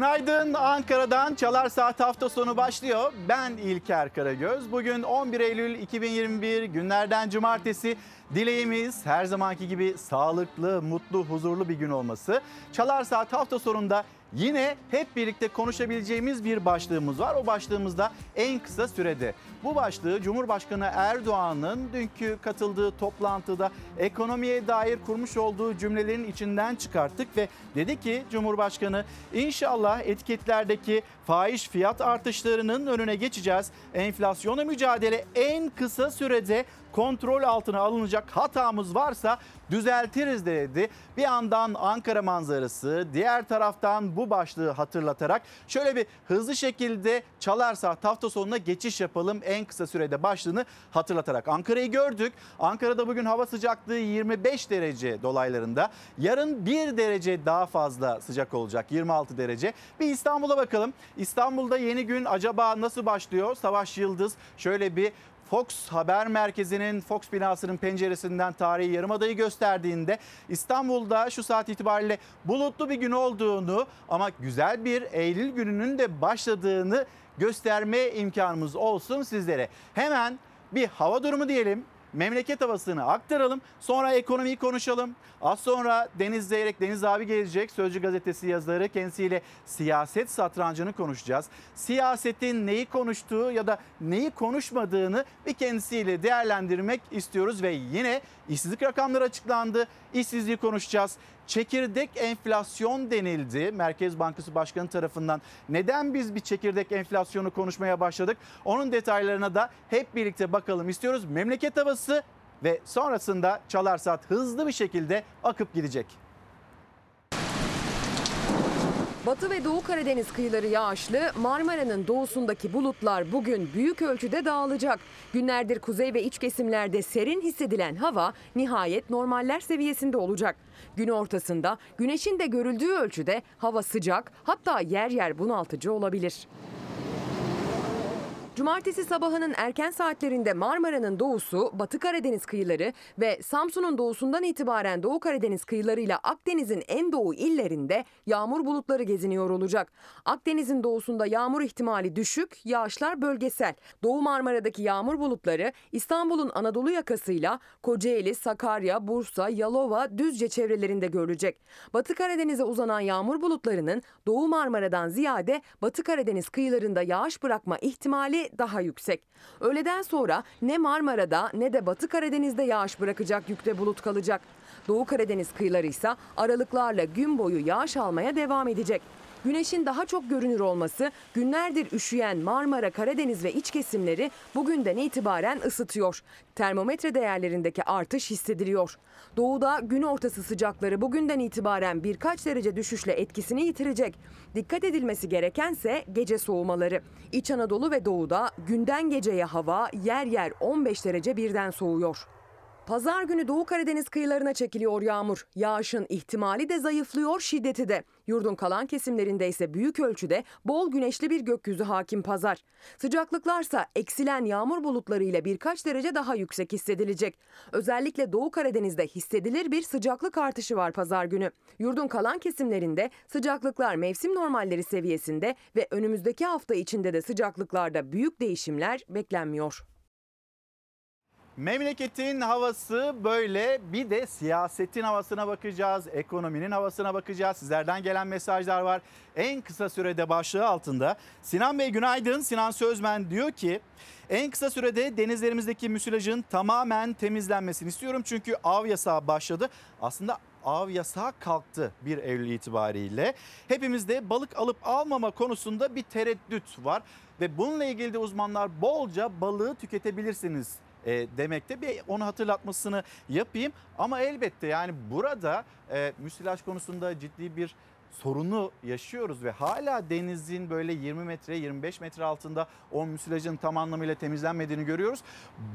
Günaydın Ankara'dan Çalar Saat hafta sonu başlıyor. Ben İlker Karagöz. Bugün 11 Eylül 2021 günlerden cumartesi. Dileğimiz her zamanki gibi sağlıklı, mutlu, huzurlu bir gün olması. Çalar Saat hafta sonunda Yine hep birlikte konuşabileceğimiz bir başlığımız var. O başlığımızda en kısa sürede. Bu başlığı Cumhurbaşkanı Erdoğan'ın dünkü katıldığı toplantıda ekonomiye dair kurmuş olduğu cümlelerin içinden çıkarttık ve dedi ki Cumhurbaşkanı inşallah etiketlerdeki faiz fiyat artışlarının önüne geçeceğiz. Enflasyona mücadele en kısa sürede kontrol altına alınacak hatamız varsa düzeltiriz dedi. Bir yandan Ankara manzarası, diğer taraftan bu başlığı hatırlatarak şöyle bir hızlı şekilde çalarsa hafta sonuna geçiş yapalım en kısa sürede başlığını hatırlatarak. Ankara'yı gördük. Ankara'da bugün hava sıcaklığı 25 derece dolaylarında. Yarın 1 derece daha fazla sıcak olacak 26 derece. Bir İstanbul'a bakalım. İstanbul'da yeni gün acaba nasıl başlıyor? Savaş Yıldız şöyle bir Fox Haber Merkezi'nin Fox binasının penceresinden tarihi yarımadayı gösterdiğinde İstanbul'da şu saat itibariyle bulutlu bir gün olduğunu ama güzel bir Eylül gününün de başladığını gösterme imkanımız olsun sizlere. Hemen bir hava durumu diyelim memleket havasını aktaralım. Sonra ekonomiyi konuşalım. Az sonra Deniz Zeyrek, Deniz abi gelecek. Sözcü gazetesi yazarı kendisiyle siyaset satrancını konuşacağız. Siyasetin neyi konuştuğu ya da neyi konuşmadığını bir kendisiyle değerlendirmek istiyoruz. Ve yine işsizlik rakamları açıklandı. İşsizliği konuşacağız. Çekirdek enflasyon denildi Merkez Bankası Başkanı tarafından. Neden biz bir çekirdek enflasyonu konuşmaya başladık? Onun detaylarına da hep birlikte bakalım istiyoruz. Memleket havası ve sonrasında Çalar Saat hızlı bir şekilde akıp gidecek. Batı ve Doğu Karadeniz kıyıları yağışlı, Marmara'nın doğusundaki bulutlar bugün büyük ölçüde dağılacak. Günlerdir kuzey ve iç kesimlerde serin hissedilen hava nihayet normaller seviyesinde olacak. Gün ortasında güneşin de görüldüğü ölçüde hava sıcak hatta yer yer bunaltıcı olabilir. Cumartesi sabahının erken saatlerinde Marmara'nın doğusu, Batı Karadeniz kıyıları ve Samsun'un doğusundan itibaren Doğu Karadeniz kıyılarıyla Akdeniz'in en doğu illerinde yağmur bulutları geziniyor olacak. Akdeniz'in doğusunda yağmur ihtimali düşük, yağışlar bölgesel. Doğu Marmara'daki yağmur bulutları İstanbul'un Anadolu yakasıyla Kocaeli, Sakarya, Bursa, Yalova, Düzce çevrelerinde görülecek. Batı Karadeniz'e uzanan yağmur bulutlarının Doğu Marmara'dan ziyade Batı Karadeniz kıyılarında yağış bırakma ihtimali daha yüksek. Öğleden sonra ne Marmara'da ne de Batı Karadeniz'de yağış bırakacak yükte bulut kalacak. Doğu Karadeniz kıyıları ise aralıklarla gün boyu yağış almaya devam edecek. Güneşin daha çok görünür olması günlerdir üşüyen Marmara, Karadeniz ve iç kesimleri bugünden itibaren ısıtıyor. Termometre değerlerindeki artış hissediliyor. Doğuda gün ortası sıcakları bugünden itibaren birkaç derece düşüşle etkisini yitirecek. Dikkat edilmesi gerekense gece soğumaları. İç Anadolu ve Doğu'da günden geceye hava yer yer 15 derece birden soğuyor. Pazar günü Doğu Karadeniz kıyılarına çekiliyor yağmur. Yağışın ihtimali de zayıflıyor, şiddeti de. Yurdun kalan kesimlerinde ise büyük ölçüde bol güneşli bir gökyüzü hakim pazar. Sıcaklıklarsa eksilen yağmur bulutları ile birkaç derece daha yüksek hissedilecek. Özellikle Doğu Karadeniz'de hissedilir bir sıcaklık artışı var pazar günü. Yurdun kalan kesimlerinde sıcaklıklar mevsim normalleri seviyesinde ve önümüzdeki hafta içinde de sıcaklıklarda büyük değişimler beklenmiyor. Memleketin havası böyle bir de siyasetin havasına bakacağız, ekonominin havasına bakacağız. Sizlerden gelen mesajlar var. En kısa sürede başlığı altında. Sinan Bey günaydın. Sinan Sözmen diyor ki en kısa sürede denizlerimizdeki müsilajın tamamen temizlenmesini istiyorum. Çünkü av yasağı başladı. Aslında av yasağı kalktı 1 Eylül itibariyle. Hepimizde balık alıp almama konusunda bir tereddüt var. Ve bununla ilgili de uzmanlar bolca balığı tüketebilirsiniz e, demekte. Bir onu hatırlatmasını yapayım. Ama elbette yani burada e, müsilaj konusunda ciddi bir sorunu yaşıyoruz ve hala denizin böyle 20 metre 25 metre altında o müsilajın tam anlamıyla temizlenmediğini görüyoruz.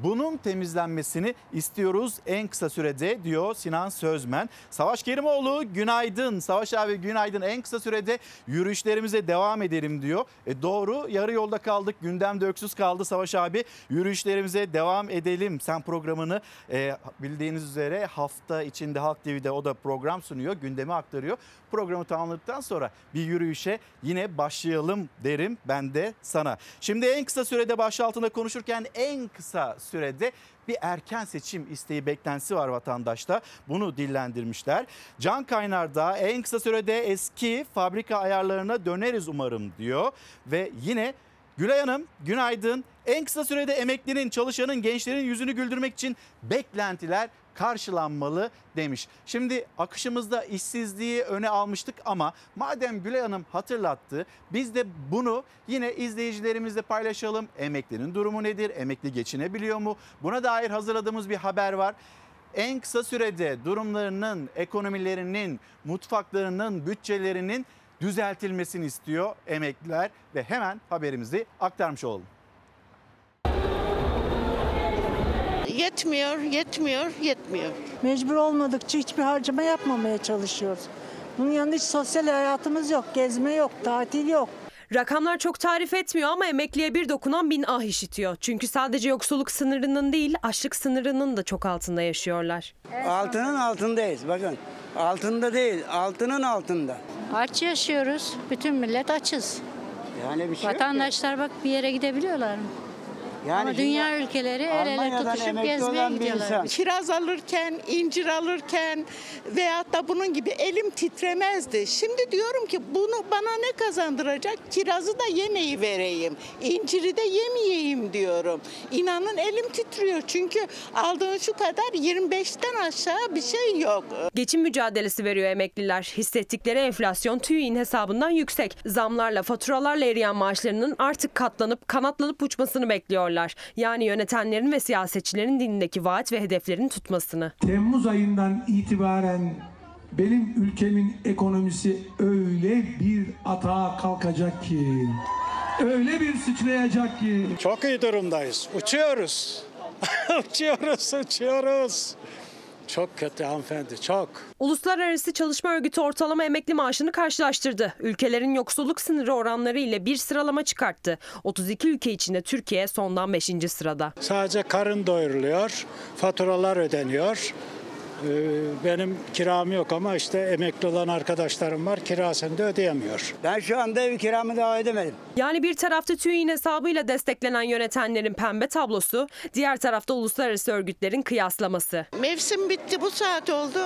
Bunun temizlenmesini istiyoruz en kısa sürede diyor Sinan Sözmen. Savaş Kerimoğlu günaydın. Savaş abi günaydın. En kısa sürede yürüyüşlerimize devam edelim diyor. E doğru yarı yolda kaldık. Gündemde öksüz kaldı Savaş abi. Yürüyüşlerimize devam edelim. Sen programını e, bildiğiniz üzere hafta içinde Halk TV'de o da program sunuyor. Gündemi aktarıyor. Programı tamam tamamladıktan sonra bir yürüyüşe yine başlayalım derim ben de sana. Şimdi en kısa sürede başlığı altında konuşurken en kısa sürede bir erken seçim isteği beklentisi var vatandaşta. Bunu dillendirmişler. Can Kaynar da en kısa sürede eski fabrika ayarlarına döneriz umarım diyor. Ve yine Gülay Hanım günaydın. En kısa sürede emeklinin, çalışanın, gençlerin yüzünü güldürmek için beklentiler karşılanmalı demiş. Şimdi akışımızda işsizliği öne almıştık ama madem Gülay Hanım hatırlattı biz de bunu yine izleyicilerimizle paylaşalım. Emeklinin durumu nedir? Emekli geçinebiliyor mu? Buna dair hazırladığımız bir haber var. En kısa sürede durumlarının, ekonomilerinin, mutfaklarının, bütçelerinin düzeltilmesini istiyor emekliler ve hemen haberimizi aktarmış olalım. Yetmiyor, yetmiyor, yetmiyor. Mecbur olmadıkça hiçbir harcama yapmamaya çalışıyoruz. Bunun yanında hiç sosyal hayatımız yok, gezme yok, tatil yok. Rakamlar çok tarif etmiyor ama emekliye bir dokunan bin ah işitiyor. Çünkü sadece yoksulluk sınırının değil, açlık sınırının da çok altında yaşıyorlar. Altının altındayız bakın. Altında değil, altının altında. Aç yaşıyoruz. Bütün millet açız. Yani bir şey. Vatandaşlar bak bir yere gidebiliyorlar mı? Yani Ama dünya ülkeleri el ele Almanya'dan tutuşup emekli gezmeye olan bir gidiyorlar. insan. Kiraz alırken, incir alırken veyahut da bunun gibi elim titremezdi. Şimdi diyorum ki bunu bana ne kazandıracak? Kirazı da yemeyi vereyim, inciri de yemeyeyim diyorum. İnanın elim titriyor çünkü aldığın şu kadar 25'ten aşağı bir şey yok. Geçim mücadelesi veriyor emekliler. Hissettikleri enflasyon TÜİ'nin hesabından yüksek. Zamlarla, faturalarla eriyen maaşlarının artık katlanıp kanatlanıp uçmasını bekliyorlar. Yani yönetenlerin ve siyasetçilerin dilindeki vaat ve hedeflerin tutmasını. Temmuz ayından itibaren benim ülkemin ekonomisi öyle bir atağa kalkacak ki, öyle bir sıçrayacak ki, Çok iyi durumdayız. Uçuyoruz. uçuyoruz, uçuyoruz. Çok kötü hanımefendi, çok. Uluslararası Çalışma Örgütü ortalama emekli maaşını karşılaştırdı. Ülkelerin yoksulluk sınırı oranları ile bir sıralama çıkarttı. 32 ülke içinde Türkiye sondan 5. sırada. Sadece karın doyuruluyor, faturalar ödeniyor. Ee, Benim kiram yok ama işte emekli olan arkadaşlarım var kirasını da ödeyemiyor. Ben şu anda ev kiramı daha ödemedim. Yani bir tarafta TÜİ'nin hesabıyla desteklenen yönetenlerin pembe tablosu, diğer tarafta uluslararası örgütlerin kıyaslaması. Mevsim bitti bu saat oldu.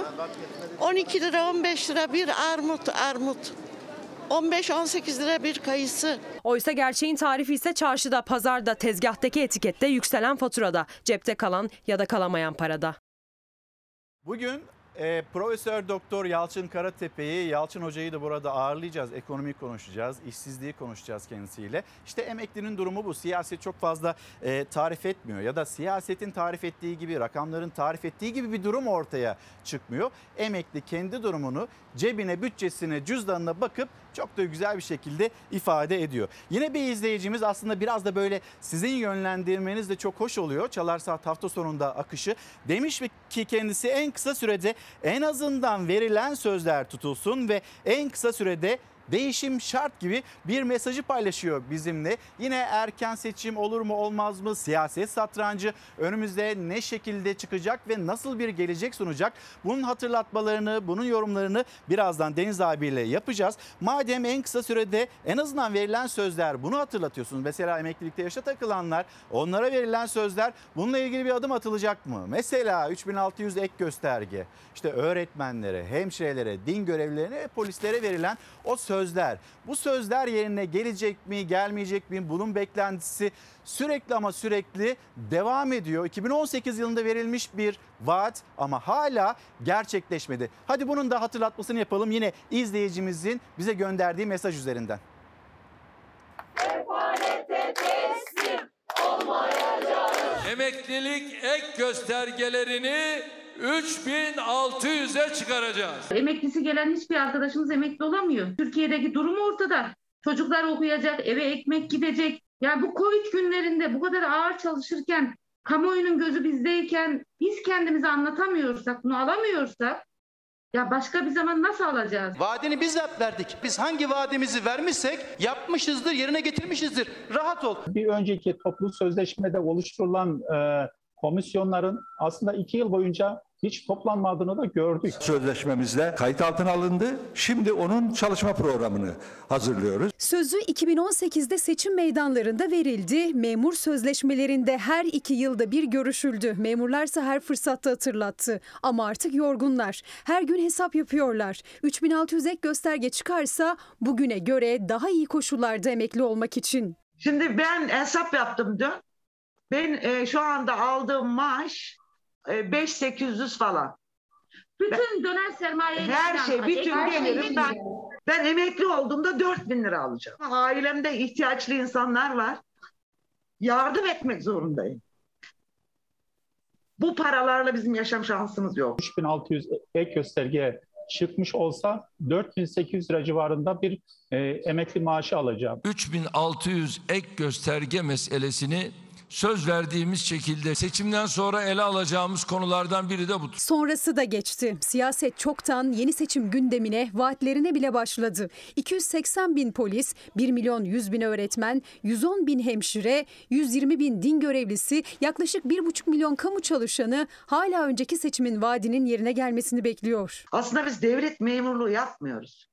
12 lira 15 lira bir armut armut. 15-18 lira bir kayısı. Oysa gerçeğin tarifi ise çarşıda, pazarda, tezgahtaki etikette, yükselen faturada, cepte kalan ya da kalamayan parada. Bugün e, Profesör Doktor Yalçın Karatepe'yi, Yalçın Hoca'yı da burada ağırlayacağız. Ekonomi konuşacağız, işsizliği konuşacağız kendisiyle. İşte emeklinin durumu bu. Siyaset çok fazla e, tarif etmiyor ya da siyasetin tarif ettiği gibi, rakamların tarif ettiği gibi bir durum ortaya çıkmıyor. Emekli kendi durumunu cebine, bütçesine, cüzdanına bakıp çok da güzel bir şekilde ifade ediyor. Yine bir izleyicimiz aslında biraz da böyle sizin yönlendirmeniz de çok hoş oluyor. Çalar Saat hafta sonunda akışı. Demiş ki kendisi en kısa sürede en azından verilen sözler tutulsun ve en kısa sürede değişim şart gibi bir mesajı paylaşıyor bizimle. Yine erken seçim olur mu olmaz mı? Siyaset satrancı önümüzde ne şekilde çıkacak ve nasıl bir gelecek sunacak? Bunun hatırlatmalarını, bunun yorumlarını birazdan Deniz abiyle yapacağız. Madem en kısa sürede en azından verilen sözler bunu hatırlatıyorsunuz. Mesela emeklilikte yaşa takılanlar onlara verilen sözler bununla ilgili bir adım atılacak mı? Mesela 3600 ek gösterge işte öğretmenlere, hemşirelere, din görevlilerine ve polislere verilen o sözler. Bu sözler yerine gelecek mi, gelmeyecek mi? Bunun beklentisi sürekli ama sürekli devam ediyor. 2018 yılında verilmiş bir vaat ama hala gerçekleşmedi. Hadi bunun da hatırlatmasını yapalım yine izleyicimizin bize gönderdiği mesaj üzerinden. Emeklilik ek göstergelerini 3600'e çıkaracağız. Emeklisi gelen hiçbir arkadaşımız emekli olamıyor. Türkiye'deki durum ortada. Çocuklar okuyacak, eve ekmek gidecek. Ya bu Covid günlerinde bu kadar ağır çalışırken, kamuoyunun gözü bizdeyken biz kendimizi anlatamıyorsak, bunu alamıyorsak ya başka bir zaman nasıl alacağız? Vaadini bizzat verdik. Biz hangi vaadimizi vermişsek yapmışızdır, yerine getirmişizdir. Rahat ol. bir önceki toplu sözleşmede oluşturulan e, komisyonların aslında iki yıl boyunca hiç toplanmadığını da gördük. Sözleşmemizde kayıt altına alındı. Şimdi onun çalışma programını hazırlıyoruz. Sözü 2018'de seçim meydanlarında verildi. Memur sözleşmelerinde her iki yılda bir görüşüldü. Memurlarsa her fırsatta hatırlattı. Ama artık yorgunlar. Her gün hesap yapıyorlar. 3600 ek gösterge çıkarsa bugüne göre daha iyi koşullarda emekli olmak için. Şimdi ben hesap yaptım dün. Ben e, şu anda aldığım maaş 5800 falan. Bütün dönem sermaye Her şey, bütün gelirim ben. Ben emekli olduğumda 4000 lira alacağım. Ailemde ihtiyaçlı insanlar var. Yardım etmek zorundayım. Bu paralarla bizim yaşam şansımız yok. 3600 ek gösterge çıkmış olsa 4800 lira civarında bir e, emekli maaşı alacağım. 3600 ek gösterge meselesini söz verdiğimiz şekilde seçimden sonra ele alacağımız konulardan biri de budur. Sonrası da geçti. Siyaset çoktan yeni seçim gündemine, vaatlerine bile başladı. 280 bin polis, 1 milyon 100 bin öğretmen, 110 bin hemşire, 120 bin din görevlisi, yaklaşık 1,5 milyon kamu çalışanı hala önceki seçimin vaadinin yerine gelmesini bekliyor. Aslında biz devlet memurluğu yapmıyoruz.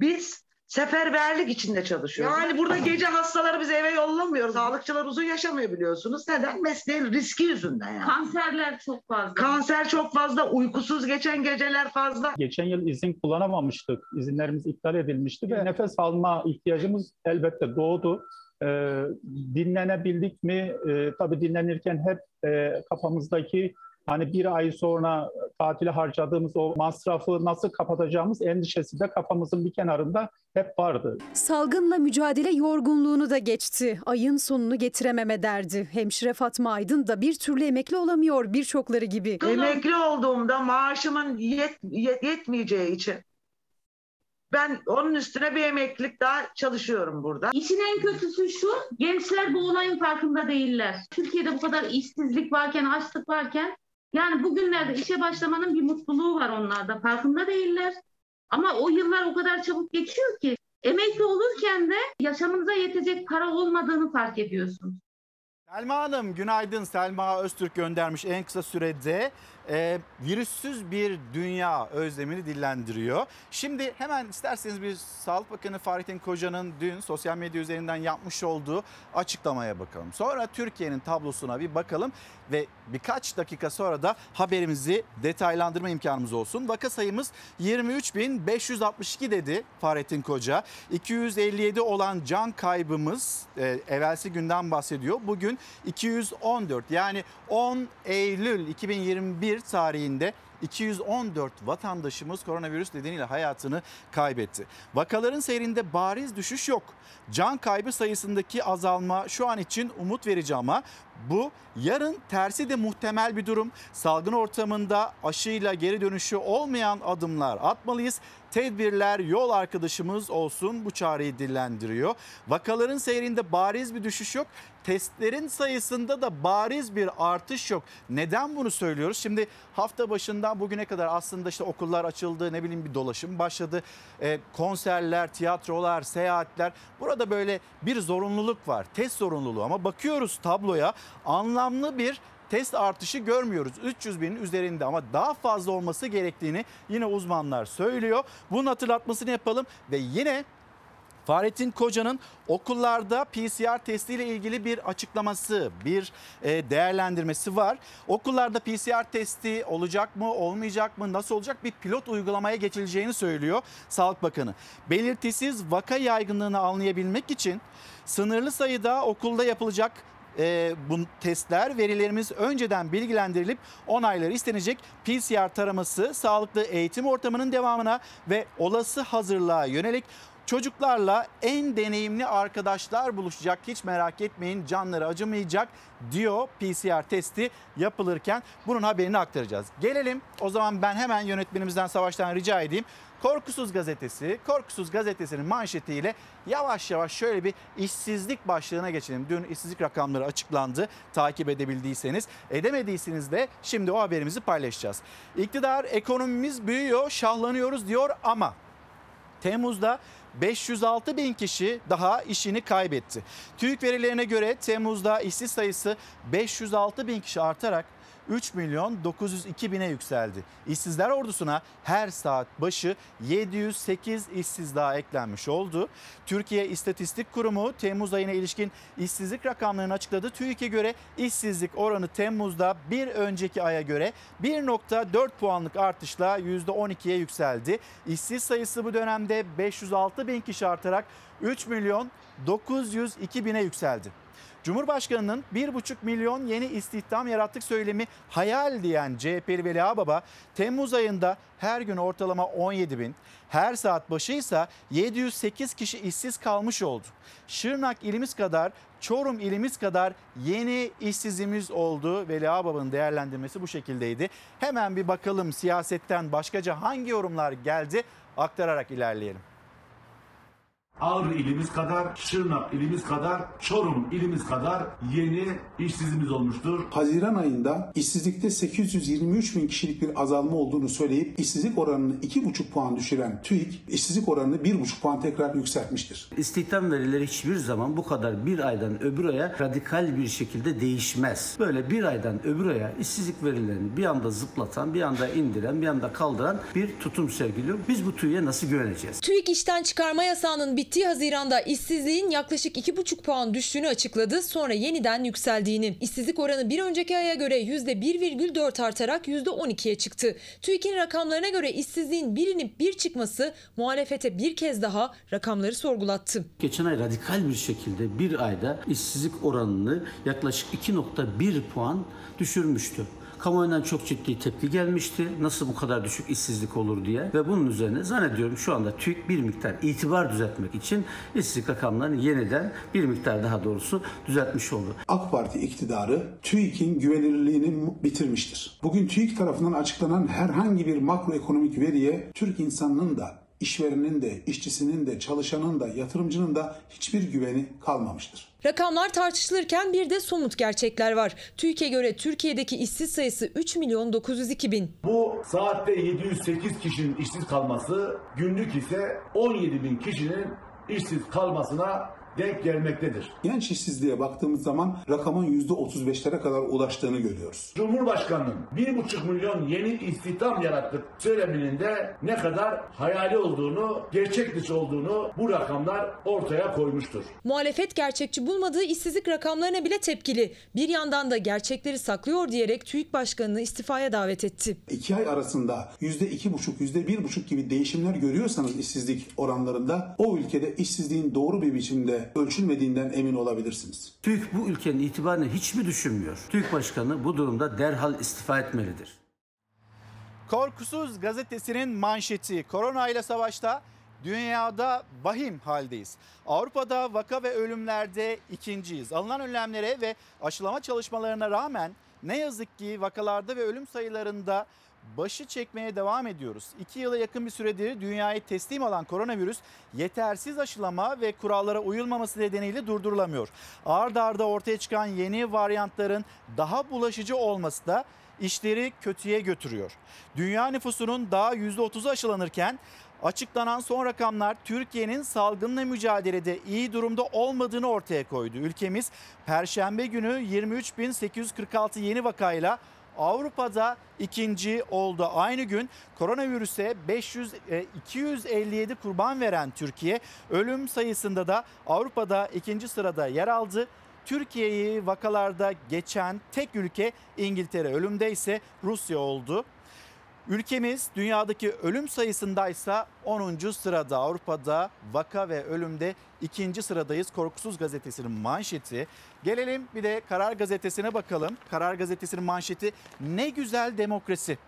Biz seferberlik içinde çalışıyoruz. Yani burada gece hastaları biz eve yollamıyoruz. Sağlıkçılar uzun yaşamıyor biliyorsunuz. Neden? Mesleğin riski yüzünden yani. Kanserler çok fazla. Kanser çok fazla, uykusuz geçen geceler fazla. Geçen yıl izin kullanamamıştık. İzinlerimiz iptal edilmişti ve nefes alma ihtiyacımız elbette doğdu. Ee, dinlenebildik mi? Ee, tabii dinlenirken hep e, kafamızdaki hani bir ay sonra tatile harcadığımız o masrafı nasıl kapatacağımız endişesi de kafamızın bir kenarında hep vardı. Salgınla mücadele yorgunluğunu da geçti. Ayın sonunu getirememe derdi. Hemşire Fatma Aydın da bir türlü emekli olamıyor birçokları gibi. Emekli olduğumda maaşımın yet, yet- yetmeyeceği için ben onun üstüne bir emeklilik daha çalışıyorum burada. İşin en kötüsü şu, gençler bu olayın farkında değiller. Türkiye'de bu kadar işsizlik varken, açlık varken, yani bugünlerde işe başlamanın bir mutluluğu var onlarda. Farkında değiller. Ama o yıllar o kadar çabuk geçiyor ki, emekli olurken de yaşamınıza yetecek para olmadığını fark ediyorsunuz. Selma Hanım günaydın. Selma Öztürk göndermiş en kısa sürede e, virüssüz bir dünya özlemini dillendiriyor. Şimdi hemen isterseniz bir Sağlık Bakanı Fahrettin Koca'nın dün sosyal medya üzerinden yapmış olduğu açıklamaya bakalım. Sonra Türkiye'nin tablosuna bir bakalım ve birkaç dakika sonra da haberimizi detaylandırma imkanımız olsun. Vaka sayımız 23.562 dedi Fahrettin Koca. 257 olan can kaybımız e, evvelsi günden bahsediyor. Bugün 214 yani 10 Eylül 2021 tarihinde 214 vatandaşımız koronavirüs nedeniyle hayatını kaybetti. Vakaların seyrinde bariz düşüş yok. Can kaybı sayısındaki azalma şu an için umut verici ama bu yarın tersi de muhtemel bir durum. Salgın ortamında aşıyla geri dönüşü olmayan adımlar atmalıyız. Tedbirler yol arkadaşımız olsun bu çağrıyı dillendiriyor. Vakaların seyrinde bariz bir düşüş yok. Testlerin sayısında da bariz bir artış yok. Neden bunu söylüyoruz? Şimdi hafta başından bugüne kadar aslında işte okullar açıldı, ne bileyim bir dolaşım başladı. E, konserler, tiyatrolar, seyahatler. Burada böyle bir zorunluluk var. Test zorunluluğu ama bakıyoruz tabloya anlamlı bir test artışı görmüyoruz. 300 binin üzerinde ama daha fazla olması gerektiğini yine uzmanlar söylüyor. Bunun hatırlatmasını yapalım ve yine Fahrettin Koca'nın okullarda PCR testiyle ilgili bir açıklaması, bir e, değerlendirmesi var. Okullarda PCR testi olacak mı, olmayacak mı, nasıl olacak bir pilot uygulamaya geçileceğini söylüyor Sağlık Bakanı. Belirtisiz vaka yaygınlığını anlayabilmek için sınırlı sayıda okulda yapılacak e, bu testler verilerimiz önceden bilgilendirilip onayları istenecek. PCR taraması sağlıklı eğitim ortamının devamına ve olası hazırlığa yönelik çocuklarla en deneyimli arkadaşlar buluşacak hiç merak etmeyin canları acımayacak diyor PCR testi yapılırken bunun haberini aktaracağız. Gelelim o zaman ben hemen yönetmenimizden Savaş'tan rica edeyim. Korkusuz gazetesi, Korkusuz gazetesinin manşetiyle yavaş yavaş şöyle bir işsizlik başlığına geçelim. Dün işsizlik rakamları açıklandı takip edebildiyseniz. Edemediyseniz de şimdi o haberimizi paylaşacağız. İktidar ekonomimiz büyüyor, şahlanıyoruz diyor ama Temmuz'da 506 bin kişi daha işini kaybetti. TÜİK verilerine göre Temmuz'da işsiz sayısı 506 bin kişi artarak 3 milyon 902 bine yükseldi. İşsizler ordusuna her saat başı 708 işsiz daha eklenmiş oldu. Türkiye İstatistik Kurumu Temmuz ayına ilişkin işsizlik rakamlarını açıkladı. TÜİK'e göre işsizlik oranı Temmuz'da bir önceki aya göre 1.4 puanlık artışla %12'ye yükseldi. İşsiz sayısı bu dönemde 506 bin kişi artarak 3 milyon 902 bine yükseldi. Cumhurbaşkanının 1,5 milyon yeni istihdam yarattık söylemi hayal diyen CHP'li Veli Ağbaba Temmuz ayında her gün ortalama 17 bin, her saat başı ise 708 kişi işsiz kalmış oldu. Şırnak ilimiz kadar, Çorum ilimiz kadar yeni işsizimiz oldu. Veli Ağbaba'nın değerlendirmesi bu şekildeydi. Hemen bir bakalım siyasetten başkaca hangi yorumlar geldi aktararak ilerleyelim. Ağrı ilimiz kadar, Şırnak ilimiz kadar, Çorum ilimiz kadar yeni işsizimiz olmuştur. Haziran ayında işsizlikte 823 bin kişilik bir azalma olduğunu söyleyip işsizlik oranını 2,5 puan düşüren TÜİK işsizlik oranını 1,5 puan tekrar yükseltmiştir. İstihdam verileri hiçbir zaman bu kadar bir aydan öbür aya radikal bir şekilde değişmez. Böyle bir aydan öbür aya işsizlik verilerini bir anda zıplatan, bir anda indiren, bir anda kaldıran bir tutum sergiliyor. Biz bu TÜİK'e nasıl güveneceğiz? TÜİK işten çıkarma yasağının bittiği Haziran'da işsizliğin yaklaşık 2,5 puan düştüğünü açıkladı. Sonra yeniden yükseldiğini. İşsizlik oranı bir önceki aya göre %1,4 artarak %12'ye çıktı. TÜİK'in rakamlarına göre işsizliğin bir inip bir çıkması muhalefete bir kez daha rakamları sorgulattı. Geçen ay radikal bir şekilde bir ayda işsizlik oranını yaklaşık 2.1 puan düşürmüştü. Kamuoyundan çok ciddi tepki gelmişti. Nasıl bu kadar düşük işsizlik olur diye. Ve bunun üzerine zannediyorum şu anda TÜİK bir miktar itibar düzeltmek için işsizlik rakamlarını yeniden bir miktar daha doğrusu düzeltmiş oldu. AK Parti iktidarı TÜİK'in güvenilirliğini bitirmiştir. Bugün TÜİK tarafından açıklanan herhangi bir makroekonomik veriye Türk insanının da işverenin de, işçisinin de, çalışanın da, yatırımcının da hiçbir güveni kalmamıştır. Rakamlar tartışılırken bir de somut gerçekler var. TÜİK'e göre Türkiye'deki işsiz sayısı 3 milyon 902 bin. Bu saatte 708 kişinin işsiz kalması, günlük ise 17 bin kişinin işsiz kalmasına denk gelmektedir. Genç işsizliğe baktığımız zaman rakamın %35'lere kadar ulaştığını görüyoruz. Cumhurbaşkanının 1,5 milyon yeni istihdam yarattık söyleminin de ne kadar hayali olduğunu, gerçek dışı olduğunu bu rakamlar ortaya koymuştur. Muhalefet gerçekçi bulmadığı işsizlik rakamlarına bile tepkili. Bir yandan da gerçekleri saklıyor diyerek TÜİK Başkanı'nı istifaya davet etti. İki ay arasında %2,5, %1,5 gibi değişimler görüyorsanız işsizlik oranlarında o ülkede işsizliğin doğru bir biçimde ölçülmediğinden emin olabilirsiniz. TÜİK bu ülkenin itibarını hiç mi düşünmüyor? TÜİK Başkanı bu durumda derhal istifa etmelidir. Korkusuz gazetesinin manşeti korona ile savaşta dünyada vahim haldeyiz. Avrupa'da vaka ve ölümlerde ikinciyiz. Alınan önlemlere ve aşılama çalışmalarına rağmen ne yazık ki vakalarda ve ölüm sayılarında başı çekmeye devam ediyoruz. İki yıla yakın bir süredir dünyayı teslim alan koronavirüs yetersiz aşılama ve kurallara uyulmaması nedeniyle durdurulamıyor. Arda arda ortaya çıkan yeni varyantların daha bulaşıcı olması da işleri kötüye götürüyor. Dünya nüfusunun daha %30'u aşılanırken Açıklanan son rakamlar Türkiye'nin salgınla mücadelede iyi durumda olmadığını ortaya koydu. Ülkemiz Perşembe günü 23.846 yeni vakayla Avrupa'da ikinci oldu. Aynı gün koronavirüse 500 e, 257 kurban veren Türkiye ölüm sayısında da Avrupa'da ikinci sırada yer aldı. Türkiye'yi vakalarda geçen tek ülke İngiltere, ölümde ise Rusya oldu. Ülkemiz dünyadaki ölüm sayısındaysa 10. sırada Avrupa'da vaka ve ölümde ikinci sıradayız. Korkusuz gazetesinin manşeti. Gelelim bir de Karar Gazetesi'ne bakalım. Karar Gazetesi'nin manşeti ne güzel demokrasi.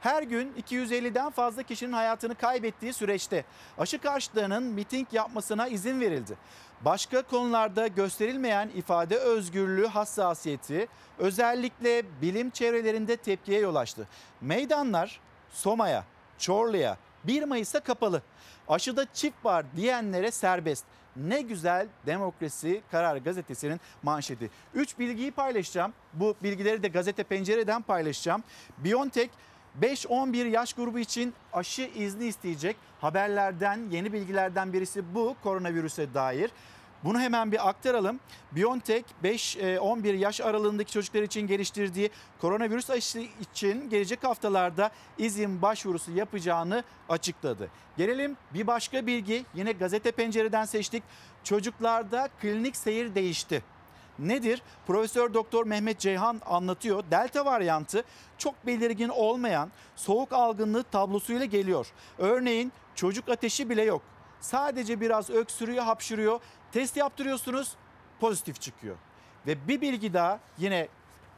Her gün 250'den fazla kişinin hayatını kaybettiği süreçte aşı karşıtlarının miting yapmasına izin verildi. Başka konularda gösterilmeyen ifade özgürlüğü hassasiyeti özellikle bilim çevrelerinde tepkiye yol açtı. Meydanlar Soma'ya, Çorlu'ya 1 Mayıs'ta kapalı. Aşıda çift var diyenlere serbest. Ne güzel demokrasi Karar Gazetesi'nin manşeti. 3 bilgiyi paylaşacağım. Bu bilgileri de Gazete Pencere'den paylaşacağım. BioNTech 5-11 yaş grubu için aşı izni isteyecek. Haberlerden, yeni bilgilerden birisi bu koronavirüse dair. Bunu hemen bir aktaralım. BioNTech 5-11 yaş aralığındaki çocuklar için geliştirdiği koronavirüs aşısı için gelecek haftalarda izin başvurusu yapacağını açıkladı. Gelelim bir başka bilgi. Yine gazete pencereden seçtik. Çocuklarda klinik seyir değişti. Nedir? Profesör Doktor Mehmet Ceyhan anlatıyor. Delta varyantı çok belirgin olmayan soğuk algınlığı tablosuyla geliyor. Örneğin çocuk ateşi bile yok. Sadece biraz öksürüyor, hapşırıyor. Test yaptırıyorsunuz, pozitif çıkıyor. Ve bir bilgi daha yine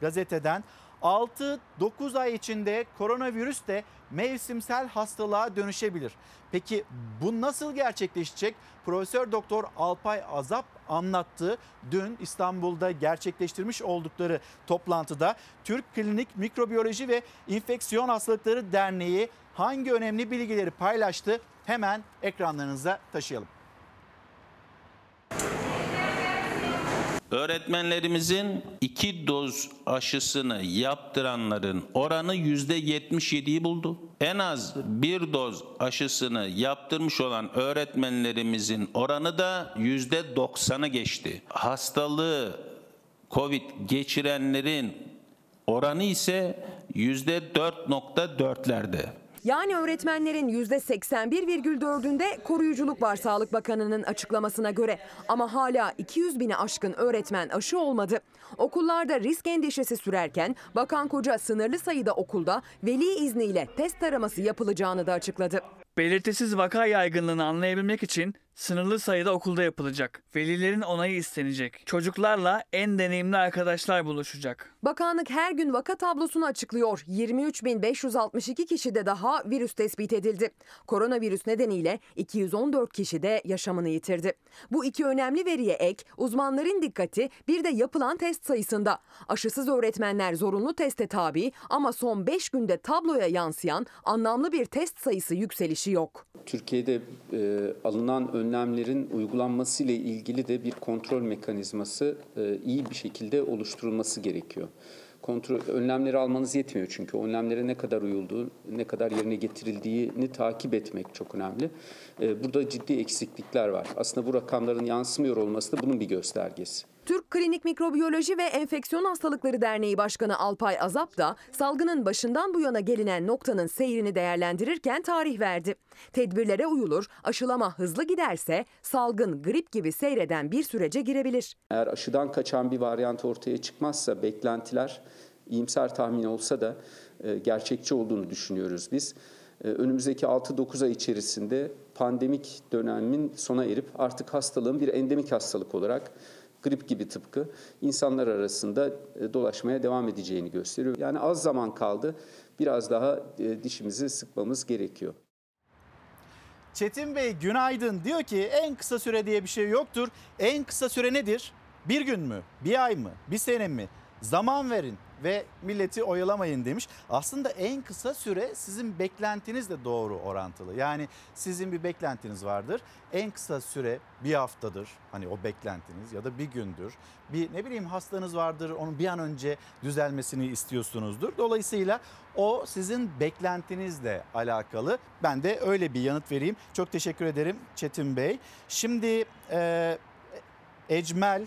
gazeteden 6-9 ay içinde koronavirüs de mevsimsel hastalığa dönüşebilir. Peki bu nasıl gerçekleşecek? Profesör Doktor Alpay Azap anlattı. Dün İstanbul'da gerçekleştirmiş oldukları toplantıda Türk Klinik Mikrobiyoloji ve İnfeksiyon Hastalıkları Derneği hangi önemli bilgileri paylaştı? Hemen ekranlarınıza taşıyalım. Öğretmenlerimizin iki doz aşısını yaptıranların oranı yüzde 77'yi buldu. En az bir doz aşısını yaptırmış olan öğretmenlerimizin oranı da yüzde 90'ı geçti. Hastalığı COVID geçirenlerin oranı ise yüzde 4.4'lerde. Yani öğretmenlerin %81,4'ünde koruyuculuk var Sağlık Bakanı'nın açıklamasına göre. Ama hala 200 bini aşkın öğretmen aşı olmadı. Okullarda risk endişesi sürerken Bakan Koca sınırlı sayıda okulda veli izniyle test taraması yapılacağını da açıkladı. Belirtisiz vaka yaygınlığını anlayabilmek için sınırlı sayıda okulda yapılacak. Velilerin onayı istenecek. Çocuklarla en deneyimli arkadaşlar buluşacak. Bakanlık her gün vaka tablosunu açıklıyor. 23.562 kişide daha virüs tespit edildi. Koronavirüs nedeniyle 214 kişi de yaşamını yitirdi. Bu iki önemli veriye ek uzmanların dikkati bir de yapılan test sayısında. Aşısız öğretmenler zorunlu teste tabi ama son 5 günde tabloya yansıyan anlamlı bir test sayısı yükselişi yok. Türkiye'de e, alınan önlemlerin uygulanması ile ilgili de bir kontrol mekanizması e, iyi bir şekilde oluşturulması gerekiyor. Kontrol önlemleri almanız yetmiyor çünkü önlemlere ne kadar uyulduğu, ne kadar yerine getirildiğini takip etmek çok önemli. E, burada ciddi eksiklikler var. Aslında bu rakamların yansımıyor olması da bunun bir göstergesi. Türk Klinik Mikrobiyoloji ve Enfeksiyon Hastalıkları Derneği Başkanı Alpay Azap da salgının başından bu yana gelinen noktanın seyrini değerlendirirken tarih verdi. Tedbirlere uyulur, aşılama hızlı giderse salgın grip gibi seyreden bir sürece girebilir. Eğer aşıdan kaçan bir varyant ortaya çıkmazsa beklentiler iyimser tahmin olsa da e, gerçekçi olduğunu düşünüyoruz biz. E, önümüzdeki 6-9 ay içerisinde pandemik dönemin sona erip artık hastalığın bir endemik hastalık olarak grip gibi tıpkı insanlar arasında e, dolaşmaya devam edeceğini gösteriyor. Yani az zaman kaldı. Biraz daha e, dişimizi sıkmamız gerekiyor. Çetin Bey günaydın diyor ki en kısa süre diye bir şey yoktur. En kısa süre nedir? Bir gün mü? Bir ay mı? Bir sene mi? Zaman verin ve milleti oyalamayın demiş. Aslında en kısa süre sizin beklentinizle doğru orantılı. Yani sizin bir beklentiniz vardır. En kısa süre bir haftadır. Hani o beklentiniz ya da bir gündür. Bir ne bileyim hastanız vardır. Onun bir an önce düzelmesini istiyorsunuzdur. Dolayısıyla o sizin beklentinizle alakalı. Ben de öyle bir yanıt vereyim. Çok teşekkür ederim Çetin Bey. Şimdi e, Ecmel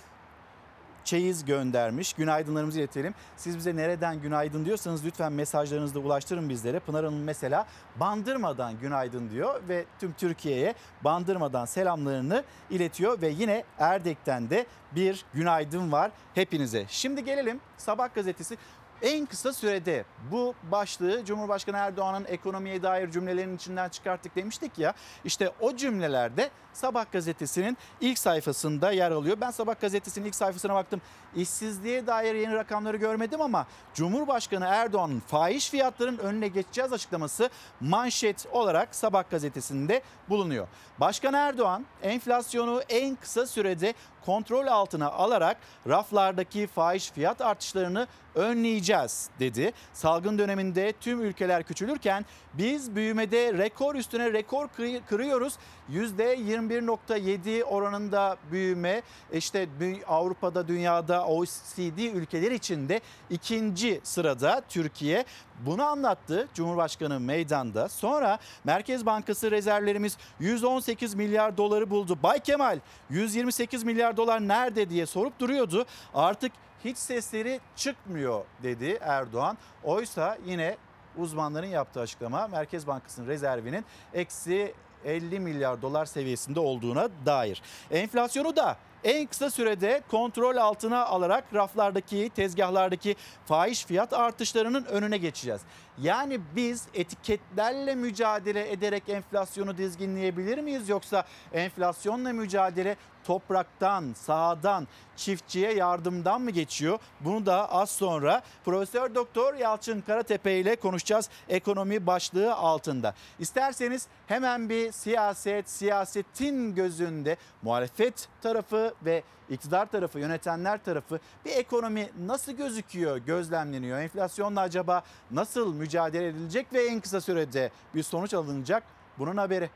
çeyiz göndermiş. Günaydınlarımızı iletelim. Siz bize nereden günaydın diyorsanız lütfen mesajlarınızı da ulaştırın bizlere. Pınar Hanım mesela Bandırma'dan günaydın diyor ve tüm Türkiye'ye Bandırma'dan selamlarını iletiyor ve yine Erdek'ten de bir günaydın var hepinize. Şimdi gelelim Sabah gazetesi en kısa sürede bu başlığı Cumhurbaşkanı Erdoğan'ın ekonomiye dair cümlelerinin içinden çıkarttık demiştik ya. İşte o cümlelerde Sabah gazetesinin ilk sayfasında yer alıyor. Ben Sabah gazetesinin ilk sayfasına baktım. İşsizliğe dair yeni rakamları görmedim ama Cumhurbaşkanı Erdoğan'ın fahiş fiyatların önüne geçeceğiz açıklaması manşet olarak Sabah gazetesinde bulunuyor. Başkan Erdoğan enflasyonu en kısa sürede kontrol altına alarak raflardaki fahiş fiyat artışlarını önleyeceğiz dedi. Salgın döneminde tüm ülkeler küçülürken biz büyümede rekor üstüne rekor kırıyoruz. %21.7 oranında büyüme işte Avrupa'da dünyada OECD ülkeler içinde ikinci sırada Türkiye. Bunu anlattı Cumhurbaşkanı meydanda. Sonra Merkez Bankası rezervlerimiz 118 milyar doları buldu. Bay Kemal 128 milyar dolar nerede diye sorup duruyordu. Artık hiç sesleri çıkmıyor dedi Erdoğan. Oysa yine uzmanların yaptığı açıklama Merkez Bankası'nın rezervinin eksi 50 milyar dolar seviyesinde olduğuna dair. Enflasyonu da en kısa sürede kontrol altına alarak raflardaki, tezgahlardaki fahiş fiyat artışlarının önüne geçeceğiz. Yani biz etiketlerle mücadele ederek enflasyonu dizginleyebilir miyiz yoksa enflasyonla mücadele topraktan, sahadan, çiftçiye yardımdan mı geçiyor? Bunu da az sonra Profesör Doktor Yalçın Karatepe ile konuşacağız ekonomi başlığı altında. İsterseniz hemen bir siyaset, siyasetin gözünde muhalefet tarafı ve iktidar tarafı, yönetenler tarafı bir ekonomi nasıl gözüküyor, gözlemleniyor? Enflasyonla acaba nasıl mücadele edilecek ve en kısa sürede bir sonuç alınacak? Bunun haberi.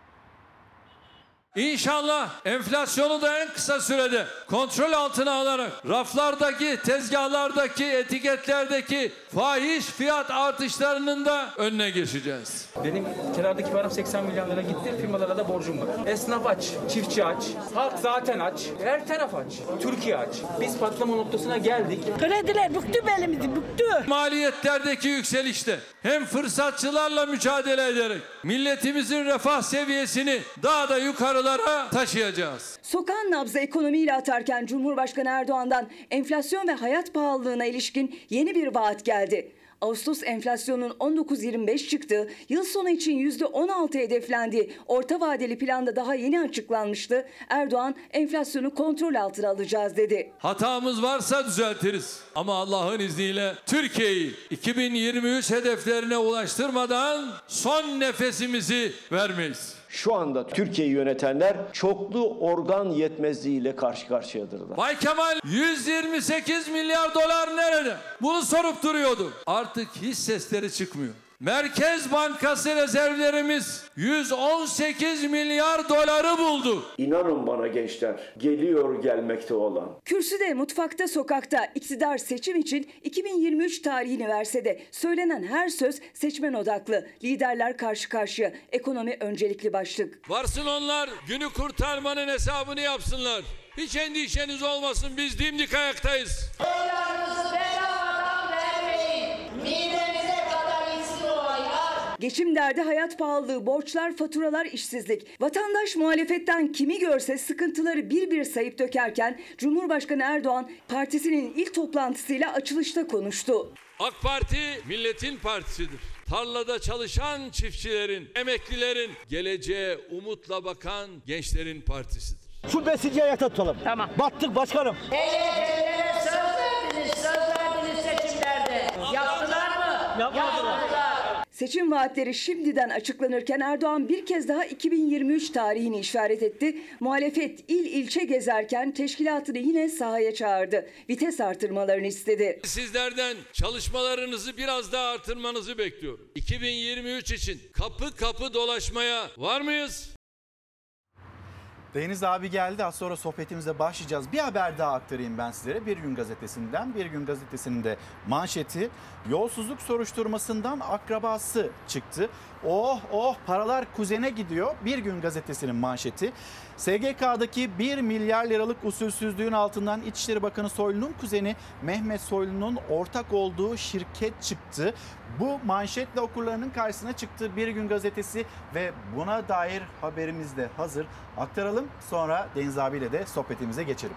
İnşallah enflasyonu da en kısa sürede kontrol altına alarak raflardaki, tezgahlardaki, etiketlerdeki fahiş fiyat artışlarının da önüne geçeceğiz. Benim kenardaki param 80 milyon lira gitti. Firmalara da borcum var. Esnaf aç, çiftçi aç, halk zaten aç, her taraf aç. Türkiye aç. Biz patlama noktasına geldik. Krediler bıktı belimizi, bıktı. Maliyetlerdeki yükselişte hem fırsatçılarla mücadele ederek milletimizin refah seviyesini daha da yukarılara taşıyacağız. Sokağın nabzı ekonomiyle atarken Cumhurbaşkanı Erdoğan'dan enflasyon ve hayat pahalılığına ilişkin yeni bir vaat geldi. Ağustos enflasyonun 19.25 çıktı. Yıl sonu için %16 hedeflendi. Orta vadeli planda daha yeni açıklanmıştı. Erdoğan enflasyonu kontrol altına alacağız dedi. Hatamız varsa düzeltiriz. Ama Allah'ın izniyle Türkiye'yi 2023 hedeflerine ulaştırmadan son nefesimizi vermeyiz. Şu anda Türkiye'yi yönetenler çoklu organ yetmezliğiyle karşı karşıyadırlar. Bay Kemal 128 milyar dolar nerede? Bunu sorup duruyordu. Artık hiç sesleri çıkmıyor. Merkez Bankası rezervlerimiz 118 milyar doları buldu. İnanın bana gençler, geliyor gelmekte olan. Kürsüde, mutfakta, sokakta iktidar seçim için 2023 tarihini verse de söylenen her söz seçmen odaklı. Liderler karşı karşıya. Ekonomi öncelikli başlık. Varsın onlar günü kurtarmanın hesabını yapsınlar. Hiç endişeniz olmasın biz dimdik ayaktayız. Oylarınızı bedavadan vermeyin. Midenize Geçim derdi, hayat pahalılığı, borçlar, faturalar, işsizlik. Vatandaş muhalefetten kimi görse sıkıntıları bir bir sayıp dökerken Cumhurbaşkanı Erdoğan partisinin ilk toplantısıyla açılışta konuştu. AK Parti milletin partisidir. Tarlada çalışan çiftçilerin, emeklilerin, geleceğe umutla bakan gençlerin partisidir. Şu besiciye ayakta tutalım. Tamam. Battık başkanım. HDP'lere söz verdiniz, söz verdiniz seçimlerde. Yaptılar mı? Yapmadılar. Seçim vaatleri şimdiden açıklanırken Erdoğan bir kez daha 2023 tarihini işaret etti. Muhalefet il ilçe gezerken teşkilatını yine sahaya çağırdı. Vites artırmalarını istedi. Sizlerden çalışmalarınızı biraz daha artırmanızı bekliyorum. 2023 için kapı kapı dolaşmaya var mıyız? Deniz abi geldi. Az sonra sohbetimize başlayacağız. Bir haber daha aktarayım ben sizlere. Bir gün gazetesinden. Bir gün gazetesinin de manşeti. Yolsuzluk soruşturmasından akrabası çıktı. Oh oh paralar kuzene gidiyor. Bir gün gazetesinin manşeti. SGK'daki 1 milyar liralık usulsüzlüğün altından İçişleri Bakanı Soylu'nun kuzeni Mehmet Soylu'nun ortak olduğu şirket çıktı. Bu manşetle okurlarının karşısına çıktı Bir Gün Gazetesi ve buna dair haberimiz de hazır. Aktaralım sonra Deniz abiyle de sohbetimize geçelim.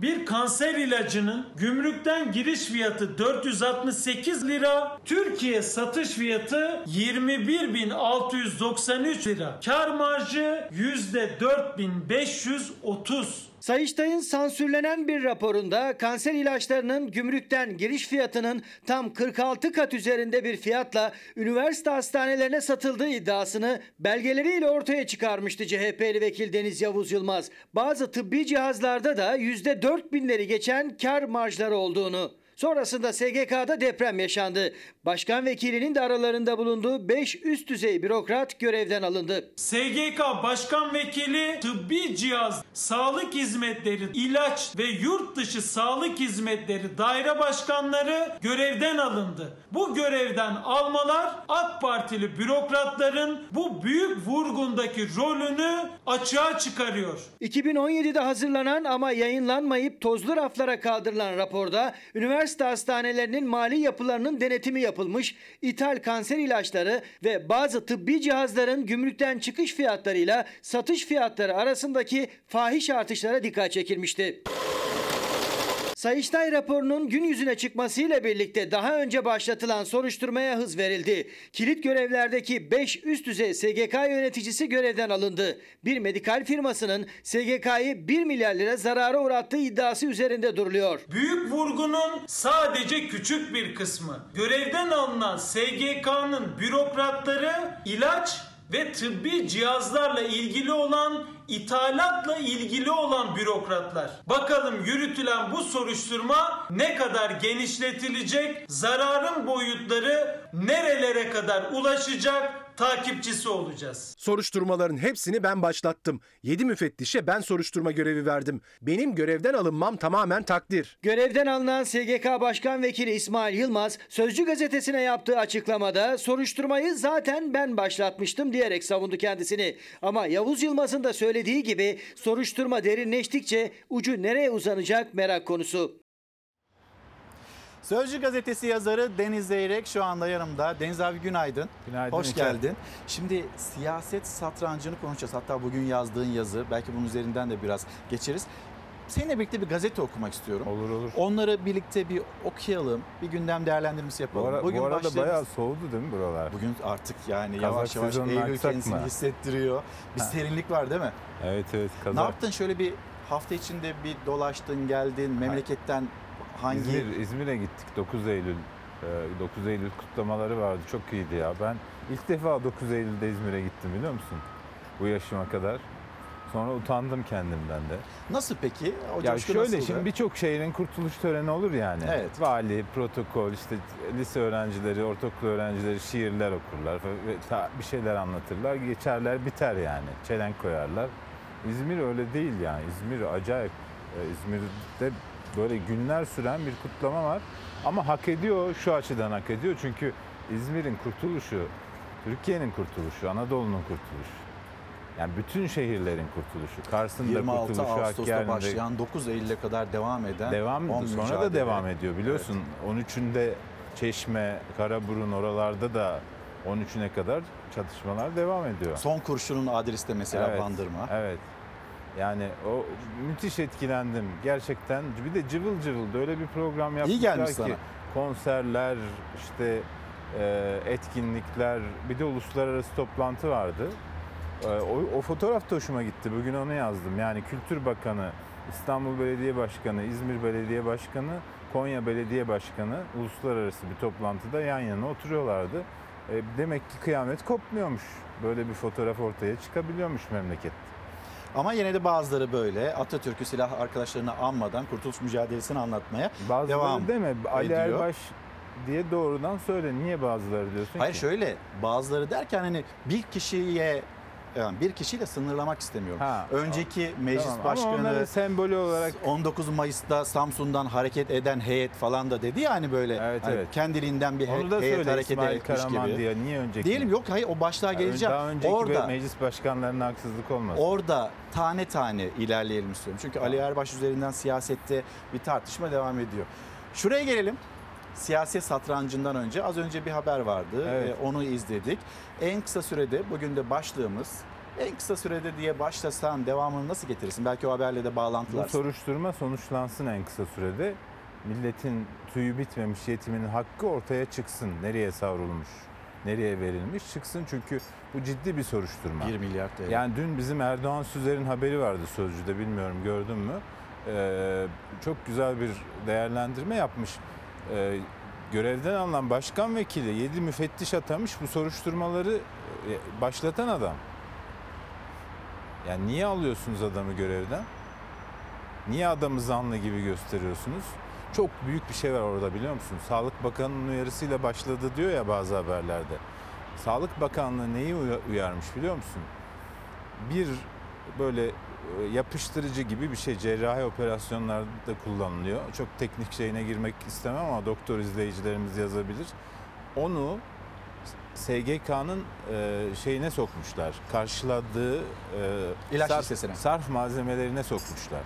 Bir kanser ilacının gümrükten giriş fiyatı 468 lira, Türkiye satış fiyatı 21.693 lira. Kar marjı %4530. Sayıştay'ın sansürlenen bir raporunda kanser ilaçlarının gümrükten giriş fiyatının tam 46 kat üzerinde bir fiyatla üniversite hastanelerine satıldığı iddiasını belgeleriyle ortaya çıkarmıştı CHP'li vekil Deniz Yavuz Yılmaz. Bazı tıbbi cihazlarda da %4 binleri geçen kar marjları olduğunu. Sonrasında SGK'da deprem yaşandı. Başkan vekilinin de aralarında bulunduğu 5 üst düzey bürokrat görevden alındı. SGK Başkan Vekili tıbbi cihaz, sağlık hizmetleri, ilaç ve yurt dışı sağlık hizmetleri daire başkanları görevden alındı. Bu görevden almalar AK Partili bürokratların bu büyük vurgundaki rolünü açığa çıkarıyor. 2017'de hazırlanan ama yayınlanmayıp tozlu raflara kaldırılan raporda üniversite hastanelerinin mali yapılarının denetimi yapılmış, ithal kanser ilaçları ve bazı tıbbi cihazların gümrükten çıkış fiyatlarıyla satış fiyatları arasındaki fahiş artışlara dikkat çekilmişti. Sayıştay raporunun gün yüzüne çıkmasıyla birlikte daha önce başlatılan soruşturmaya hız verildi. Kilit görevlerdeki 5 üst düzey SGK yöneticisi görevden alındı. Bir medikal firmasının SGK'yı 1 milyar lira zarara uğrattığı iddiası üzerinde duruluyor. Büyük vurgunun sadece küçük bir kısmı. Görevden alınan SGK'nın bürokratları ilaç ve tıbbi cihazlarla ilgili olan ithalatla ilgili olan bürokratlar. Bakalım yürütülen bu soruşturma ne kadar genişletilecek, zararın boyutları nerelere kadar ulaşacak takipçisi olacağız. Soruşturmaların hepsini ben başlattım. 7 müfettişe ben soruşturma görevi verdim. Benim görevden alınmam tamamen takdir. Görevden alınan SGK Başkan Vekili İsmail Yılmaz, Sözcü gazetesine yaptığı açıklamada soruşturmayı zaten ben başlatmıştım diyerek savundu kendisini. Ama Yavuz Yılmaz'ın da söylediği gibi soruşturma derinleştikçe ucu nereye uzanacak merak konusu. Sözcü gazetesi yazarı Deniz Zeyrek şu anda yanımda. Deniz abi günaydın. Günaydın Hoş İlker. geldin. Şimdi siyaset satrancını konuşacağız. Hatta bugün yazdığın yazı belki bunun üzerinden de biraz geçeriz. Seninle birlikte bir gazete okumak istiyorum. Olur olur. Onları birlikte bir okuyalım. Bir gündem değerlendirmesi Bu, yapalım. ara, bugün bu arada başlarımız- bayağı soğudu değil mi buralar? Bugün artık yani Kazak yavaş yavaş Eylül kendisini mı? hissettiriyor. Bir Ha. serinlik var değil mi? Evet evet. Ne Kazak. yaptın şöyle bir hafta içinde bir dolaştın geldin memleketten hangi İzmir, İzmir'e gittik 9 Eylül. e, 9 Eylül kutlamaları vardı. Çok iyiydi ya. Ben ilk defa 9 Eylül'de İzmir'e gittim biliyor musun? Bu yaşıma kadar. Sonra utandım kendimden de. Nasıl peki? O ya şöyle nasıldı? şimdi birçok şehrin kurtuluş töreni olur yani. Evet. Vali, protokol, işte lise öğrencileri, ortaokul öğrencileri şiirler okurlar ve bir şeyler anlatırlar. Geçerler biter yani. Çelenk koyarlar. İzmir öyle değil yani. İzmir acayip. Ee, İzmir'de böyle günler süren bir kutlama var. Ama hak ediyor, şu açıdan hak ediyor. Çünkü İzmir'in kurtuluşu, Türkiye'nin kurtuluşu, Anadolu'nun kurtuluşu. Yani bütün şehirlerin kurtuluşu. Kars'ın da 26 kurtuluşu, Ağustos'ta Hakkari'nin de- başlayan 9 Eylül'e kadar devam eden Devam on sonra da devam ediyor biliyorsun. 13'ünde Çeşme, Karaburun oralarda da 13'üne kadar çatışmalar devam ediyor. Son kurşunun adreste mesela Evet, Bandırma. Evet. Yani o müthiş etkilendim gerçekten. Bir de cıvıl cıvıl da öyle bir program yapmışlar gelmiş ki sana. konserler, işte e, etkinlikler, bir de uluslararası toplantı vardı. E, o, o fotoğraf da hoşuma gitti. Bugün onu yazdım. Yani Kültür Bakanı, İstanbul Belediye Başkanı, İzmir Belediye Başkanı, Konya Belediye Başkanı uluslararası bir toplantıda yan yana oturuyorlardı. E, demek ki kıyamet kopmuyormuş. Böyle bir fotoğraf ortaya çıkabiliyormuş memleket. Ama yine de bazıları böyle Atatürk'ü silah arkadaşlarını anmadan kurtuluş mücadelesini anlatmaya Bazıları devam deme. Ali ediyor. Erbaş diye doğrudan söyle. Niye bazıları diyorsun Hayır ki? şöyle bazıları derken hani bir kişiye yani bir kişiyle sınırlamak istemiyorum. Ha, Önceki meclis Tamam, ama başkanı sembolü olarak 19 Mayıs'ta Samsun'dan hareket eden heyet falan da dedi ya hani böyle Evet, hani evet. kendiliğinden bir Onu da heyet söyle hareket İsmail etmiş Karaman gibi. diye. Niye önceki? Diyelim yok hayır o başlığa Yani geleceğim. Daha önceki Orada meclis başkanlarına haksızlık olmasın. Orada tane tane ilerleyelim istiyorum. Çünkü Ali Erbaş üzerinden siyasette bir tartışma devam ediyor. Şuraya gelelim. Siyaset satrancından önce az önce bir haber vardı. Evet. Ee, onu izledik. En kısa sürede bugün de başlığımız en kısa sürede diye başlasan devamını nasıl getirirsin? Belki o haberle de Bu bağlantılar. soruşturma sonuçlansın en kısa sürede. Milletin tüyü bitmemiş yetiminin hakkı ortaya çıksın. Nereye savrulmuş, nereye verilmiş çıksın. Çünkü bu ciddi bir soruşturma. 1 milyar TL. Yani dün bizim Erdoğan Süzer'in haberi vardı Sözcü'de bilmiyorum gördün mü? Ee, çok güzel bir değerlendirme yapmış. Ee, görevden alınan başkan vekili 7 müfettiş atamış bu soruşturmaları e, başlatan adam. Yani niye alıyorsunuz adamı görevden? Niye adamı zanlı gibi gösteriyorsunuz? Çok büyük bir şey var orada biliyor musun? Sağlık Bakanı'nın uyarısıyla başladı diyor ya bazı haberlerde. Sağlık Bakanlığı neyi uya- uyarmış biliyor musun? Bir böyle e, yapıştırıcı gibi bir şey cerrahi operasyonlarda kullanılıyor. Çok teknik şeyine girmek istemem ama doktor izleyicilerimiz yazabilir. Onu SGK'nın e, şeyine sokmuşlar. Karşıladığı e, İlaç sarf, listesine. sarf malzemelerine sokmuşlar.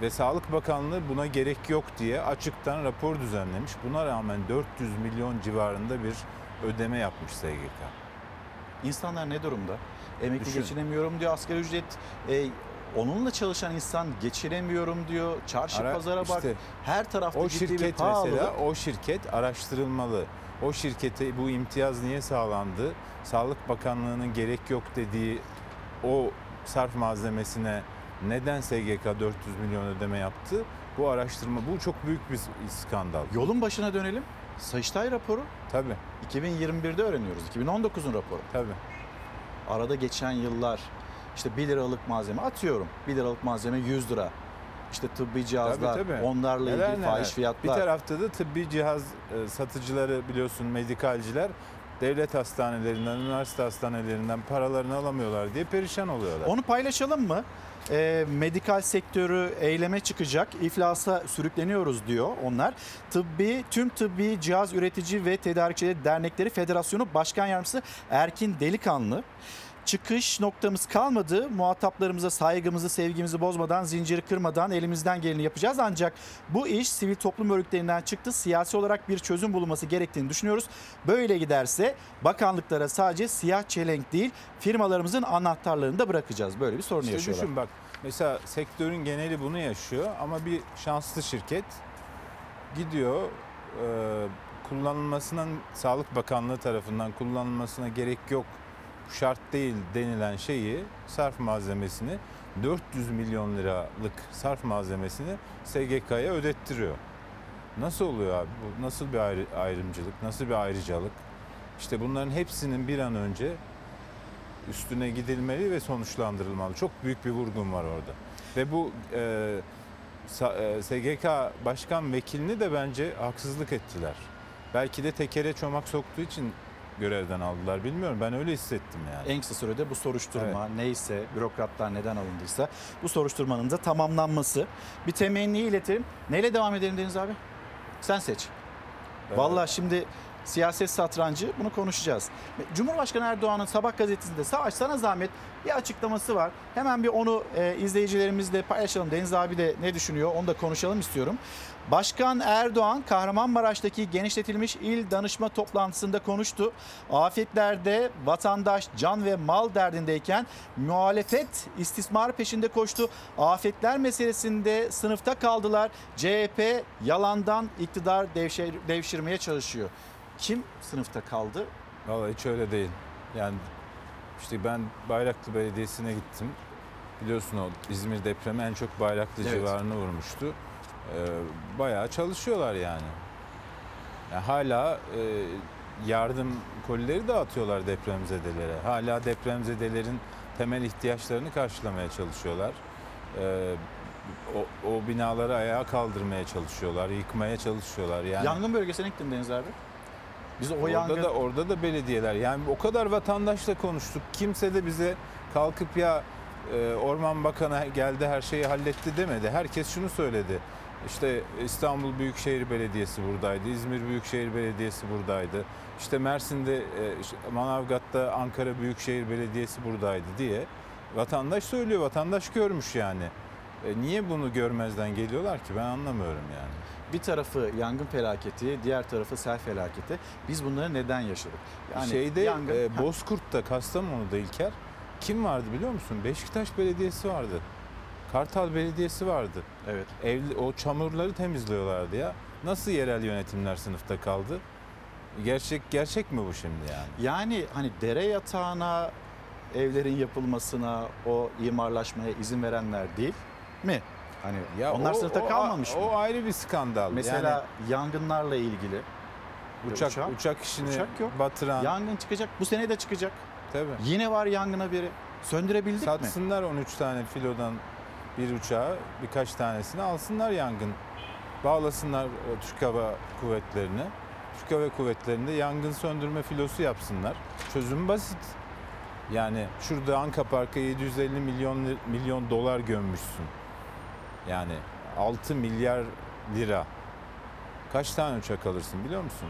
Ve Sağlık Bakanlığı buna gerek yok diye açıktan rapor düzenlemiş. Buna rağmen 400 milyon civarında bir ödeme yapmış SGK. İnsanlar ne durumda? Emekli Düşün. geçinemiyorum diyor asgari ücret. E, onunla çalışan insan geçinemiyorum diyor. Çarşı Ara- pazara bak. işte Her tarafta O ciddi bir şirket pahalılık. mesela o şirket araştırılmalı. O şirkete bu imtiyaz niye sağlandı? Sağlık Bakanlığı'nın gerek yok dediği o sarf malzemesine neden SGK 400 milyon ödeme yaptı? Bu araştırma bu çok büyük bir skandal. Yolun başına dönelim. Sayıştay raporu Tabii. 2021'de öğreniyoruz. 2019'un raporu. Tabii. Arada geçen yıllar işte 1 liralık malzeme atıyorum. 1 liralık malzeme 100 lira. İşte tıbbi cihazlar, Tabii, tabii. onlarla Neler ilgili neler. fahiş fiyatlar. Bir tarafta da tıbbi cihaz e, satıcıları biliyorsun medikalciler devlet hastanelerinden, üniversite hastanelerinden paralarını alamıyorlar diye perişan oluyorlar. Onu paylaşalım mı? Ee, medikal sektörü eyleme çıkacak, iflasa sürükleniyoruz diyor onlar. Tıbbi, tüm tıbbi cihaz üretici ve tedarikçileri dernekleri Federasyonu Başkan Yardımcısı Erkin Delikanlı. Çıkış noktamız kalmadı. Muhataplarımıza saygımızı, sevgimizi bozmadan, zinciri kırmadan elimizden geleni yapacağız. Ancak bu iş sivil toplum örgütlerinden çıktı. Siyasi olarak bir çözüm bulunması gerektiğini düşünüyoruz. Böyle giderse bakanlıklara sadece siyah çelenk değil, firmalarımızın anahtarlarını da bırakacağız. Böyle bir sorun İşte yaşıyorlar. düşün bak mesela sektörün geneli bunu yaşıyor ama bir şanslı şirket gidiyor e, kullanılmasının Sağlık Bakanlığı tarafından kullanılmasına gerek yok şart değil denilen şeyi sarf malzemesini 400 milyon liralık sarf malzemesini SGK'ya ödettiriyor. Nasıl oluyor abi? Bu nasıl bir ayrı- ayrımcılık? Nasıl bir ayrıcalık? İşte bunların hepsinin bir an önce üstüne gidilmeli ve sonuçlandırılmalı. Çok büyük bir vurgun var orada. Ve bu e, Sa- e, SGK Başkan Vekilini de bence haksızlık ettiler. Belki de tekere çomak soktuğu için görevden aldılar bilmiyorum. Ben öyle hissettim yani. En kısa sürede bu soruşturma neyse bürokratlar neden alındıysa bu soruşturmanın da tamamlanması. Bir temenni iletelim. Neyle devam edelim Deniz abi? Sen seç. Evet. Vallahi şimdi siyaset satrancı bunu konuşacağız. Cumhurbaşkanı Erdoğan'ın Sabah gazetesinde Savaş sana zahmet bir açıklaması var. Hemen bir onu e, izleyicilerimizle paylaşalım. Deniz abi de ne düşünüyor onu da konuşalım istiyorum. Başkan Erdoğan Kahramanmaraş'taki genişletilmiş il danışma toplantısında konuştu. Afetlerde vatandaş can ve mal derdindeyken muhalefet istismar peşinde koştu. Afetler meselesinde sınıfta kaldılar. CHP yalandan iktidar devşir, devşirmeye çalışıyor. Kim sınıfta kaldı? Vallahi hiç öyle değil. Yani işte ben Bayraklı Belediyesi'ne gittim. Biliyorsun o İzmir depremi en çok Bayraklı Evet. civarını vurmuştu. Ee, bayağı çalışıyorlar yani. yani hala e, yardım kolileri dağıtıyorlar depremzedelere. Hala depremzedelerin temel ihtiyaçlarını karşılamaya çalışıyorlar. Ee, o, o binaları ayağa kaldırmaya çalışıyorlar, yıkmaya çalışıyorlar. Yani Yangın bölgesine gittim Deniz abi. Biz o orada yangın... da orada da belediyeler yani o kadar vatandaşla konuştuk. Kimse de bize kalkıp ya e, Orman Bakanı geldi her şeyi halletti demedi. Herkes şunu söyledi. İşte İstanbul Büyükşehir Belediyesi buradaydı. İzmir Büyükşehir Belediyesi buradaydı. İşte Mersin'de, e, Manavgat'ta Ankara Büyükşehir Belediyesi buradaydı diye vatandaş söylüyor. Vatandaş görmüş yani. E, niye bunu görmezden geliyorlar ki ben anlamıyorum yani. Bir tarafı yangın felaketi, diğer tarafı sel felaketi. Biz bunları neden yaşadık? Şeyde yangın- e. Bozkurt'ta Kastamonu'da İlker kim vardı biliyor musun? Beşiktaş Belediyesi vardı. Kartal Belediyesi vardı. Evet. Evli, o çamurları temizliyorlardı ya. Nasıl yerel yönetimler sınıfta kaldı? Gerçek gerçek mi bu şimdi yani? Yani hani dere yatağına evlerin yapılmasına, o imarlaşmaya izin verenler değil mi? Hani onlar o- sınıfta o- kalmamış mı? O ayrı bir skandal. Mesela yangınlarla ilgili Uçak- Uçak- uçak işini uçak yok. batıran- Yangın çıkacak. Bu sene de çıkacak. Tabii. Yine var yangına biri. Söndürebildik mi? Satsınlar 13 tane filodan bir uçağı birkaç tanesini alsınlar yangın Bağlasınlar Türk Hava Kuvvetleri'ne. Türk Hava Kuvvetleri'nde yangın söndürme filosu yapsınlar. Çözüm basit. Yani şurada Anka Park'a 750 milyon milyon dolar gömmüşsün. Yani 6 milyar lira. Kaç tane uçak alırsın biliyor musun?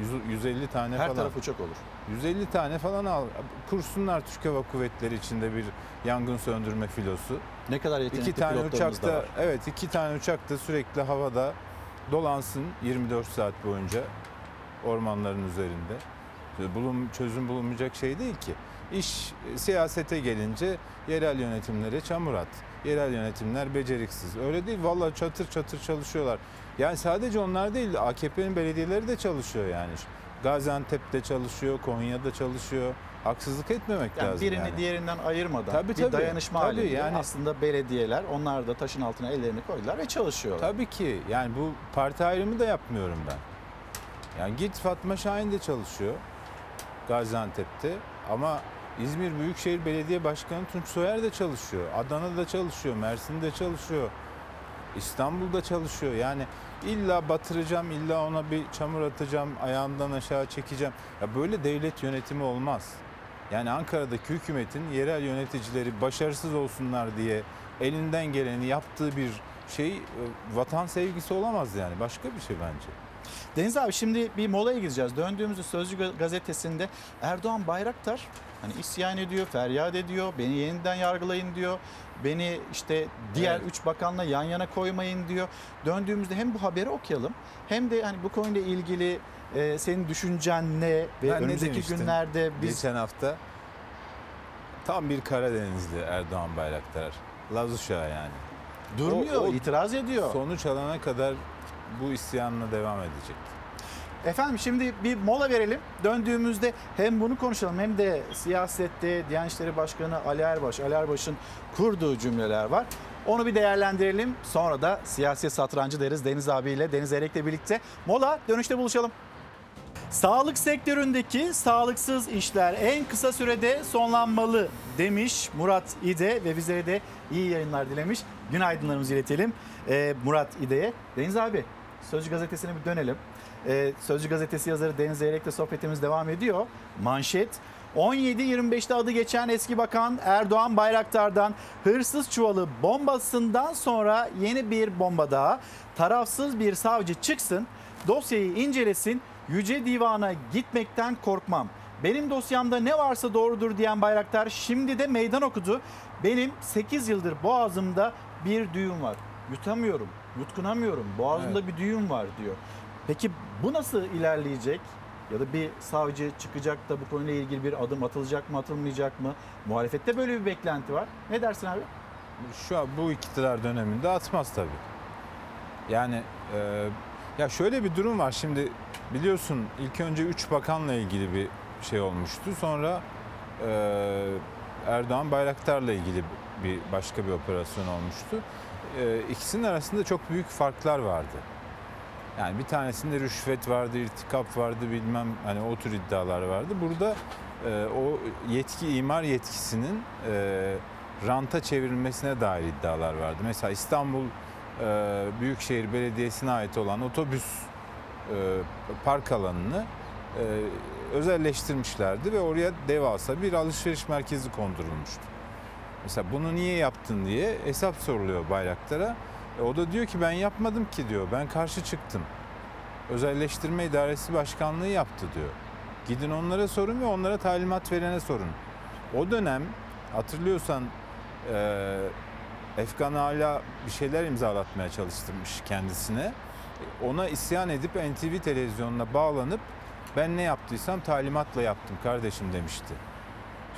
Yüz- 150 tane Her falan. taraf uçak olur. 150 tane falan al. Kursunlar Türk Hava Kuvvetleri içinde bir yangın söndürme filosu. Ne kadar yetenekli İki tane pilotlarımız uçak da da var. evet iki tane uçak da sürekli havada dolansın 24 saat boyunca ormanların üzerinde. Bulun, çözüm bulunmayacak şey değil ki. İş e, siyasete gelince yerel yönetimlere çamur at. Yerel yönetimler beceriksiz. Öyle değil. Vallahi çatır çatır çalışıyorlar. Yani sadece onlar değil AKP'nin belediyeleri de çalışıyor yani. Gaziantep'te çalışıyor, Konya'da çalışıyor. Haksızlık etmemek Yani lazım birini yani. diğerinden ayırmadan Tabii, bir tabii. dayanışma Tabii, halinde yani- aslında belediyeler onlar da taşın altına ellerini koydular ve çalışıyorlar. Tabii ki. Yani bu parti ayrımı da yapmıyorum ben. Yani git Fatma Şahin de çalışıyor Gaziantep'te ama İzmir Büyükşehir Belediye Başkanı Tunç Soyer de çalışıyor. Adana'da çalışıyor, Mersin'de çalışıyor. İstanbul'da çalışıyor. Yani illa batıracağım, illa ona bir çamur atacağım, ayağından aşağı çekeceğim. Ya böyle devlet yönetimi olmaz. Yani Ankara'daki hükümetin yerel yöneticileri başarısız olsunlar diye elinden geleni yaptığı bir şey e, vatan sevgisi olamaz yani. Başka bir şey bence. Deniz abi şimdi bir molaya gideceğiz. Döndüğümüzde Sözcü Ga- gazetesinde Erdoğan Bayraktar hani isyan ediyor, feryat ediyor, beni yeniden yargılayın diyor. Beni işte diğer Evet. üç bakanla yan yana koymayın diyor. Döndüğümüzde hem bu haberi okuyalım hem de hani bu konuyla ilgili e, senin düşüncen ne ve Ben ne önümüzdeki demiştim günlerde biz Geçen hafta tam bir Karadenizli Erdoğan Bayraktar. Laz uşağı yani. durmuyor, itiraz ediyor. Sonuç alana kadar bu isyanla devam edecek. Efendim şimdi bir mola verelim. Döndüğümüzde hem bunu konuşalım hem de siyasette Diyanet İşleri Başkanı Ali Erbaş, Ali Erbaş'ın kurduğu cümleler var. Onu bir değerlendirelim. Sonra da siyaset satrancı deriz Deniz abiyle, Deniz Erek'le birlikte. Mola dönüşte buluşalım. Sağlık sektöründeki sağlıksız işler en kısa sürede sonlanmalı demiş Murat İde ve bizlere de iyi yayınlar dilemiş. Günaydınlarımızı iletelim Ee, Murat İde'ye. Deniz abi Sözcü gazetesine bir dönelim. Ee, Sözcü gazetesi yazarı Deniz Zeyrek'le sohbetimiz devam ediyor. Manşet 17-25'te adı geçen eski bakan Erdoğan Bayraktar'dan hırsız çuvalı bombasından sonra yeni bir bomba daha. Tarafsız bir savcı çıksın, dosyayı incelesin, Yüce Divan'a gitmekten korkmam. Benim dosyamda ne varsa doğrudur diyen Bayraktar şimdi de meydan okudu. Benim 8 yıldır boğazımda bir düğüm var. Yutamıyorum, yutkunamıyorum. Boğazımda bir düğüm var diyor. Peki bu nasıl ilerleyecek? Ya da bir savcı çıkacak da bu konuyla ilgili bir adım atılacak mı, atılmayacak mı? Muhalefette böyle bir beklenti var. Ne dersin abi? Şu an bu iktidar döneminde atmaz tabii. Yani e, ya şöyle bir durum var şimdi biliyorsun ilk önce 3 bakanla ilgili bir şey olmuştu. Sonra e, Erdoğan Bayraktar'la ilgili bir başka bir operasyon olmuştu. E, ikisinin arasında çok büyük farklar vardı. Yani bir tanesinde rüşvet vardı, irtikap vardı bilmem hani o tür iddialar vardı. Burada e, o yetki imar yetkisinin e, ranta çevrilmesine dair iddialar vardı. Mesela İstanbul e, Büyükşehir Belediyesi'ne ait olan otobüs e, park alanını e, özelleştirmişlerdi ve oraya devasa bir alışveriş merkezi kondurulmuştu. Mesela bunu niye yaptın diye hesap soruluyor Bayraktar'a. E, o da diyor ki ben yapmadım ki diyor. Ben karşı çıktım. Özelleştirme İdaresi Başkanlığı yaptı diyor. Gidin onlara sorun ve onlara talimat verene sorun. O dönem hatırlıyorsan e, Efkan hala bir şeyler imzalatmaya çalıştırmış kendisine. Ona isyan edip NTV televizyonuna bağlanıp ben ne yaptıysam talimatla yaptım kardeşim demişti.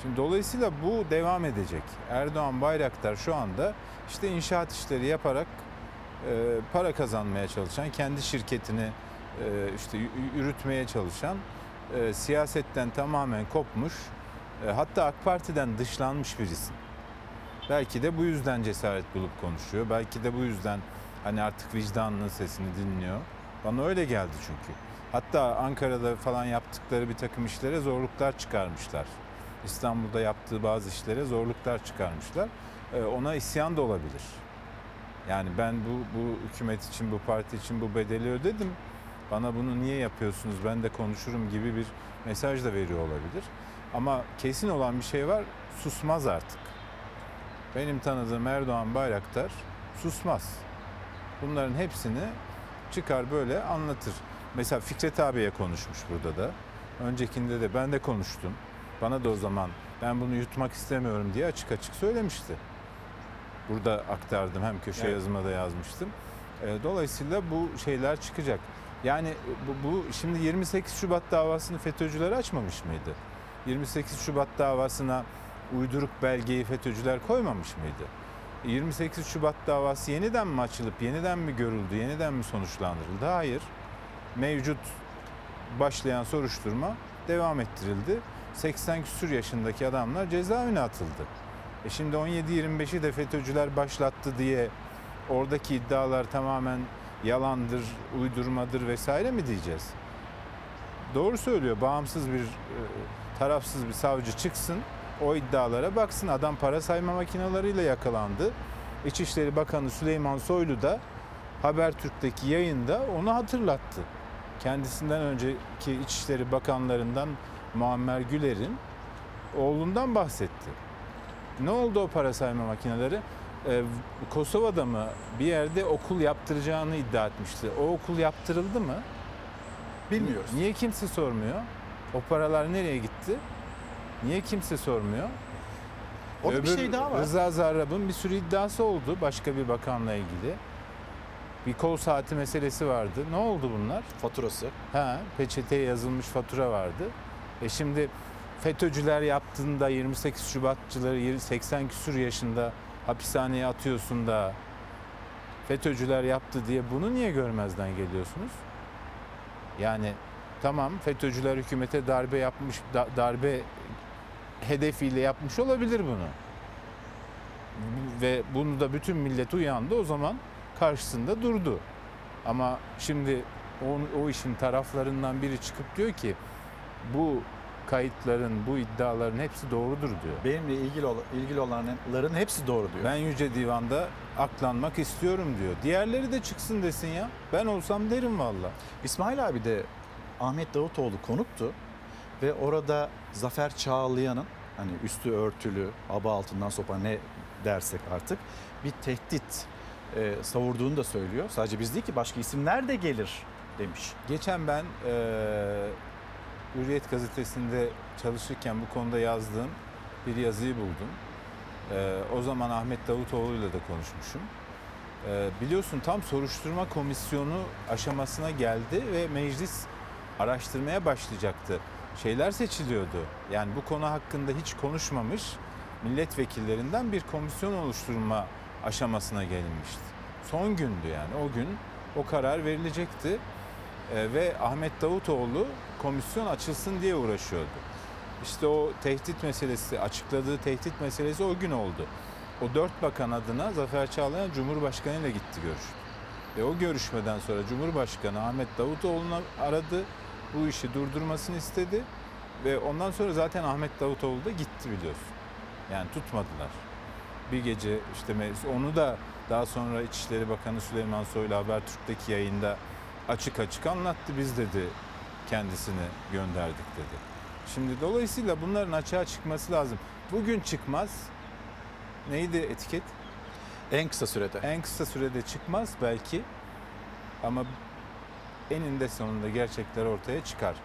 Şimdi dolayısıyla bu devam edecek. Erdoğan Bayraktar şu anda işte inşaat işleri yaparak e, para kazanmaya çalışan, kendi şirketini e, işte yürütmeye çalışan, e, siyasetten tamamen kopmuş, hatta AK Parti'den dışlanmış bir isim. Belki de bu yüzden cesaret bulup konuşuyor. Belki de bu yüzden hani artık vicdanının sesini dinliyor. Bana öyle geldi çünkü. Hatta Ankara'da falan yaptıkları bir takım işlere zorluklar çıkarmışlar. İstanbul'da yaptığı bazı işlere zorluklar çıkarmışlar. Ee, Ona isyan da olabilir. Yani ben bu, bu hükümet için, bu parti için bu bedeli ödedim. Bana bunu niye yapıyorsunuz ben de konuşurum gibi bir mesaj da veriyor olabilir. Ama kesin olan bir şey var susmaz artık. Benim tanıdığım Erdoğan Bayraktar susmaz. Bunların hepsini çıkar böyle anlatır. Mesela Fikret abiye konuşmuş burada da. Öncekinde de ben de konuştum. Bana da o zaman ben bunu yutmak istemiyorum diye açık açık söylemişti. Burada aktardım hem köşe Evet. yazıma da yazmıştım. E, Dolayısıyla bu şeyler çıkacak. Yani bu, bu şimdi 28 Şubat davasını FETÖ'cüler açmamış mıydı? 28 Şubat davasına uyduruk belgeyi FETÖ'cüler koymamış mıydı? 28 Şubat davası yeniden mi açılıp yeniden mi görüldü, yeniden mi sonuçlandırıldı? Hayır. Mevcut başlayan soruşturma devam ettirildi. 80 küsür yaşındaki adamlar cezaevine atıldı. E şimdi 17-25'i de FETÖ'cüler başlattı diye oradaki iddialar tamamen yalandır, uydurmadır vesaire mi diyeceğiz? Doğru söylüyor. Bağımsız bir, e, tarafsız bir savcı çıksın, o iddialara baksın. Adam para sayma makinalarıyla yakalandı. İçişleri Bakanı Süleyman Soylu da Habertürk'teki yayında onu hatırlattı. Kendisinden önceki İçişleri Bakanlarından Muammer Güler'in oğlundan bahsetti. Ne oldu o para sayma makineleri? Ee, Kosova'da mı bir yerde okul yaptıracağını iddia etmişti. O okul yaptırıldı mı? Bilmiyoruz. Niye kimse sormuyor? O paralar nereye gitti? Niye kimse sormuyor? Orada bir Öbür şey daha var. Rıza Zarrab'ın bir sürü iddiası oldu başka bir bakanla ilgili. Bir kol saati meselesi vardı. Ne oldu bunlar? Faturası. Ha, peçeteye yazılmış fatura vardı. E şimdi FETÖ'cüler yaptığında 28 Şubatçıları 80 küsur yaşında hapishaneye atıyorsun da FETÖ'cüler yaptı diye bunu niye görmezden geliyorsunuz? Yani tamam FETÖ'cüler hükümete darbe yapmış, da- darbe hedefiyle yapmış olabilir bunu. Ve bunu da bütün millet uyandı o zaman karşısında durdu. Ama şimdi o, o işin taraflarından biri çıkıp diyor ki bu kayıtların, bu iddiaların hepsi doğrudur diyor. Benimle ilgili ol- ilgili olanların hepsi doğru diyor. Ben Yüce Divan'da aklanmak istiyorum diyor. Diğerleri de çıksın desin ya. Ben olsam derim valla. İsmail abi de Ahmet Davutoğlu konuktu ve orada Zafer Çağlayan'ın hani üstü örtülü, aba altından sopa ne dersek artık bir tehdit e, savurduğunu da söylüyor. Sadece biz değil ki başka isimler de gelir demiş. Geçen ben eee Hürriyet gazetesinde çalışırken bu konuda yazdığım bir yazıyı buldum. Eee, o zaman Ahmet Davutoğlu'yla da konuşmuşum. Eee, biliyorsun tam soruşturma komisyonu aşamasına geldi ve meclis araştırmaya başlayacaktı. Şeyler seçiliyordu. Yani bu konu hakkında hiç konuşmamış milletvekillerinden bir komisyon oluşturma aşamasına gelinmişti. Son gündü yani o gün o karar verilecekti. Ee, ve Ahmet Davutoğlu komisyon açılsın diye uğraşıyordu. İşte o tehdit meselesi, açıkladığı tehdit meselesi o gün oldu. O dört bakan adına Zafer Çağlayan Cumhurbaşkanı ile gitti görüştü. Ve o görüşmeden sonra Cumhurbaşkanı Ahmet Davutoğlu'nu aradı. Bu işi durdurmasını istedi. Ve ondan sonra zaten Ahmet Davutoğlu da gitti biliyorsun. Yani tutmadılar. Bir gece işte onu da daha sonra İçişleri Bakanı Süleyman Soylu Habertürk'teki yayında açık açık anlattı. Biz dedi kendisini gönderdik dedi. Şimdi dolayısıyla bunların açığa çıkması lazım. Bugün çıkmaz. Neydi etiket? En kısa sürede. En kısa sürede çıkmaz belki. Ama eninde sonunda gerçekler ortaya çıkar.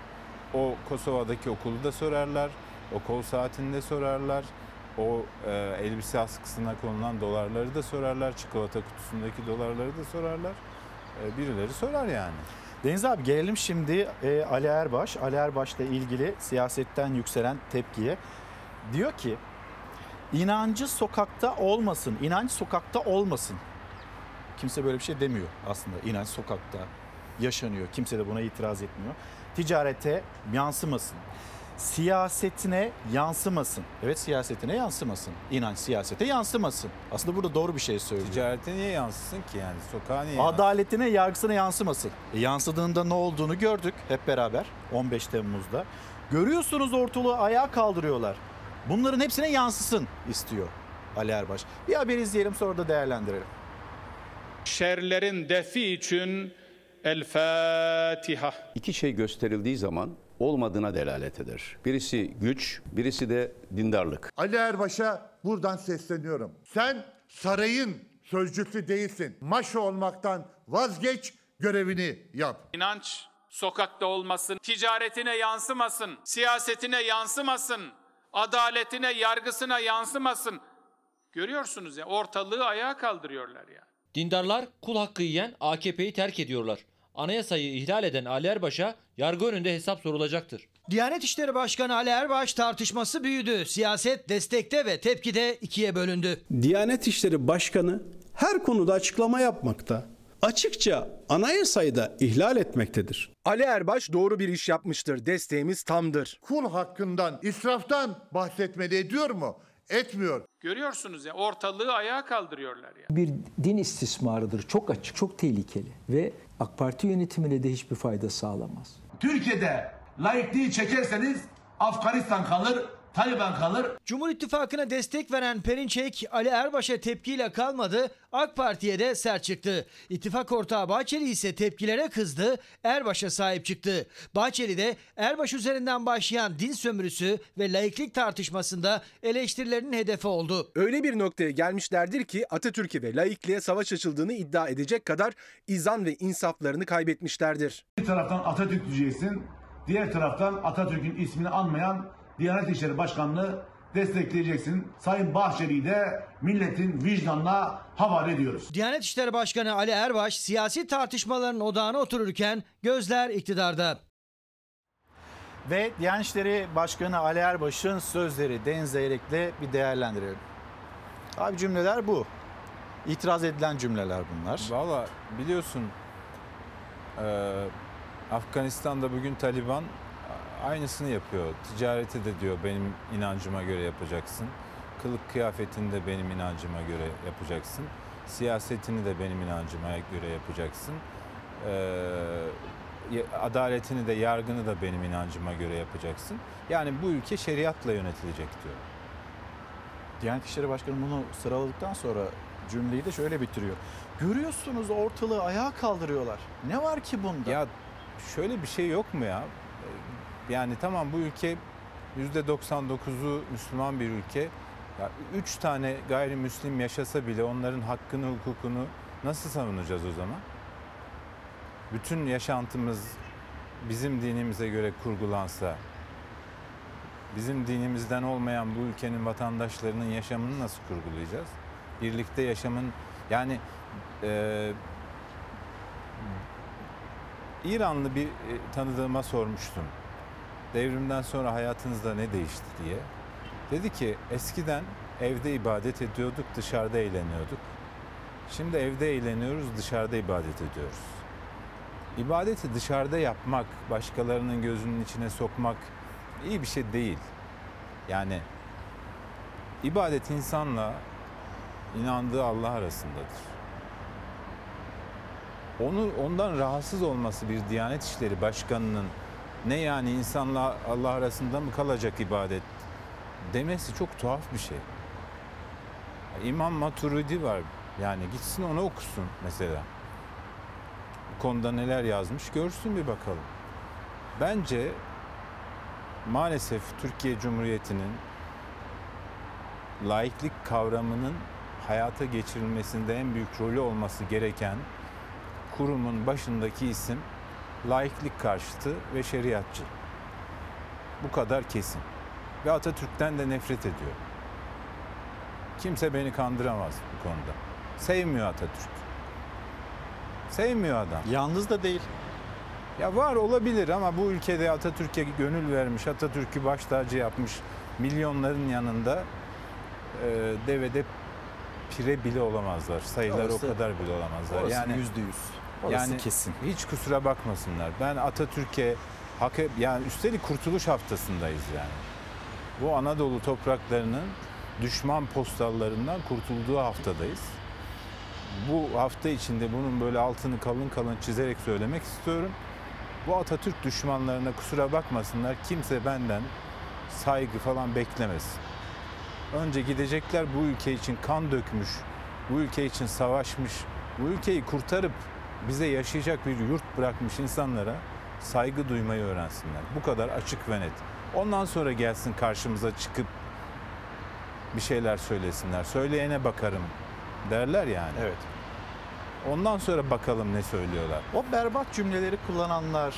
O Kosova'daki okulu da sorarlar. O kol saatini de sorarlar. O e, elbise askısına konulan dolarları da sorarlar. Çikolata kutusundaki dolarları da sorarlar. E, birileri sorar yani. Deniz abi gelelim şimdi e, Ali Erbaş. Ali Erbaş'la ilgili siyasetten yükselen tepkiye. Diyor ki inancı sokakta olmasın, inanç sokakta olmasın. Kimse böyle bir şey demiyor aslında. İnanç sokakta yaşanıyor. Kimse de buna itiraz etmiyor. Ticarete yansımasın. Siyasetine yansımasın. Evet siyasetine yansımasın. İnanç siyasete yansımasın. Aslında burada doğru bir şey söylüyor. Ticarete niye yansısın ki yani? Sokağa niye Adaletine, yargısına yansımasın. E, yansıdığında ne olduğunu gördük hep beraber 15 Temmuz'da. Görüyorsunuz ortalığı ayağa kaldırıyorlar. Bunların hepsine yansısın istiyor Ali Erbaş. Bir haber izleyelim sonra da değerlendirelim. Şerlerin defi için El Fatiha. İki şey gösterildiği zaman olmadığına delalet eder. Birisi güç, birisi de dindarlık. Ali Erbaş'a buradan sesleniyorum. Sen sarayın sözcüsü değilsin. Maşo olmaktan vazgeç, görevini yap. İnanç sokakta olmasın, ticaretine yansımasın, siyasetine yansımasın, adaletine, yargısına yansımasın. Görüyorsunuz ya ortalığı ayağa kaldırıyorlar ya. Dindarlar kul hakkı yiyen AKP'yi terk ediyorlar. Anayasayı ihlal eden Ali Erbaş'a yargı önünde hesap sorulacaktır. Diyanet İşleri Başkanı Ali Erbaş tartışması büyüdü. Siyaset destekte ve tepkide ikiye bölündü. Diyanet İşleri Başkanı her konuda açıklama yapmakta. Açıkça anayasayı da ihlal etmektedir. Ali Erbaş doğru bir iş yapmıştır. Desteğimiz tamdır. Kul hakkından, israftan bahsetmeli ediyor mu? Etmiyor. Görüyorsunuz ya ortalığı ayağa kaldırıyorlar ya. Bir din istismarıdır. Çok açık, çok tehlikeli ve AK Parti yönetimine de hiçbir fayda sağlamaz. Türkiye'de laikliği çekerseniz Afganistan kalır, Taliban kalır. Cumhur İttifakı'na destek veren Perinçek Ali Erbaş'a tepkiyle kalmadı, AK Parti'ye de sert çıktı. İttifak ortağı Bahçeli ise tepkilere kızdı, Erbaş'a sahip çıktı. Bahçeli de Erbaş üzerinden başlayan din sömürüsü ve laiklik tartışmasında eleştirilerinin hedefi oldu. Öyle bir noktaya gelmişlerdir ki Atatürk'e ve laikliğe savaş açıldığını iddia edecek kadar izan ve insaflarını kaybetmişlerdir. Bir taraftan Atatürk diyeceksin, diğer taraftan Atatürk'ün ismini anmayan Diyanet İşleri Başkanlığı destekleyeceksin. Sayın Bahçeli'yi de milletin vicdanına havale ediyoruz. Diyanet İşleri Başkanı Ali Erbaş siyasi tartışmaların odağına otururken gözler iktidarda. Ve Diyanet İşleri Başkanı Ali Erbaş'ın sözleri Deniz Zeyrek'le bir değerlendirelim. Abi cümleler bu. İtiraz edilen cümleler bunlar. Valla biliyorsun e, Afganistan'da bugün Taliban aynısını yapıyor. Ticareti de diyor benim inancıma göre yapacaksın. Kılık kıyafetini de benim inancıma göre yapacaksın. Siyasetini de benim inancıma göre yapacaksın. Ee, adaletini de yargını da benim inancıma göre yapacaksın. Yani bu ülke şeriatla yönetilecek diyor. Diyanet İşleri Başkanı bunu sıraladıktan sonra cümleyi de şöyle bitiriyor. Görüyorsunuz ortalığı ayağa kaldırıyorlar. Ne var ki bunda? Ya şöyle bir şey yok mu ya? Yani tamam bu ülke %99'u Müslüman bir ülke. Ya üç tane gayrimüslim yaşasa bile onların hakkını, hukukunu nasıl savunacağız o zaman? Bütün yaşantımız bizim dinimize göre kurgulansa, bizim dinimizden olmayan bu ülkenin vatandaşlarının yaşamını nasıl kurgulayacağız? Birlikte yaşamın yani e, İranlı bir tanıdığıma sormuştum devrimden sonra hayatınızda ne değişti diye. Dedi ki eskiden evde ibadet ediyorduk, dışarıda eğleniyorduk. Şimdi evde eğleniyoruz, dışarıda ibadet ediyoruz. İbadeti dışarıda yapmak, başkalarının gözünün içine sokmak iyi bir şey değil. Yani ibadet insanla inandığı Allah arasındadır. Onu ondan rahatsız olması bir Diyanet İşleri Başkanı'nın ne yani insanla Allah arasında mı kalacak ibadet demesi çok tuhaf bir şey. İmam Maturidi var. Yani gitsin onu okusun mesela. Bu konuda neler yazmış görsün bir bakalım. Bence maalesef Türkiye Cumhuriyeti'nin laiklik kavramının hayata geçirilmesinde en büyük rolü olması gereken kurumun başındaki isim laiklik karşıtı ve şeriatçı. Bu kadar kesin. Ve Atatürk'ten de nefret ediyor. Kimse beni kandıramaz bu konuda. Sevmiyor Atatürk. Sevmiyor adam. Yalnız da değil. Ya var olabilir ama bu ülkede Atatürk'e gönül vermiş, Atatürk'ü baş tacı yapmış milyonların yanında e, devede pire bile olamazlar. Sayılar Orası- o kadar bile olamazlar. orası yani yüzde yüz. Orası yani kesin. hiç kusura bakmasınlar. Ben Atatürk'e hak yani üstelik Kurtuluş Haftası'ndayız yani. Bu Anadolu topraklarının düşman postallarından kurtulduğu haftadayız. Bu hafta içinde bunun böyle altını kalın kalın çizerek söylemek istiyorum. Bu Atatürk düşmanlarına kusura bakmasınlar. Kimse benden saygı falan beklemesin. Önce gidecekler bu ülke için kan dökmüş, bu ülke için savaşmış, Bu ülkeyi kurtarıp bize yaşayacak bir yurt bırakmış insanlara saygı duymayı öğrensinler. Bu kadar açık ve net. Ondan sonra gelsin karşımıza çıkıp bir şeyler söylesinler. Söyleyene bakarım derler yani. Evet. Ondan sonra bakalım ne söylüyorlar. O berbat cümleleri kullananlar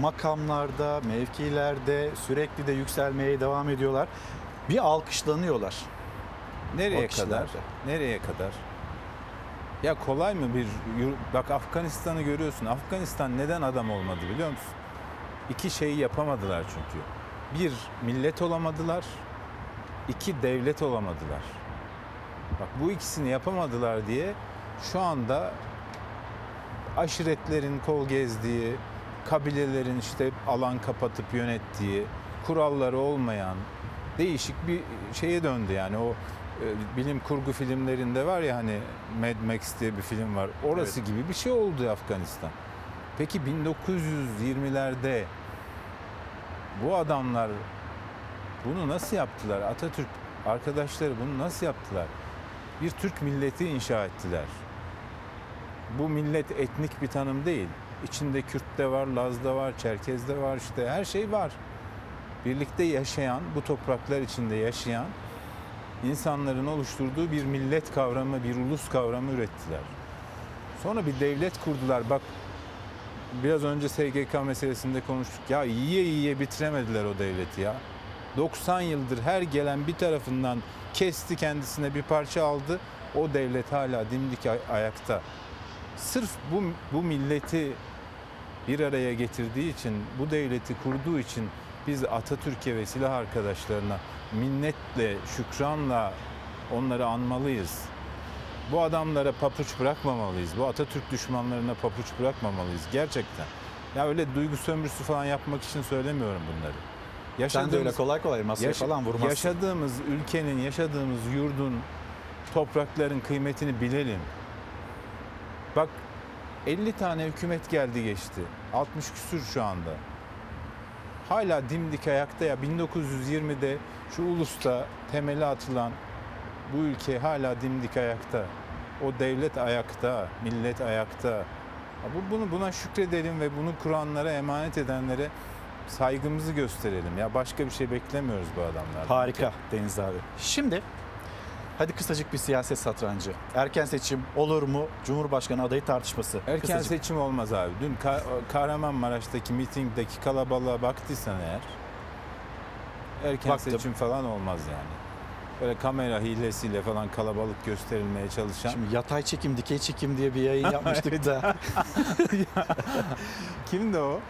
makamlarda, mevkilerde sürekli de yükselmeye devam ediyorlar. Bir alkışlanıyorlar. Nereye kadar? Nereye kadar? Ya kolay mı bir bak Afganistan'ı görüyorsun. Afganistan neden adam olmadı biliyor musun? İki şeyi yapamadılar çünkü. Bir millet olamadılar. iki devlet olamadılar. Bak bu ikisini yapamadılar diye şu anda aşiretlerin kol gezdiği, kabilelerin işte alan kapatıp yönettiği, kuralları olmayan değişik bir şeye döndü yani o bilim kurgu filmlerinde var ya hani Mad Max diye bir film var. Orası gibi bir şey oldu Afganistan. Peki 1920'lerde bu adamlar bunu nasıl yaptılar? Atatürk arkadaşları bunu nasıl yaptılar? Bir Türk milleti inşa ettiler. Bu millet etnik bir tanım değil. İçinde Kürt de var, Laz da var, Çerkez de var işte her şey var. Birlikte yaşayan, bu topraklar içinde yaşayan insanların oluşturduğu bir millet kavramı, bir ulus kavramı ürettiler. Sonra bir devlet kurdular. Bak biraz önce SGK meselesinde konuştuk. Ya yiye yiye bitiremediler o devleti ya. 90 yıldır her gelen bir tarafından kesti kendisine bir parça aldı. O devlet hala dimdik ay- ayakta. Sırf bu, bu milleti bir araya getirdiği için, bu devleti kurduğu için biz Atatürk'e ve silah arkadaşlarına minnetle, şükranla onları anmalıyız. Bu adamlara papuç bırakmamalıyız. Bu Atatürk düşmanlarına papuç bırakmamalıyız gerçekten. Ya öyle duygu sömürüsü falan yapmak için söylemiyorum bunları. Sen de öyle kolay kolay masaya Yaşa- falan vurmazsın. Yaşadığımız ülkenin, yaşadığımız yurdun, toprakların kıymetini bilelim. Bak 50 tane hükümet geldi geçti. 60 küsür şu anda. Hala dimdik ayakta ya 1920'de şu ulusta temeli atılan bu ülke hala dimdik ayakta. O devlet ayakta, millet ayakta. Ya Bu bunu buna şükredelim ve bunu kuranlara emanet edenlere saygımızı gösterelim. Ya başka bir şey beklemiyoruz bu adamlardan. Harika Deniz abi. Şimdi hadi kısacık bir siyaset satrancı. Erken seçim olur mu? Cumhurbaşkanı adayı tartışması. Erken Kısacık. seçim olmaz abi. Dün Ka- Kahramanmaraş'taki mitingdeki kalabalığa baktıysan eğer erken Baktım. seçim falan olmaz yani. Böyle kamera hilesiyle falan kalabalık gösterilmeye çalışan. Şimdi yatay çekim, dikey çekim diye bir yayın yapmıştık da. Kimdi o?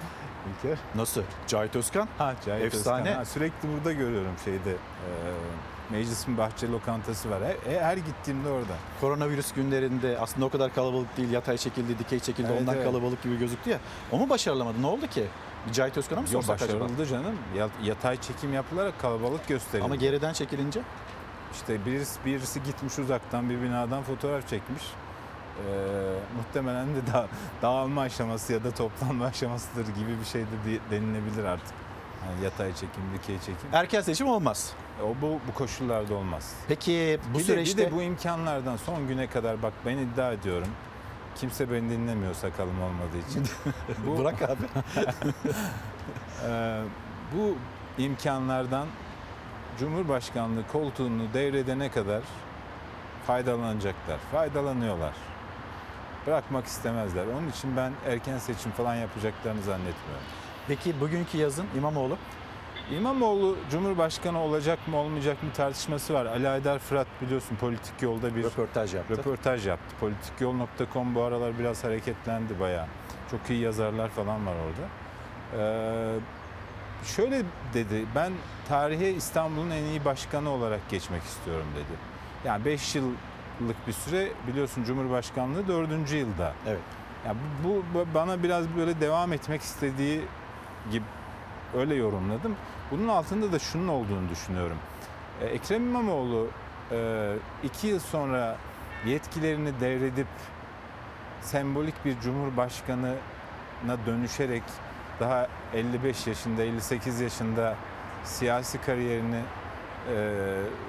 İlker? Nasıl? Cahit Özkan. Ha, Cahit Efsane. Özkan. Ha, sürekli burada görüyorum şeyde. E, meclisin bahçe lokantası var. Her, her gittiğimde orada. Koronavirüs günlerinde aslında o kadar kalabalık değil. Yatay çekildi, dikey çekildi. Evet, ondan evet. kalabalık gibi gözüktü ya. O mu başarılamadı? Ne oldu ki? Cahit Özkan'a mı Yok sorsak acaba? başarıldı canım. Ya- Yatay çekim yapılarak kalabalık gösterildi. Ama geriden çekilince? İşte birisi, birisi gitmiş uzaktan bir binadan fotoğraf çekmiş. Ee, muhtemelen de da, dağılma aşaması ya da toplanma aşamasıdır gibi bir şey de denilebilir artık. Yani yatay çekim, dikey çekim. Erken seçim olmaz. O bu, bu koşullarda olmaz. Peki bu bir süreçte... de, bir de bu imkanlardan son güne kadar bak ben iddia ediyorum. Kimse beni dinlemiyor sakalım olmadığı için. Bırak abi. Ee, bu imkanlardan Cumhurbaşkanlığı koltuğunu devredene kadar faydalanacaklar. Faydalanıyorlar. Bırakmak istemezler. Onun için ben erken seçim falan yapacaklarını zannetmiyorum. Peki bugünkü yazın İmamoğlu? İmamoğlu Cumhurbaşkanı olacak mı olmayacak mı tartışması var. Ali Aydar Fırat biliyorsun politik yolda bir Röportaj yaptı. röportaj yaptı. Politikyol.com bu aralar biraz hareketlendi bayağı. Çok iyi yazarlar falan var orada. Ee, şöyle dedi, ben tarihe İstanbul'un en iyi başkanı olarak geçmek istiyorum dedi. Yani 5 yıllık bir süre biliyorsun Cumhurbaşkanlığı 4. yılda. Evet. Ya bu, bu- bu bana biraz böyle devam etmek istediği gibi öyle yorumladım. Bunun altında da şunun olduğunu düşünüyorum. Ee, Ekrem İmamoğlu e, iki yıl sonra yetkilerini devredip sembolik bir cumhurbaşkanına dönüşerek daha 55 yaşında 58 yaşında siyasi kariyerini e,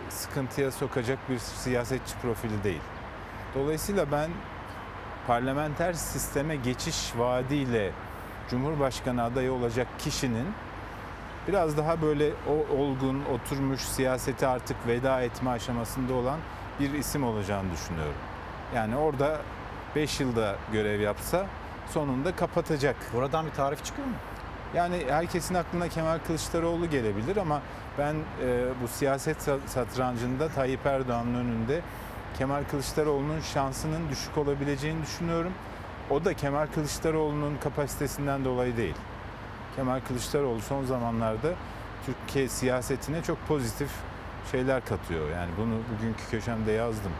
sıkıntıya sokacak bir siyasetçi profili değil. Dolayısıyla ben parlamenter sisteme geçiş vaadiyle Cumhurbaşkanı adayı olacak kişinin biraz daha böyle o olgun, oturmuş siyaseti artık veda etme aşamasında olan bir isim olacağını düşünüyorum. Yani orada 5 yılda görev yapsa sonunda kapatacak. Buradan bir tarif çıkıyor mu? Yani herkesin aklına Kemal Kılıçdaroğlu gelebilir ama ben e, bu siyaset satrancında Tayyip Erdoğan'ın önünde Kemal Kılıçdaroğlu'nun şansının düşük olabileceğini düşünüyorum. O da Kemal Kılıçdaroğlu'nun kapasitesinden dolayı değil. Kemal Kılıçdaroğlu son zamanlarda Türkiye siyasetine çok pozitif şeyler katıyor. Yani bunu bugünkü köşemde yazdım.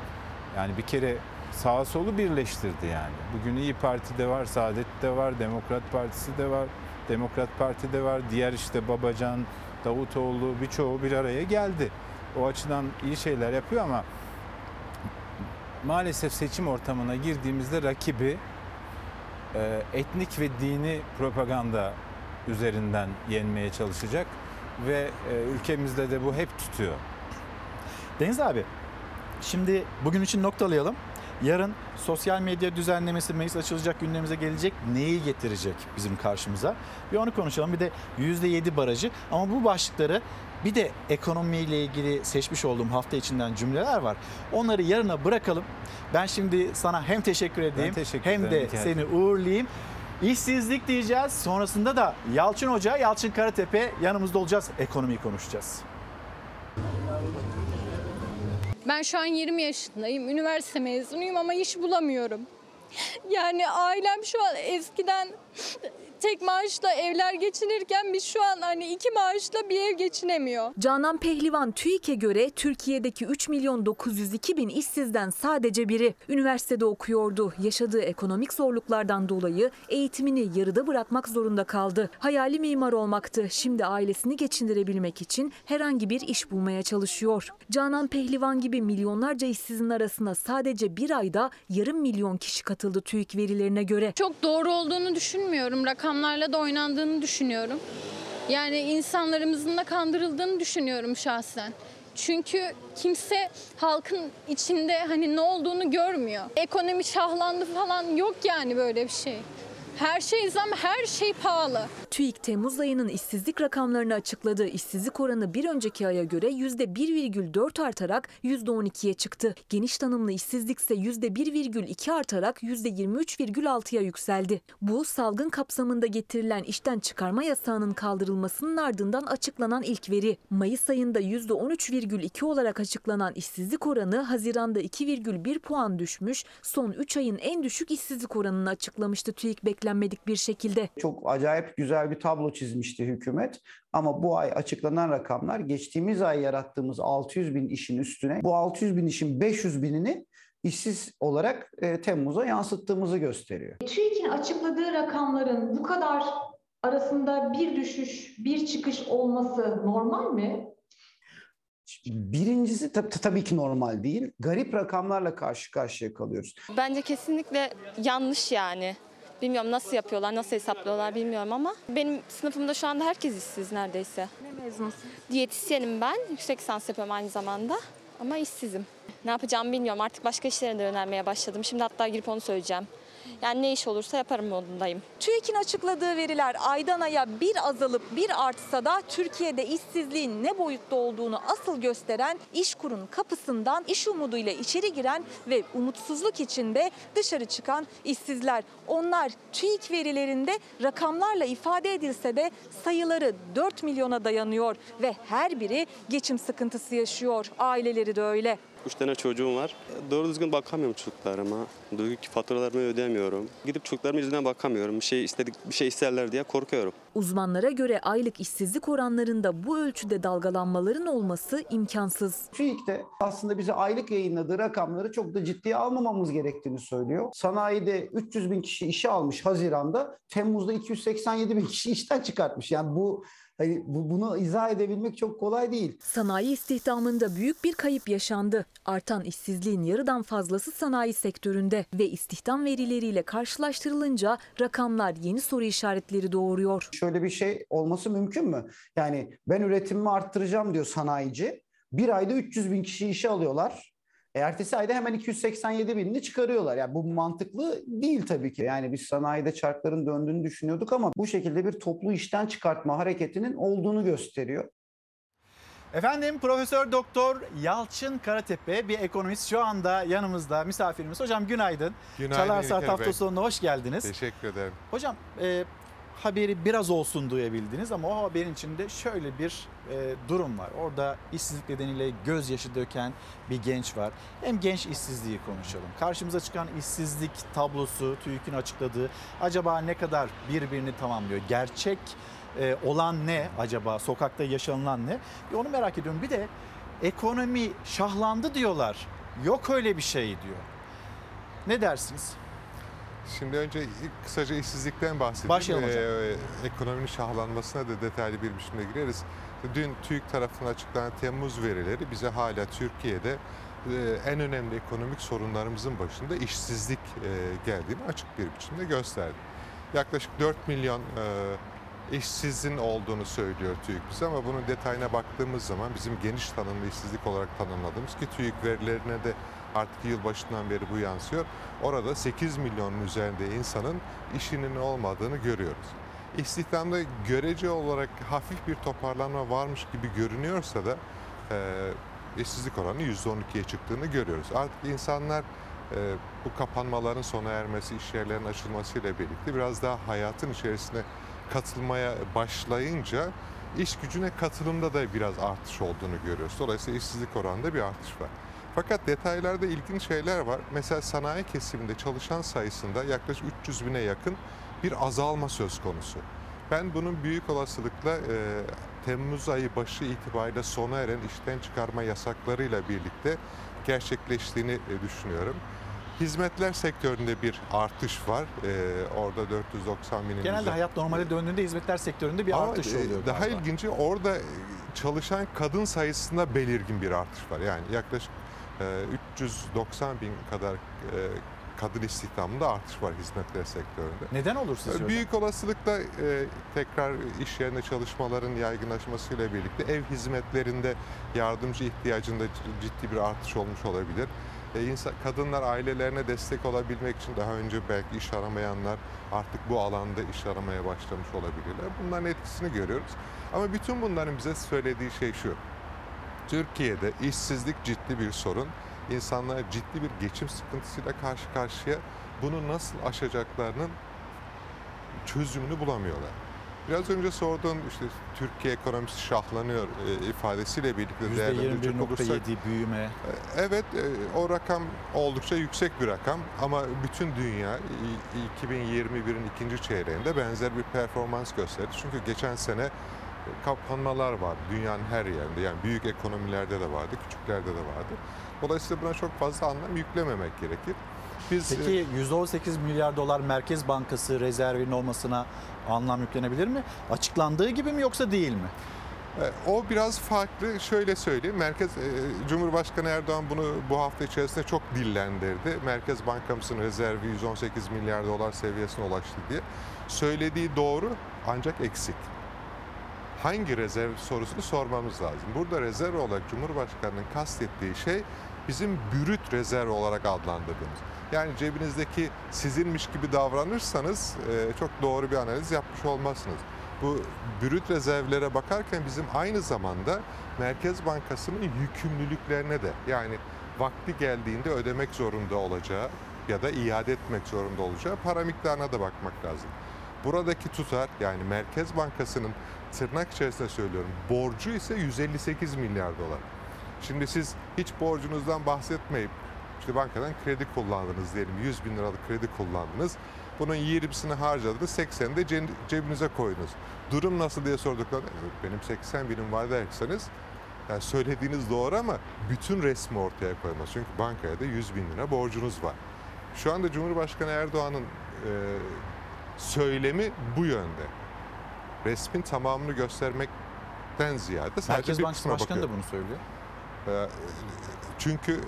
Yani bir kere sağa solu birleştirdi yani. Bugün İyi Parti'de var, Saadet'te var, Demokrat Partisi de var, Demokrat Parti'de var. Diğer işte Babacan, Davutoğlu birçoğu bir araya geldi. O açıdan iyi şeyler yapıyor ama maalesef seçim ortamına girdiğimizde rakibi e, etnik ve dini propaganda üzerinden yenmeye çalışacak ve e, ülkemizde de bu hep tutuyor. Deniz abi, şimdi bugün için noktalayalım. Yarın sosyal medya düzenlemesi meclis açılacak gündemimize gelecek. Neyi getirecek bizim karşımıza? Bir onu konuşalım. Bir de %7 barajı. Ama bu başlıkları bir de ekonomiyle ilgili seçmiş olduğum hafta içinden cümleler var. Onları yarına bırakalım. Ben şimdi sana hem teşekkür edeyim teşekkür hem de seni uğurlayayım. İşsizlik diyeceğiz. Sonrasında da Yalçın Hoca, Yalçın Karatepe yanımızda olacağız. Ekonomiyi konuşacağız. Ben şu an 20 yaşındayım. Üniversite mezunuyum ama iş bulamıyorum. Yani ailem şu an eskiden tek maaşla evler geçinirken biz şu an hani iki maaşla bir ev geçinemiyor. Canan Pehlivan TÜİK'e göre Türkiye'deki 3 milyon 902 bin işsizden sadece biri. Üniversitede okuyordu. Yaşadığı ekonomik zorluklardan dolayı eğitimini yarıda bırakmak zorunda kaldı. Hayali mimar olmaktı. Şimdi ailesini geçindirebilmek için herhangi bir iş bulmaya çalışıyor. Canan Pehlivan gibi milyonlarca işsizin arasına sadece bir ayda yarım milyon kişi katıldı TÜİK verilerine göre. Çok doğru olduğunu düşünmüyorum. Rakamlarla da oynandığını düşünüyorum. Yani insanlarımızın da kandırıldığını düşünüyorum şahsen. Çünkü kimse halkın içinde hani ne olduğunu görmüyor. Ekonomi şahlandı falan yok yani böyle bir şey. Her şey zam, her şey pahalı. TÜİK Temmuz ayının işsizlik rakamlarını açıkladı. İşsizlik oranı bir önceki aya göre %1,4 artarak %12'ye çıktı. Geniş tanımlı işsizlik ise %1,2 artarak %23,6'ya yükseldi. Bu salgın kapsamında getirilen işten çıkarma yasağının kaldırılmasının ardından açıklanan ilk veri. Mayıs ayında %13,2 olarak açıklanan işsizlik oranı Haziran'da 2,1 puan düşmüş. Son 3 ayın en düşük işsizlik oranını açıklamıştı TÜİK beklenmedik bir şekilde. Çok acayip güzel bir tablo çizmişti hükümet. Ama bu ay açıklanan rakamlar geçtiğimiz ay yarattığımız 600 bin işin üstüne bu 600 bin işin 500 binini işsiz olarak e, Temmuz'a yansıttığımızı gösteriyor. TÜİK'in açıkladığı rakamların bu kadar arasında bir düşüş, bir çıkış olması normal mi? Birincisi tab- tabii ki normal değil. Garip rakamlarla karşı karşıya kalıyoruz. Bence kesinlikle yanlış yani. Bilmiyorum nasıl yapıyorlar, nasıl hesaplıyorlar bilmiyorum ama benim sınıfımda şu anda herkes işsiz neredeyse. Ne mezunsun? Diyetisyenim ben, yüksek lisans yapıyorum aynı zamanda ama işsizim. Ne yapacağımı bilmiyorum artık başka işlere de yönelmeye başladım. Şimdi hatta girip onu söyleyeceğim. Yani ne iş olursa yaparım modundayım. TÜİK'in açıkladığı veriler aydan aya bir azalıp bir artsa da Türkiye'de işsizliğin ne boyutta olduğunu asıl gösteren İşkur'un kapısından iş umuduyla içeri giren ve umutsuzluk içinde dışarı çıkan işsizler. Onlar TÜİK verilerinde rakamlarla ifade edilse de sayıları 4 milyona dayanıyor ve her biri geçim sıkıntısı yaşıyor. Aileleri de öyle. Üç tane çocuğum var. Doğru düzgün bakamıyorum çocuklarıma. Duygu faturalarımı ödeyemiyorum. Gidip çocuklarımın yüzüne bakamıyorum. Bir şey istedik, bir şey isterler diye korkuyorum. Uzmanlara göre aylık işsizlik oranlarında bu ölçüde dalgalanmaların olması imkansız. TÜİK'te aslında bize aylık yayınladığı rakamları çok da ciddiye almamamız gerektiğini söylüyor. Sanayide 300 bin kişi işe almış Haziran'da. Temmuz'da 287 bin kişi işten çıkartmış. Yani bu Hani bu, bunu izah edebilmek çok kolay değil. Sanayi istihdamında büyük bir kayıp yaşandı. Artan işsizliğin yarıdan fazlası sanayi sektöründe ve istihdam verileriyle karşılaştırılınca rakamlar yeni soru işaretleri doğuruyor. Şöyle bir şey olması mümkün mü? Yani ben üretimimi arttıracağım diyor sanayici. Bir ayda 300 bin kişi işe alıyorlar. E, ertesi ayda hemen 287 binini çıkarıyorlar. Yani bu mantıklı değil tabii ki. Yani biz sanayide çarkların döndüğünü düşünüyorduk ama bu şekilde bir toplu işten çıkartma hareketinin olduğunu gösteriyor. Efendim Profesör Doktor Yalçın Karatepe bir ekonomist şu anda yanımızda misafirimiz. Hocam günaydın. Günaydın Çalar Saat hafta sonuna hoş geldiniz. Teşekkür ederim. Hocam e, haberi biraz olsun duyabildiniz ama o haberin içinde şöyle bir e, durum var. Orada işsizlik nedeniyle gözyaşı döken bir genç var. Hem genç işsizliği konuşalım. Karşımıza çıkan işsizlik tablosu TÜİK'in açıkladığı acaba ne kadar birbirini tamamlıyor? Gerçek e, olan ne acaba? Sokakta yaşanılan ne? Bir onu merak ediyorum. Bir de ekonomi şahlandı diyorlar. Yok öyle bir şey diyor. Ne dersiniz? Şimdi önce kısaca işsizlikten bahsedeyim. Başlayalım hocam. Ee, ekonominin şahlanmasına da detaylı bir biçimde gireriz. Dün TÜİK tarafından açıklanan Temmuz verileri bize hala Türkiye'de e, en önemli ekonomik sorunlarımızın başında işsizlik e, geldiğini açık bir biçimde gösterdi. Yaklaşık 4 milyon e, işsizin olduğunu söylüyor TÜİK bize ama bunun detayına baktığımız zaman bizim geniş tanımlı işsizlik olarak tanımladığımız ki TÜİK verilerine de artık yılbaşından beri bu yansıyor. Orada 8 milyonun üzerinde insanın işinin olmadığını görüyoruz. İstihdamda görece olarak hafif bir toparlanma varmış gibi görünüyorsa da e, işsizlik oranı %12'ye çıktığını görüyoruz. Artık insanlar e, bu kapanmaların sona ermesi, iş yerlerinin açılmasıyla birlikte biraz daha hayatın içerisine katılmaya başlayınca iş gücüne katılımda da biraz artış olduğunu görüyoruz. Dolayısıyla işsizlik oranında bir artış var. Fakat detaylarda ilginç şeyler var. Mesela sanayi kesiminde çalışan sayısında yaklaşık 300 bine yakın bir azalma söz konusu. Ben bunun büyük olasılıkla e, Temmuz ayı başı itibariyle sona eren işten çıkarma yasaklarıyla birlikte gerçekleştiğini e, düşünüyorum. Hizmetler sektöründe bir artış var. E, orada 490 binin Genelde üzerinde- hayat normale döndüğünde hizmetler sektöründe bir ama artış oluyor. Daha galiba. ilginci orada çalışan kadın sayısında belirgin bir artış var. Yani yaklaşık 390 bin kadar e, kadın istihdamında artış var hizmetler sektöründe. Neden olur sizce hocam? Büyük olasılıkla e, tekrar iş yerinde çalışmaların yaygınlaşmasıyla birlikte ev hizmetlerinde yardımcı ihtiyacında ciddi bir artış olmuş olabilir. E, insan, kadınlar ailelerine destek olabilmek için daha önce belki iş aramayanlar artık bu alanda iş aramaya başlamış olabilirler. Bunların etkisini görüyoruz. Ama bütün bunların bize söylediği şey şu. Türkiye'de işsizlik ciddi bir sorun. İnsanlar ciddi bir geçim sıkıntısıyla karşı karşıya. Bunu nasıl aşacaklarının çözümünü bulamıyorlar. Biraz önce sorduğun işte Türkiye ekonomisi şahlanıyor e, ifadesiyle birlikte değerlendirecek olursak %21.7 büyüme. Evet, e, o rakam oldukça yüksek bir rakam ama bütün dünya i- 2021'in ikinci çeyreğinde benzer bir performans gösterdi. Çünkü geçen sene kapanmalar var dünyanın her yerinde. Yani büyük ekonomilerde de vardı, küçüklerde de vardı. Dolayısıyla buna çok fazla anlam yüklememek gerekir. Biz e, Peki 118 milyar dolar Merkez Bankası rezervinin olmasına anlam yüklenebilir mi? Açıklandığı gibi mi yoksa değil mi? E, O biraz farklı. Şöyle söyleyeyim. Merkez e, Cumhurbaşkanı Erdoğan bunu bu hafta içerisinde çok dillendirdi. Merkez Bankamızın rezervi 118 milyar dolar seviyesine ulaştı diye. Söylediği doğru ancak eksik. Hangi rezerv sorusunu sormamız lazım. Burada rezerv olarak Cumhurbaşkanı'nın kastettiği şey bizim bürüt rezerv olarak adlandırdığımız. Yani cebinizdeki sizinmiş gibi davranırsanız e, çok doğru bir analiz yapmış olmazsınız. Bu brüt rezervlere bakarken bizim aynı zamanda Merkez Bankası'nın yükümlülüklerine de yani vakti geldiğinde ödemek zorunda olacağı ya da iade etmek zorunda olacağı para miktarına da bakmak lazım. Buradaki tutar yani Merkez Bankası'nın tırnak içerisinde söylüyorum borcu ise 158 milyar dolar. Şimdi siz hiç borcunuzdan bahsetmeyip işte bankadan kredi kullandınız diyelim 100 bin liralık kredi kullandınız. Bunun 20'sini harcadınız 80'ini de ce- cebinize koydunuz. Durum nasıl diye sorduklarında "Evet, benim 80 binim var derseniz yani söylediğiniz doğru ama bütün resmi ortaya koymaz. Çünkü bankaya da 100 bin lira borcunuz var. Şu anda Cumhurbaşkanı Erdoğan'ın e, söylemi bu yönde. Resmin tamamını göstermekten ziyade sadece Merkez bir Bankası kısmına Başkanı bakıyor. da bunu söylüyor. Ee, Çünkü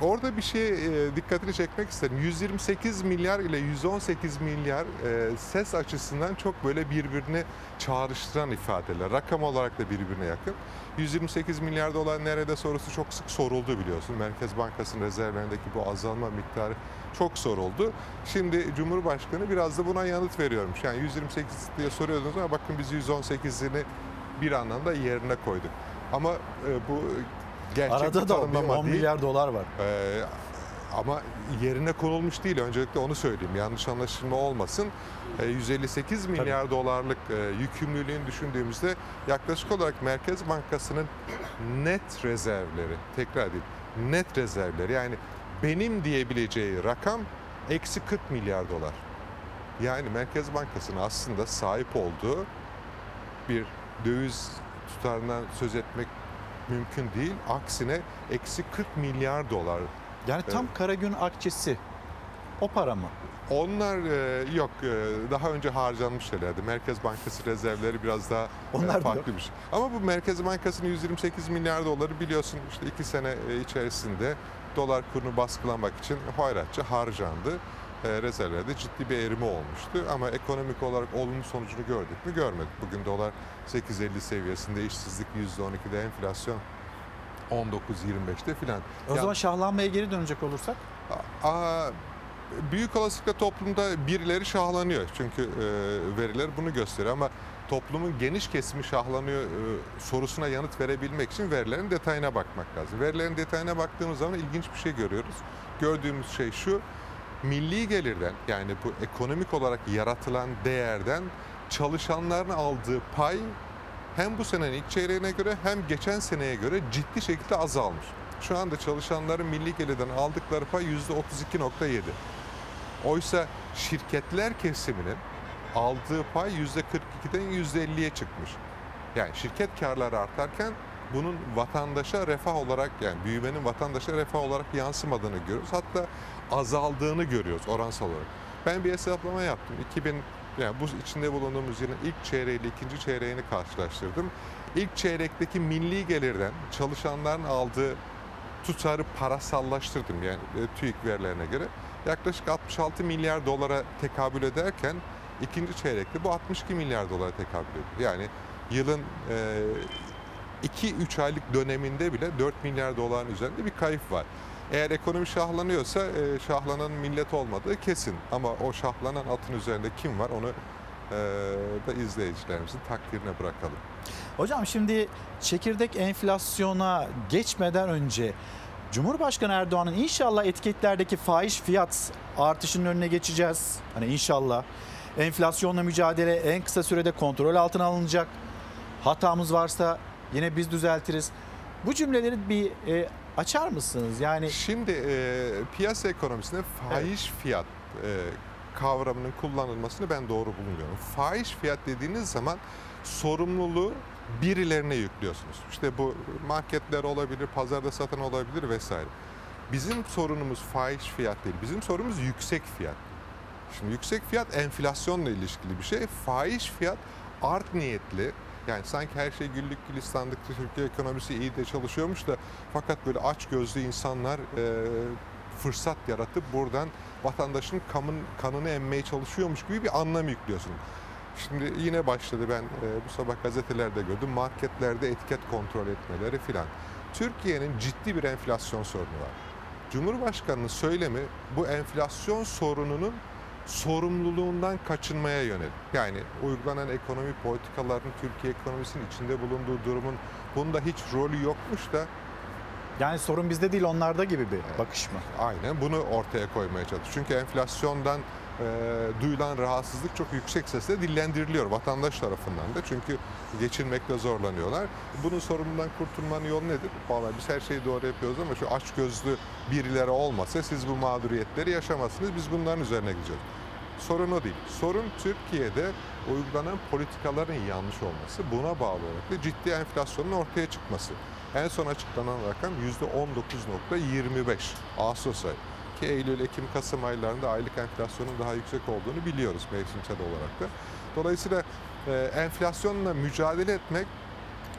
orada bir şey e, dikkatini çekmek isterim. 128 milyar ile 118 milyar e, ses açısından çok böyle birbirini çağrıştıran ifadeler. Rakam olarak da birbirine yakın. 128 milyar dolar nerede sorusu çok sık soruldu biliyorsun. Merkez Bankası'nın rezervlerindeki bu azalma miktarı çok soruldu. Şimdi Cumhurbaşkanı biraz da buna yanıt veriyormuş. Yani 128 diye soruyordunuz ama bakın biz 118'ini bir anlamda yerine koyduk. Ama e, bu gerçek Arada da bir tanımlama 10 değil. milyar dolar var. Ee, ama yerine konulmuş değil. Öncelikle onu söyleyeyim. Yanlış anlaşılma olmasın. Ee, 158 milyar dolarlık e, yükümlülüğünü düşündüğümüzde yaklaşık olarak Merkez Bankası'nın net rezervleri, tekrar edeyim, net rezervleri yani benim diyebileceği rakam eksi 40 milyar dolar. Yani Merkez Bankası'nın aslında sahip olduğu bir döviz tutarından söz etmek mümkün değil. Aksine eksi 40 milyar dolar. Yani tam Evet. Karagün akçesi o para mı? Onlar e, yok e, daha önce harcanmış şeylerdi. Merkez Bankası rezervleri biraz daha e, Onlar da farklı bir şey. Ama bu Merkez Bankası'nın 128 milyar doları biliyorsun işte iki sene e, içerisinde dolar kurunu baskılamak için hoyratça harcandı. E, rezervlerde ciddi bir erime olmuştu. Ama ekonomik olarak olumlu sonucunu gördük mü? Görmedik. Bugün dolar 8.50 seviyesinde, işsizlik %12'de, enflasyon 19.25'te filan. O Ya- zaman şahlanmaya geri dönecek olursak? Aa, büyük olasılıkla toplumda birileri şahlanıyor. Çünkü e, veriler bunu gösteriyor ama toplumun geniş kesimi şahlanıyor e, sorusuna yanıt verebilmek için verilerin detayına bakmak lazım. Verilerin detayına baktığımız zaman ilginç bir şey görüyoruz. Gördüğümüz şey şu. Milli gelirden yani bu ekonomik olarak yaratılan değerden çalışanların aldığı pay hem bu senenin ilk çeyreğine göre hem geçen seneye göre ciddi şekilde azalmış. Şu anda çalışanların milli gelirden aldıkları pay %32.7. Oysa şirketler kesiminin aldığı pay %42'den %50'ye çıkmış. Yani şirket karları artarken bunun vatandaşa refah olarak yani büyümenin vatandaşa refah olarak yansımadığını görüyoruz. Hatta azaldığını görüyoruz oransal olarak. Ben bir hesaplama yaptım. 2000 yani bu içinde bulunduğumuz yılın ilk çeyreğiyle ikinci çeyreğini karşılaştırdım. İlk çeyrekteki milli gelirden çalışanların aldığı tutarı parasallaştırdım yani e, TÜİK verilerine göre. Yaklaşık 66 milyar dolara tekabül ederken ikinci çeyrekte bu 62 milyar dolara tekabül ediyor. Yani yılın 2-3 aylık döneminde bile 4 milyar doların üzerinde bir kayıp var. Eğer ekonomi şahlanıyorsa e, şahlanan millet olmadığı kesin. Ama o şahlanan atın üzerinde kim var onu e, da izleyicilerimizin takdirine bırakalım. Hocam şimdi çekirdek enflasyona geçmeden önce Cumhurbaşkanı Erdoğan'ın inşallah etiketlerdeki fahiş fiyat artışının önüne geçeceğiz. Hani inşallah enflasyonla mücadele en kısa sürede kontrol altına alınacak. Hatamız varsa yine biz düzeltiriz. Bu cümleleri bir e, açar mısınız? Yani şimdi e, piyasa ekonomisinde fahiş fiyat e, kavramının kullanılmasını ben doğru bulmuyorum. Fahiş fiyat dediğiniz zaman sorumluluğu birilerine yüklüyorsunuz. İşte bu marketler olabilir, pazarda satan olabilir vesaire. Bizim sorunumuz fahiş fiyat değil. Bizim sorunumuz yüksek fiyat. Şimdi yüksek fiyat enflasyonla ilişkili bir şey. Fahiş fiyat art niyetli. Yani sanki her şey güllük gülistanlıkta Türkiye ekonomisi iyi de çalışıyormuş da fakat böyle aç gözlü insanlar e, fırsat yaratıp buradan vatandaşın kanın, kanını emmeye çalışıyormuş gibi bir anlam yüklüyorsun. Şimdi yine başladı ben e, bu sabah gazetelerde gördüm marketlerde etiket kontrol etmeleri filan. Türkiye'nin ciddi bir enflasyon sorunu var. Cumhurbaşkanının söylemi bu enflasyon sorununun sorumluluğundan kaçınmaya yönelik. Yani uygulanan ekonomi politikalarının Türkiye ekonomisinin içinde bulunduğu durumun bunda hiç rolü yokmuş da yani sorun bizde değil onlarda gibi bir bakış mı? Aynen bunu ortaya koymaya çalışıyor. Çünkü enflasyondan duyulan rahatsızlık çok yüksek sesle dillendiriliyor vatandaş tarafından da. Çünkü geçinmekte zorlanıyorlar. Bunun sorunundan kurtulmanın yolu nedir? Vallahi biz her şeyi doğru yapıyoruz ama şu aç gözlü birileri olmasa siz bu mağduriyetleri yaşamazsınız. Biz bunların üzerine gideceğiz. Sorun o değil. Sorun Türkiye'de uygulanan politikaların yanlış olması. Buna bağlı olarak da ciddi enflasyonun ortaya çıkması. En son açıklanan rakam %19.25 Ağustos ayı. Ki Eylül, Ekim, Kasım aylarında aylık enflasyonun daha yüksek olduğunu biliyoruz mevsimsel olarak da. Dolayısıyla e, enflasyonla mücadele etmek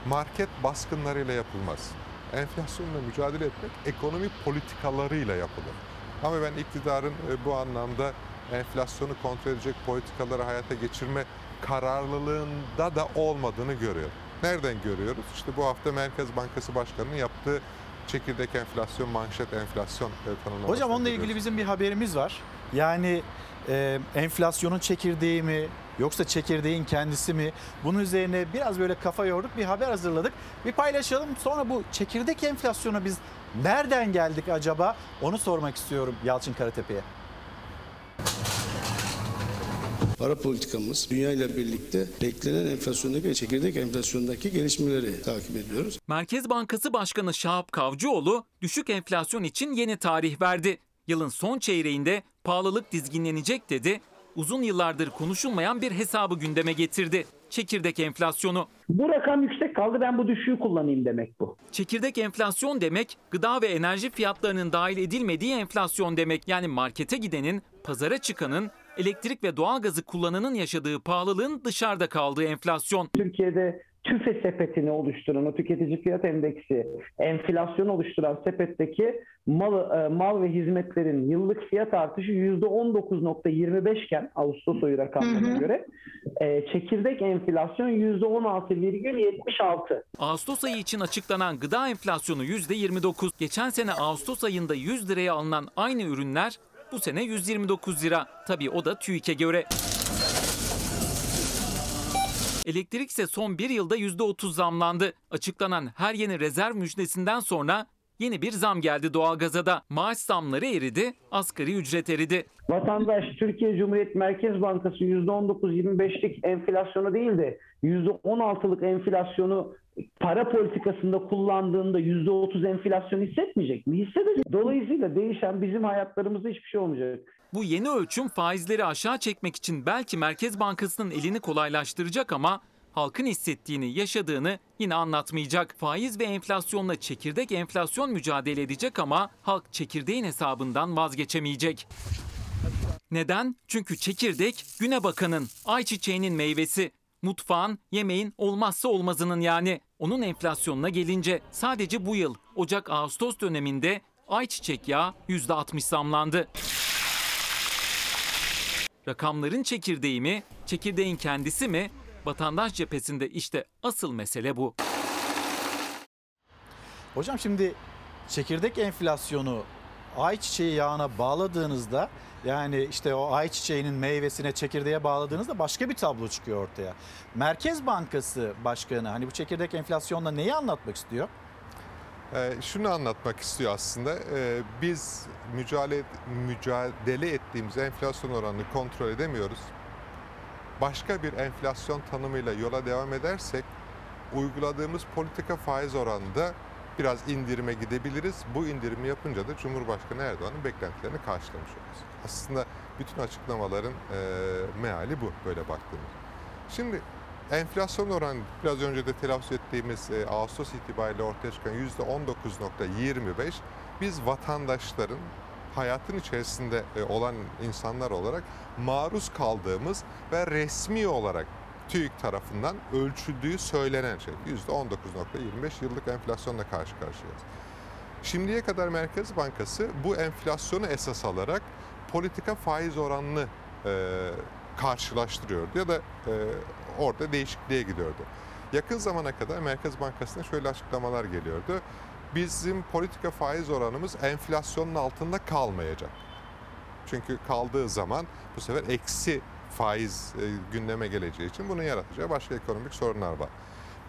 market baskınlarıyla yapılmaz. enflasyonla mücadele etmek ekonomi politikalarıyla yapılır. Ama ben iktidarın e, bu anlamda enflasyonu kontrol edecek politikaları hayata geçirme kararlılığında da olmadığını görüyorum. Nereden görüyoruz? İşte bu hafta Merkez Bankası Başkanı'nın yaptığı çekirdek enflasyon, manşet enflasyon e, tanımlaması. Hocam onunla ilgili bizim bir haberimiz var. Yani e, enflasyonun çekirdeği mi yoksa çekirdeğin kendisi mi? Bunun üzerine biraz böyle kafa yorduk bir haber hazırladık. Bir paylaşalım sonra bu çekirdek enflasyona biz nereden geldik acaba? Onu sormak istiyorum Yalçın Karatepe'ye. Para politikamız dünya ile birlikte beklenen enflasyondaki ve çekirdek enflasyondaki gelişmeleri takip ediyoruz. Merkez Bankası Başkanı Şahap Kavcıoğlu düşük enflasyon için yeni tarih verdi. Yılın son çeyreğinde pahalılık dizginlenecek dedi. Uzun yıllardır konuşulmayan bir hesabı gündeme getirdi. Çekirdek enflasyonu. Bu rakam yüksek kaldı ben bu düşüğü kullanayım demek bu. Çekirdek enflasyon demek gıda ve enerji fiyatlarının dahil edilmediği enflasyon demek. Yani markete gidenin, pazara çıkanın, elektrik ve doğalgazı kullananın yaşadığı pahalılığın dışarıda kaldığı enflasyon. Türkiye'de TÜFE sepetini oluşturan o tüketici fiyat endeksi enflasyon oluşturan sepetteki mal, e, mal ve hizmetlerin yıllık fiyat artışı %19.25 iken Ağustos ayı rakamlarına göre e, çekirdek enflasyon %16,76. Ağustos ayı için açıklanan gıda enflasyonu %29. Geçen sene Ağustos ayında 100 liraya alınan aynı ürünler bu sene 129 lira. Tabii o da TÜİK'e göre. Elektrik ise son bir yılda %30 zamlandı. Açıklanan her yeni rezerv müjdesinden sonra yeni bir zam geldi doğalgaza da. Maaş zamları eridi, asgari ücret eridi. Vatandaş Türkiye Cumhuriyet Merkez Bankası %19-25'lik enflasyonu değil de %16'lık enflasyonu para politikasında kullandığında %30 enflasyon hissetmeyecek mi? Hissedecek. Dolayısıyla değişen bizim hayatlarımızda hiçbir şey olmayacak. Bu yeni ölçüm faizleri aşağı çekmek için belki Merkez Bankası'nın elini kolaylaştıracak ama halkın hissettiğini, yaşadığını yine anlatmayacak. Faiz ve enflasyonla çekirdek enflasyon mücadele edecek ama halk çekirdeğin hesabından vazgeçemeyecek. Neden? Çünkü çekirdek güne bakanın, ayçiçeğinin meyvesi. Mutfağın, yemeğin olmazsa olmazının yani. Onun enflasyonuna gelince sadece bu yıl Ocak-Ağustos döneminde ayçiçek yağı %60 zamlandı. Rakamların çekirdeği mi, çekirdeğin kendisi mi? Vatandaş cephesinde işte asıl mesele bu. Hocam şimdi çekirdek enflasyonu ayçiçeği yağına bağladığınızda yani işte o ayçiçeğinin meyvesine çekirdeğe bağladığınızda başka bir tablo çıkıyor ortaya. Merkez Bankası Başkanı hani bu çekirdek enflasyonla neyi anlatmak istiyor? Ee, şunu anlatmak istiyor aslında. Ee, biz mücadele, mücadele ettiğimiz enflasyon oranını kontrol edemiyoruz. Başka bir enflasyon tanımıyla yola devam edersek uyguladığımız politika faiz oranında biraz indirime gidebiliriz. Bu indirimi yapınca da Cumhurbaşkanı Erdoğan'ın beklentilerini karşılamış oluruz. Aslında bütün açıklamaların e, meali bu böyle baktığımız. Şimdi enflasyon oranı biraz önce de telaffuz ettiğimiz e, Ağustos itibariyle ortaya çıkan %19.25 biz vatandaşların hayatın içerisinde e, olan insanlar olarak maruz kaldığımız ve resmi olarak TÜİK tarafından ölçüldüğü söylenen şey. %19.25 yıllık enflasyonla karşı karşıyayız. Şimdiye kadar Merkez Bankası bu enflasyonu esas alarak politika faiz oranını e, karşılaştırıyordu ya da e, orada değişikliğe gidiyordu. Yakın zamana kadar Merkez Bankası'na şöyle açıklamalar geliyordu. Bizim politika faiz oranımız enflasyonun altında kalmayacak. Çünkü kaldığı zaman bu sefer eksi faiz e, gündeme geleceği için bunun yaratacağı başka ekonomik sorunlar var.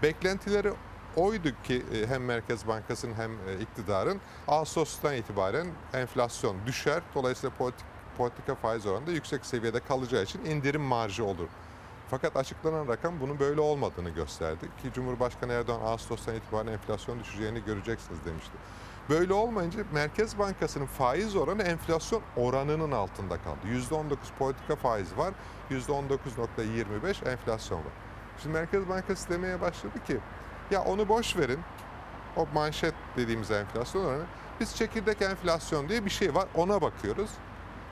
Beklentileri oydu ki e, hem Merkez Bankası'nın hem e, iktidarın Ağustos'tan itibaren enflasyon düşer. Dolayısıyla politik, politika faiz oranı da yüksek seviyede kalacağı için indirim marjı olur. Fakat açıklanan rakam bunun böyle olmadığını gösterdi ki Cumhurbaşkanı Erdoğan Ağustos'tan itibaren enflasyon düşeceğini göreceksiniz demişti. Böyle olmayınca Merkez Bankası'nın faiz oranı enflasyon oranının altında kaldı. %19 politika faizi var, %19.25 enflasyon var. Şimdi Merkez Bankası demeye başladı ki ya onu boş verin. O manşet dediğimiz enflasyon oranı. Biz çekirdek enflasyon diye bir şey var ona bakıyoruz.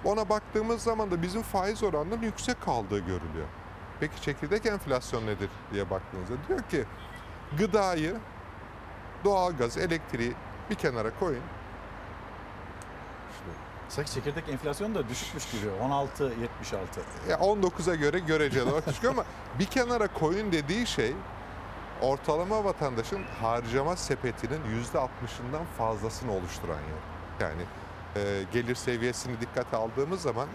Ona baktığımız zaman da bizim faiz oranının yüksek kaldığı görülüyor. Peki çekirdek enflasyon nedir diye baktığınızda diyor ki gıdayı Doğalgaz, elektriği bir kenara koyun. Sanki çekirdek enflasyon da düşmüş gibi. 16.76. Ya 19'a göre göreceli olarak düşüyor ama bir kenara koyun dediği şey ortalama vatandaşın harcama sepetinin %60'ından fazlasını oluşturan yer. Yani e, gelir seviyesini dikkate aldığımız zaman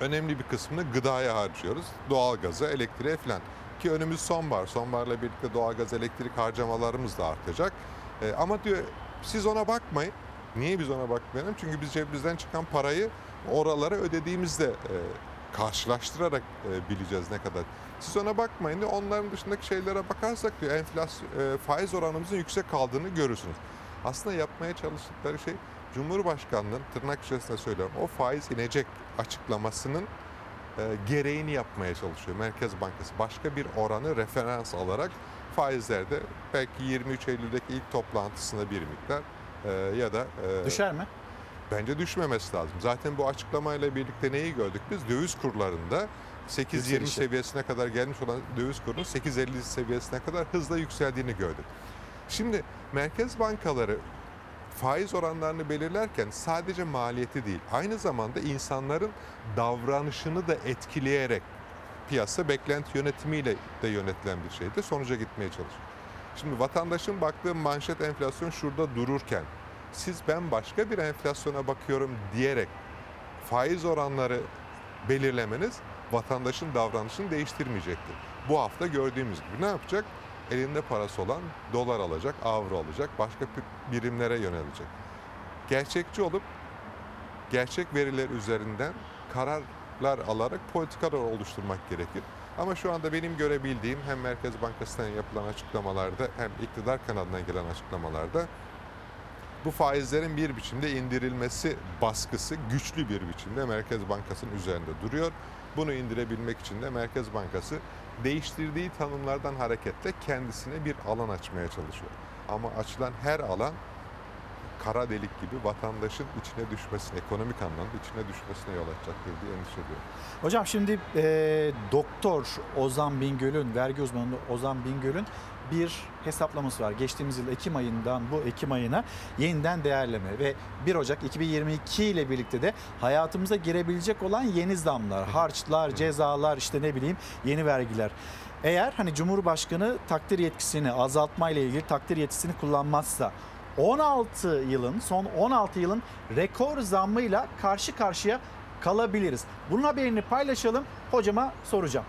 önemli bir kısmını gıdaya harcıyoruz. Doğalgaza, elektriğe falan. Ki önümüz sonbahar. Sonbaharla birlikte doğalgaz, elektrik harcamalarımız da artacak. E, ama diyor siz ona bakmayın. Niye biz ona bakmayalım? Çünkü biz cebimizden çıkan parayı oralara ödediğimizde e, karşılaştırarak e, bileceğiz ne kadar. Siz ona bakmayın diyor. Onların dışındaki şeylere bakarsak diyor enflasyon e, faiz oranımızın yüksek kaldığını görürsünüz. Aslında yapmaya çalıştıkları şey Cumhurbaşkanlığının tırnak içerisinde söylüyorum o faiz inecek açıklamasının e, gereğini yapmaya çalışıyor Merkez Bankası. Başka bir oranı referans alarak faizlerde belki 23 Eylül'deki ilk toplantısında bir miktar e, ya da e, Düşer mi? Bence düşmemesi lazım. Zaten bu açıklamayla birlikte neyi gördük biz? Döviz kurlarında 8.20 Yükselişi. seviyesine kadar gelmiş olan döviz kurunun 8.50 seviyesine kadar hızla yükseldiğini gördük. Şimdi merkez bankaları faiz oranlarını belirlerken sadece maliyeti değil, aynı zamanda insanların davranışını da etkileyerek piyasa beklenti yönetimiyle de yönetilen bir şeyde sonuca gitmeye çalışıyor. Şimdi vatandaşın baktığı manşet enflasyon şurada dururken siz ben başka bir enflasyona bakıyorum diyerek faiz oranları belirlemeniz vatandaşın davranışını değiştirmeyecektir. Bu hafta gördüğümüz gibi ne yapacak? Elinde parası olan dolar alacak, avro alacak, başka birimlere yönelecek. Gerçekçi olup gerçek veriler üzerinden kararlar alarak politikalar oluşturmak gerekir. Ama şu anda benim görebildiğim hem Merkez Bankası'ndan yapılan açıklamalarda hem iktidar kanadından gelen açıklamalarda bu faizlerin bir biçimde indirilmesi baskısı güçlü bir biçimde Merkez Bankası'nın üzerinde duruyor. Bunu indirebilmek için de Merkez Bankası değiştirdiği tanımlardan hareketle kendisine bir alan açmaya çalışıyor. Ama açılan her alan kara delik gibi vatandaşın içine düşmesine, ekonomik anlamda içine düşmesine yol açacaktır diye endişe ediyorum. Hocam şimdi e, doktor Ozan Bingöl'ün, vergi uzmanı Ozan Bingöl'ün bir hesaplaması var. Geçtiğimiz yıl Ekim ayından bu Ekim ayına yeniden değerleme ve 1 Ocak 2022 ile birlikte de hayatımıza girebilecek olan yeni zamlar, harçlar, cezalar, işte ne bileyim yeni vergiler. Eğer hani Cumhurbaşkanı takdir yetkisini azaltma ile ilgili takdir yetkisini kullanmazsa 16 yılın son 16 yılın rekor zammıyla karşı karşıya kalabiliriz. Bunun haberini paylaşalım. Hocama soracağım.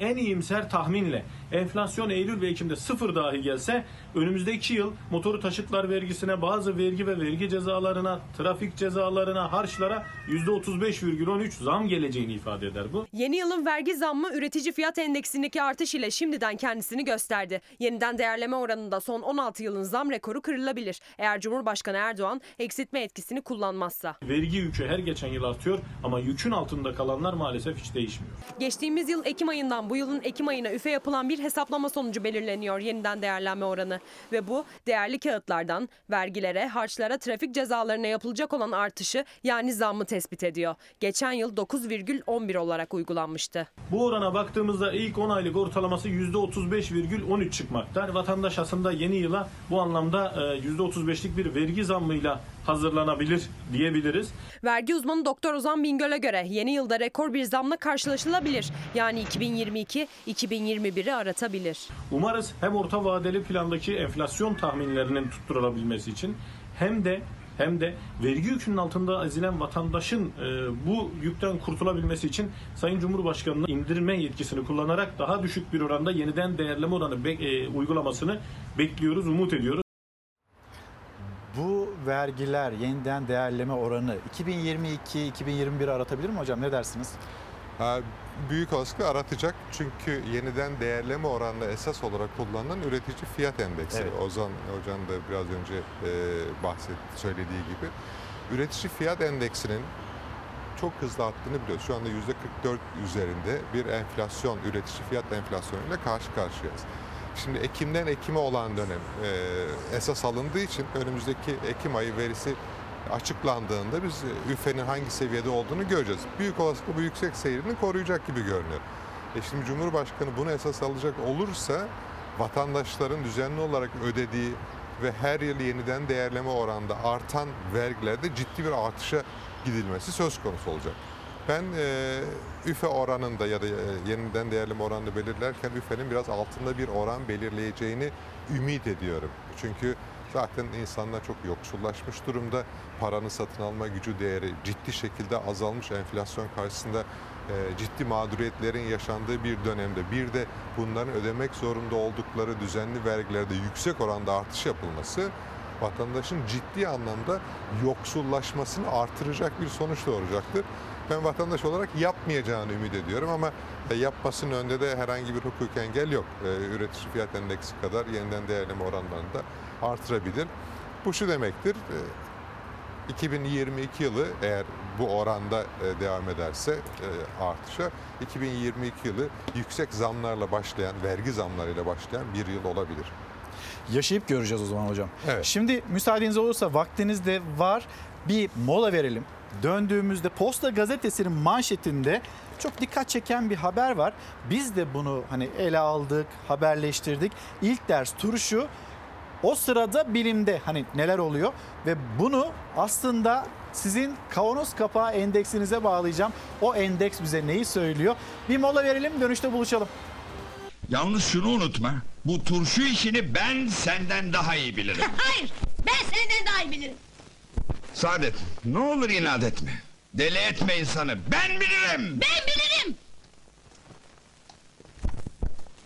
en iyimser tahminle enflasyon Eylül ve Ekim'de sıfır dahi gelse önümüzdeki yıl motoru taşıtlar vergisine, bazı vergi ve vergi cezalarına, trafik cezalarına, harçlara %35,13 zam geleceğini ifade eder bu. Yeni yılın vergi zammı üretici fiyat endeksindeki artış ile şimdiden kendisini gösterdi. Yeniden değerleme oranında son 16 yılın zam rekoru kırılabilir. Eğer Cumhurbaşkanı Erdoğan eksiltme etkisini kullanmazsa. Vergi yükü her geçen yıl artıyor ama yükün altında kalanlar maalesef hiç değişmiyor. Geçtiğimiz yıl Ekim ayından bu yılın Ekim ayına üfe yapılan bir hesaplama sonucu belirleniyor yeniden değerlenme oranı. Ve bu değerli kağıtlardan vergilere, harçlara, trafik cezalarına yapılacak olan artışı yani zammı tespit ediyor. Geçen yıl 9,11 olarak uygulanmıştı. Bu orana baktığımızda ilk 10 aylık ortalaması %35,13 çıkmakta. Vatandaş aslında yeni yıla bu anlamda e, %35'lik bir vergi zammıyla hazırlanabilir diyebiliriz. Vergi uzmanı Doktor Ozan Bingöl'e göre yeni yılda rekor bir zamla karşılaşılabilir. Yani 2022 2021'i aratabilir. Umarız hem orta vadeli plandaki enflasyon tahminlerinin tutturulabilmesi için hem de hem de vergi yükünün altında ezilen vatandaşın e, bu yükten kurtulabilmesi için Sayın Cumhurbaşkanı'nın indirme yetkisini kullanarak daha düşük bir oranda yeniden değerleme oranı be- e, uygulamasını bekliyoruz, umut ediyoruz. Bu vergiler yeniden değerleme oranı 2022-2021 aratabilir mi hocam? Ne dersiniz? Büyük olasılıkla aratacak çünkü yeniden değerleme oranla esas olarak kullanılan üretici fiyat endeksi. Evet. Ozan Hocam da biraz önce e, bahsetti söylediği gibi. Üretici fiyat endeksinin çok hızlı arttığını biliyoruz. Şu anda %44 üzerinde bir enflasyon, üretici fiyat enflasyonuyla karşı karşıyayız. Şimdi Ekim'den Ekim'e olan dönem e, esas alındığı için önümüzdeki Ekim ayı verisi açıklandığında biz üfenin hangi seviyede olduğunu göreceğiz. Büyük olasılıkla bu yüksek seyrini koruyacak gibi görünüyor. E şimdi Cumhurbaşkanı bunu esas alacak olursa vatandaşların düzenli olarak ödediği ve her yıl yeniden değerleme oranında artan vergilerde ciddi bir artışa gidilmesi söz konusu olacak. Ben e, üfe oranında ya da e, yeniden değerleme oranını belirlerken üfenin biraz altında bir oran belirleyeceğini ümit ediyorum. Çünkü zaten insanlar çok yoksullaşmış durumda. Paranın satın alma gücü değeri ciddi şekilde azalmış enflasyon karşısında e, ciddi mağduriyetlerin yaşandığı bir dönemde bir de bunların ödemek zorunda oldukları düzenli vergilerde yüksek oranda artış yapılması vatandaşın ciddi anlamda yoksullaşmasını artıracak bir sonuç doğuracaktır. Ben vatandaş olarak yapmayacağını ümit ediyorum ama e, yapmasının önünde de herhangi bir hukuk engel yok. E, üretici fiyat endeksi kadar yeniden değerleme oranlarını da artırabilir. Bu şu demektir. E, 2022 yılı eğer bu oranda e, devam ederse e, artışa 2022 yılı yüksek zamlarla başlayan, vergi zamlarıyla başlayan bir yıl olabilir. Yaşayıp göreceğiz o zaman hocam. Evet. Şimdi müsaadeniz olursa vaktiniz de var. Bir mola verelim. Döndüğümüzde Posta Gazetesi'nin manşetinde çok dikkat çeken bir haber var. Biz de bunu hani ele aldık, haberleştirdik. İlk ders turşu o sırada bilimde hani neler oluyor ve bunu aslında sizin kavanoz kapağı endeksinize bağlayacağım. O endeks bize neyi söylüyor? Bir mola verelim dönüşte buluşalım. Yalnız şunu unutma. Bu turşu işini ben senden daha iyi bilirim. Hayır, ben senden daha iyi bilirim. Saadet, ne olur inat etme. Deli etme insanı. Ben bilirim. Ben bilirim.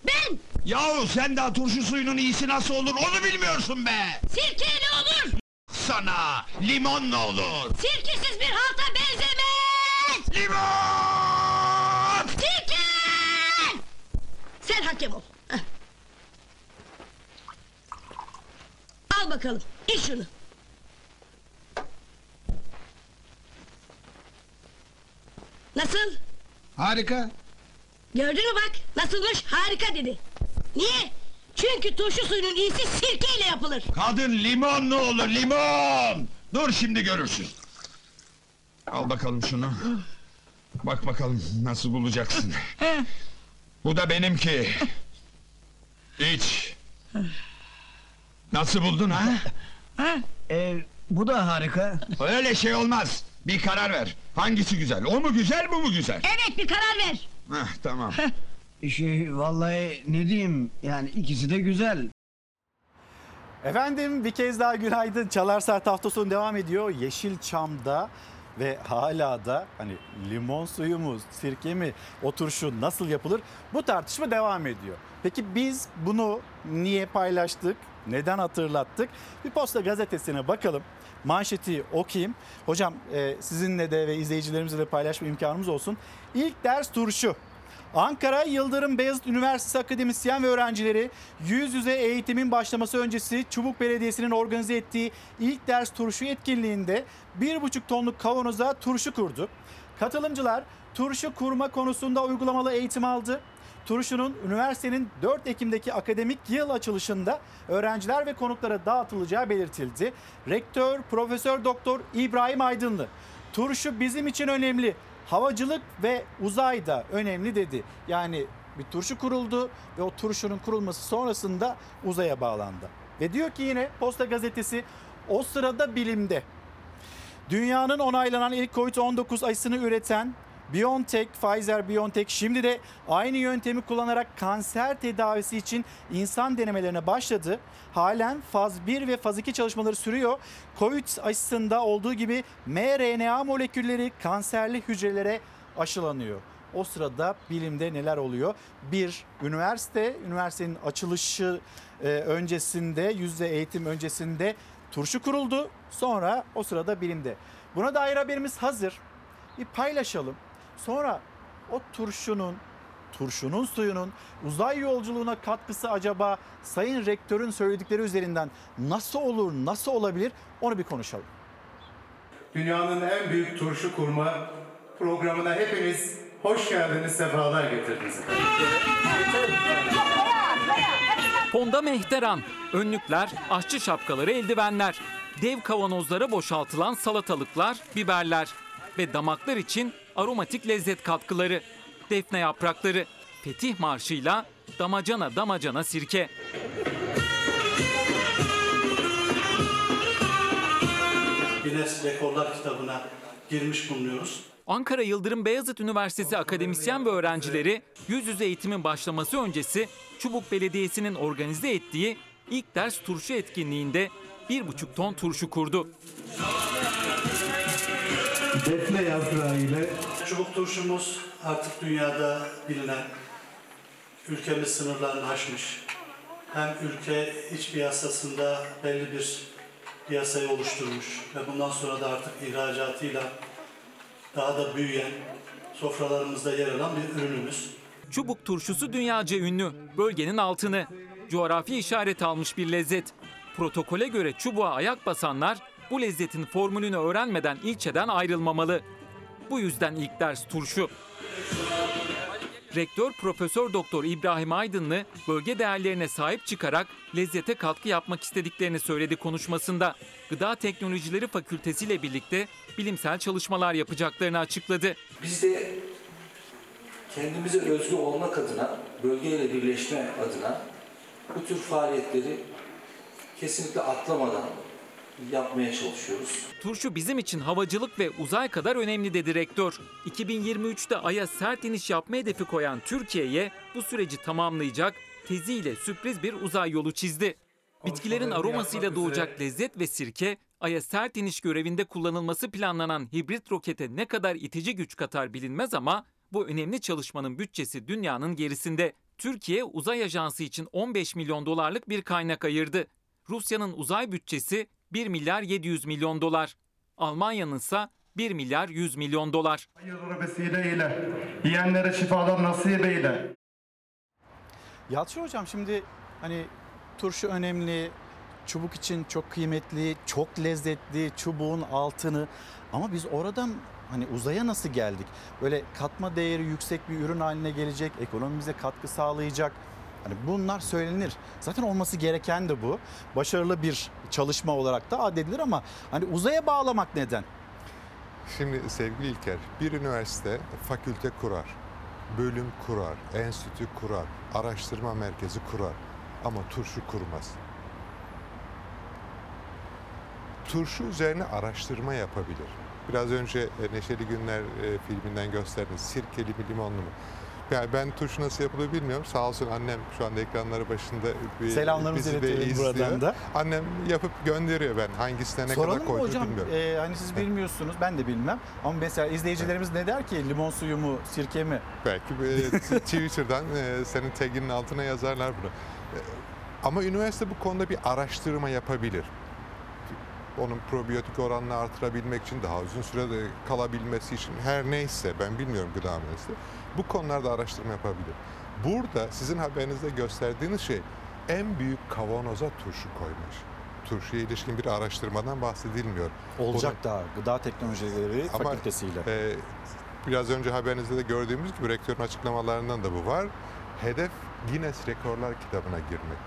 Ben Yahu sen daha turşu suyunun iyisi nasıl olur onu bilmiyorsun be. sirkeyle olur. Sana limonla olur. Sirkesiz bir halta benzemez. Limon! Sirke! Sen hakem ol. Al bakalım, iç şunu. Nasıl? Harika. Gördün mü bak, nasılmış? Harika dedi. Niye? Çünkü turşu suyunun iyisi sirkeyle yapılır. Kadın limonlu olur limon. Dur şimdi görürsün. Al bakalım şunu. Bak bakalım nasıl bulacaksın. Bu da benimki. İç. Nasıl buldun ha? Ee, bu da harika. Öyle şey olmaz. Bir karar ver. Hangisi güzel? O mu güzel, bu mu güzel? Evet, bir karar ver. Heh, tamam. Şey vallahi ne diyeyim yani ikisi de güzel. Efendim bir kez daha günaydın. Çalar Saat hafta sonu devam ediyor. Yeşilçam'da ve hala da hani limon suyu mu, sirke mi, o turşu nasıl yapılır? Bu tartışma devam ediyor. Peki biz bunu niye paylaştık? Neden hatırlattık? Bir posta gazetesine bakalım. Manşeti okuyayım. Hocam e, sizinle de ve izleyicilerimizle de paylaşma imkanımız olsun. İlk ders turşu. Ankara Yıldırım Beyazıt Üniversitesi akademisyen ve öğrencileri yüz yüze eğitimin başlaması öncesi Çubuk Belediyesi'nin organize ettiği ilk ders turşu etkinliğinde 1,5 tonluk kavanoza turşu kurdu. Katılımcılar turşu kurma konusunda uygulamalı eğitim aldı. Turşunun üniversitenin 4 Ekim'deki akademik yıl açılışında öğrenciler ve konuklara dağıtılacağı belirtildi. Rektör Profesör Doktor İbrahim Aydınlı turşu bizim için önemli. Havacılık ve uzay da önemli dedi. Yani bir turşu kuruldu ve o turşunun kurulması sonrasında uzaya bağlandı. Ve diyor ki yine Posta Gazetesi o sırada bilimde dünyanın onaylanan ilk COVID-19 aşısını üreten BioNTech, Pfizer-BioNTech şimdi de aynı yöntemi kullanarak kanser tedavisi için insan denemelerine başladı. Halen faz 1 ve faz 2 çalışmaları sürüyor. Covid aşısında olduğu gibi mRNA molekülleri kanserli hücrelere aşılanıyor. O sırada bilimde neler oluyor? Bir, üniversite, üniversitenin açılışı e, öncesinde, yüzde eğitim öncesinde turşu kuruldu. Sonra o sırada bilimde. Buna dair haberimiz hazır. Bir paylaşalım. Sonra o turşunun, turşunun suyunun uzay yolculuğuna katkısı acaba Sayın Rektör'ün söyledikleri üzerinden nasıl olur, nasıl olabilir onu bir konuşalım. Dünyanın en büyük turşu kurma programına hepiniz hoş geldiniz, sefalar getirdiniz. Fonda mehteran, önlükler, aşçı şapkaları, eldivenler, dev kavanozlara boşaltılan salatalıklar, biberler ve damaklar için aromatik lezzet katkıları, defne yaprakları, Fetih Marşı'yla damacana damacana sirke. Guinness Rekorlar kitabına girmiş bulunuyoruz. Ankara Yıldırım Beyazıt Üniversitesi akademisyen ve öğrencileri yüz yüze eğitimin başlaması öncesi Çubuk Belediyesi'nin organize ettiği ilk ders turşu etkinliğinde bir buçuk ton turşu kurdu. Defne yaprağı ile çubuk turşumuz artık dünyada bilinen, ülkemiz sınırlarını aşmış. Hem ülke iç piyasasında belli bir piyasayı oluşturmuş ve bundan sonra da artık ihracatıyla daha da büyüyen, sofralarımızda yer alan bir ürünümüz. Çubuk turşusu dünyaca ünlü. Bölgenin altını. Coğrafi işaret almış bir lezzet. Protokole göre çubuğa ayak basanlar bu lezzetin formülünü öğrenmeden ilçeden ayrılmamalı. Bu yüzden ilk ders turşu. Rektör Profesör Doktor İbrahim Aydınlı bölge değerlerine sahip çıkarak lezzete katkı yapmak istediklerini söyledi konuşmasında. Gıda Teknolojileri Fakültesi ile birlikte bilimsel çalışmalar yapacaklarını açıkladı. Biz de kendimize özgü olmak adına, bölgeyle birleşme adına bu tür faaliyetleri kesinlikle atlamadan yapmaya çalışıyoruz. Turşu bizim için havacılık ve uzay kadar önemli dedi rektör. 2023'te Ay'a sert iniş yapma hedefi koyan Türkiye'ye bu süreci tamamlayacak teziyle sürpriz bir uzay yolu çizdi. Bitkilerin aromasıyla doğacak lezzet ve sirke Ay'a sert iniş görevinde kullanılması planlanan hibrit rokete ne kadar itici güç katar bilinmez ama bu önemli çalışmanın bütçesi dünyanın gerisinde. Türkiye uzay ajansı için 15 milyon dolarlık bir kaynak ayırdı. Rusya'nın uzay bütçesi 1 milyar 700 milyon dolar. Almanya'nın ise 1 milyar 100 milyon dolar. Hayırlı vesile eyle. Yiyenlere şifalar nasip eyle. Yalçın Hocam şimdi hani turşu önemli, çubuk için çok kıymetli, çok lezzetli, çubuğun altını ama biz oradan hani uzaya nasıl geldik? Böyle katma değeri yüksek bir ürün haline gelecek, ekonomimize katkı sağlayacak. Hani bunlar söylenir. Zaten olması gereken de bu. Başarılı bir çalışma olarak da addedilir ama hani uzaya bağlamak neden? Şimdi sevgili İlker, bir üniversite fakülte kurar, bölüm kurar, enstitü kurar, araştırma merkezi kurar ama turşu kurmaz. Turşu üzerine araştırma yapabilir. Biraz önce e, Neşeli Günler e, filminden gösterdiniz. Sirkeli mi limonlu mu? Yani ben turşu nasıl yapılıyor bilmiyorum. Sağ olsun annem şu anda ekranları başında bir Selamlarımızı bizi de izliyor. buradan da. Annem yapıp gönderiyor ben hangisine ne Soralım kadar mı koydu hocam? bilmiyorum. Ee, hani siz bilmiyorsunuz, ben de bilmem. Ama mesela izleyicilerimiz ne der ki? Limon suyu mu, sirke mi? Belki bir Twitter'dan e, senin taginin altına yazarlar bunu. E, Ama üniversite bu konuda bir araştırma yapabilir. Onun probiyotik oranını artırabilmek için, daha uzun sürede kalabilmesi için her neyse ben bilmiyorum gıda mühendisliği. Bu konularda araştırma yapabilir. Burada sizin haberinizde gösterdiğiniz şey en büyük kavanoza turşu koymuş. Turşuya ilişkin bir araştırmadan bahsedilmiyor. Olacak Bunun- daha Gıda Teknolojileri Ama, Fakültesiyle. e, biraz önce haberinizde de gördüğümüz gibi rektörün açıklamalarından da bu var. Hedef Guinness Rekorlar kitabına girmek.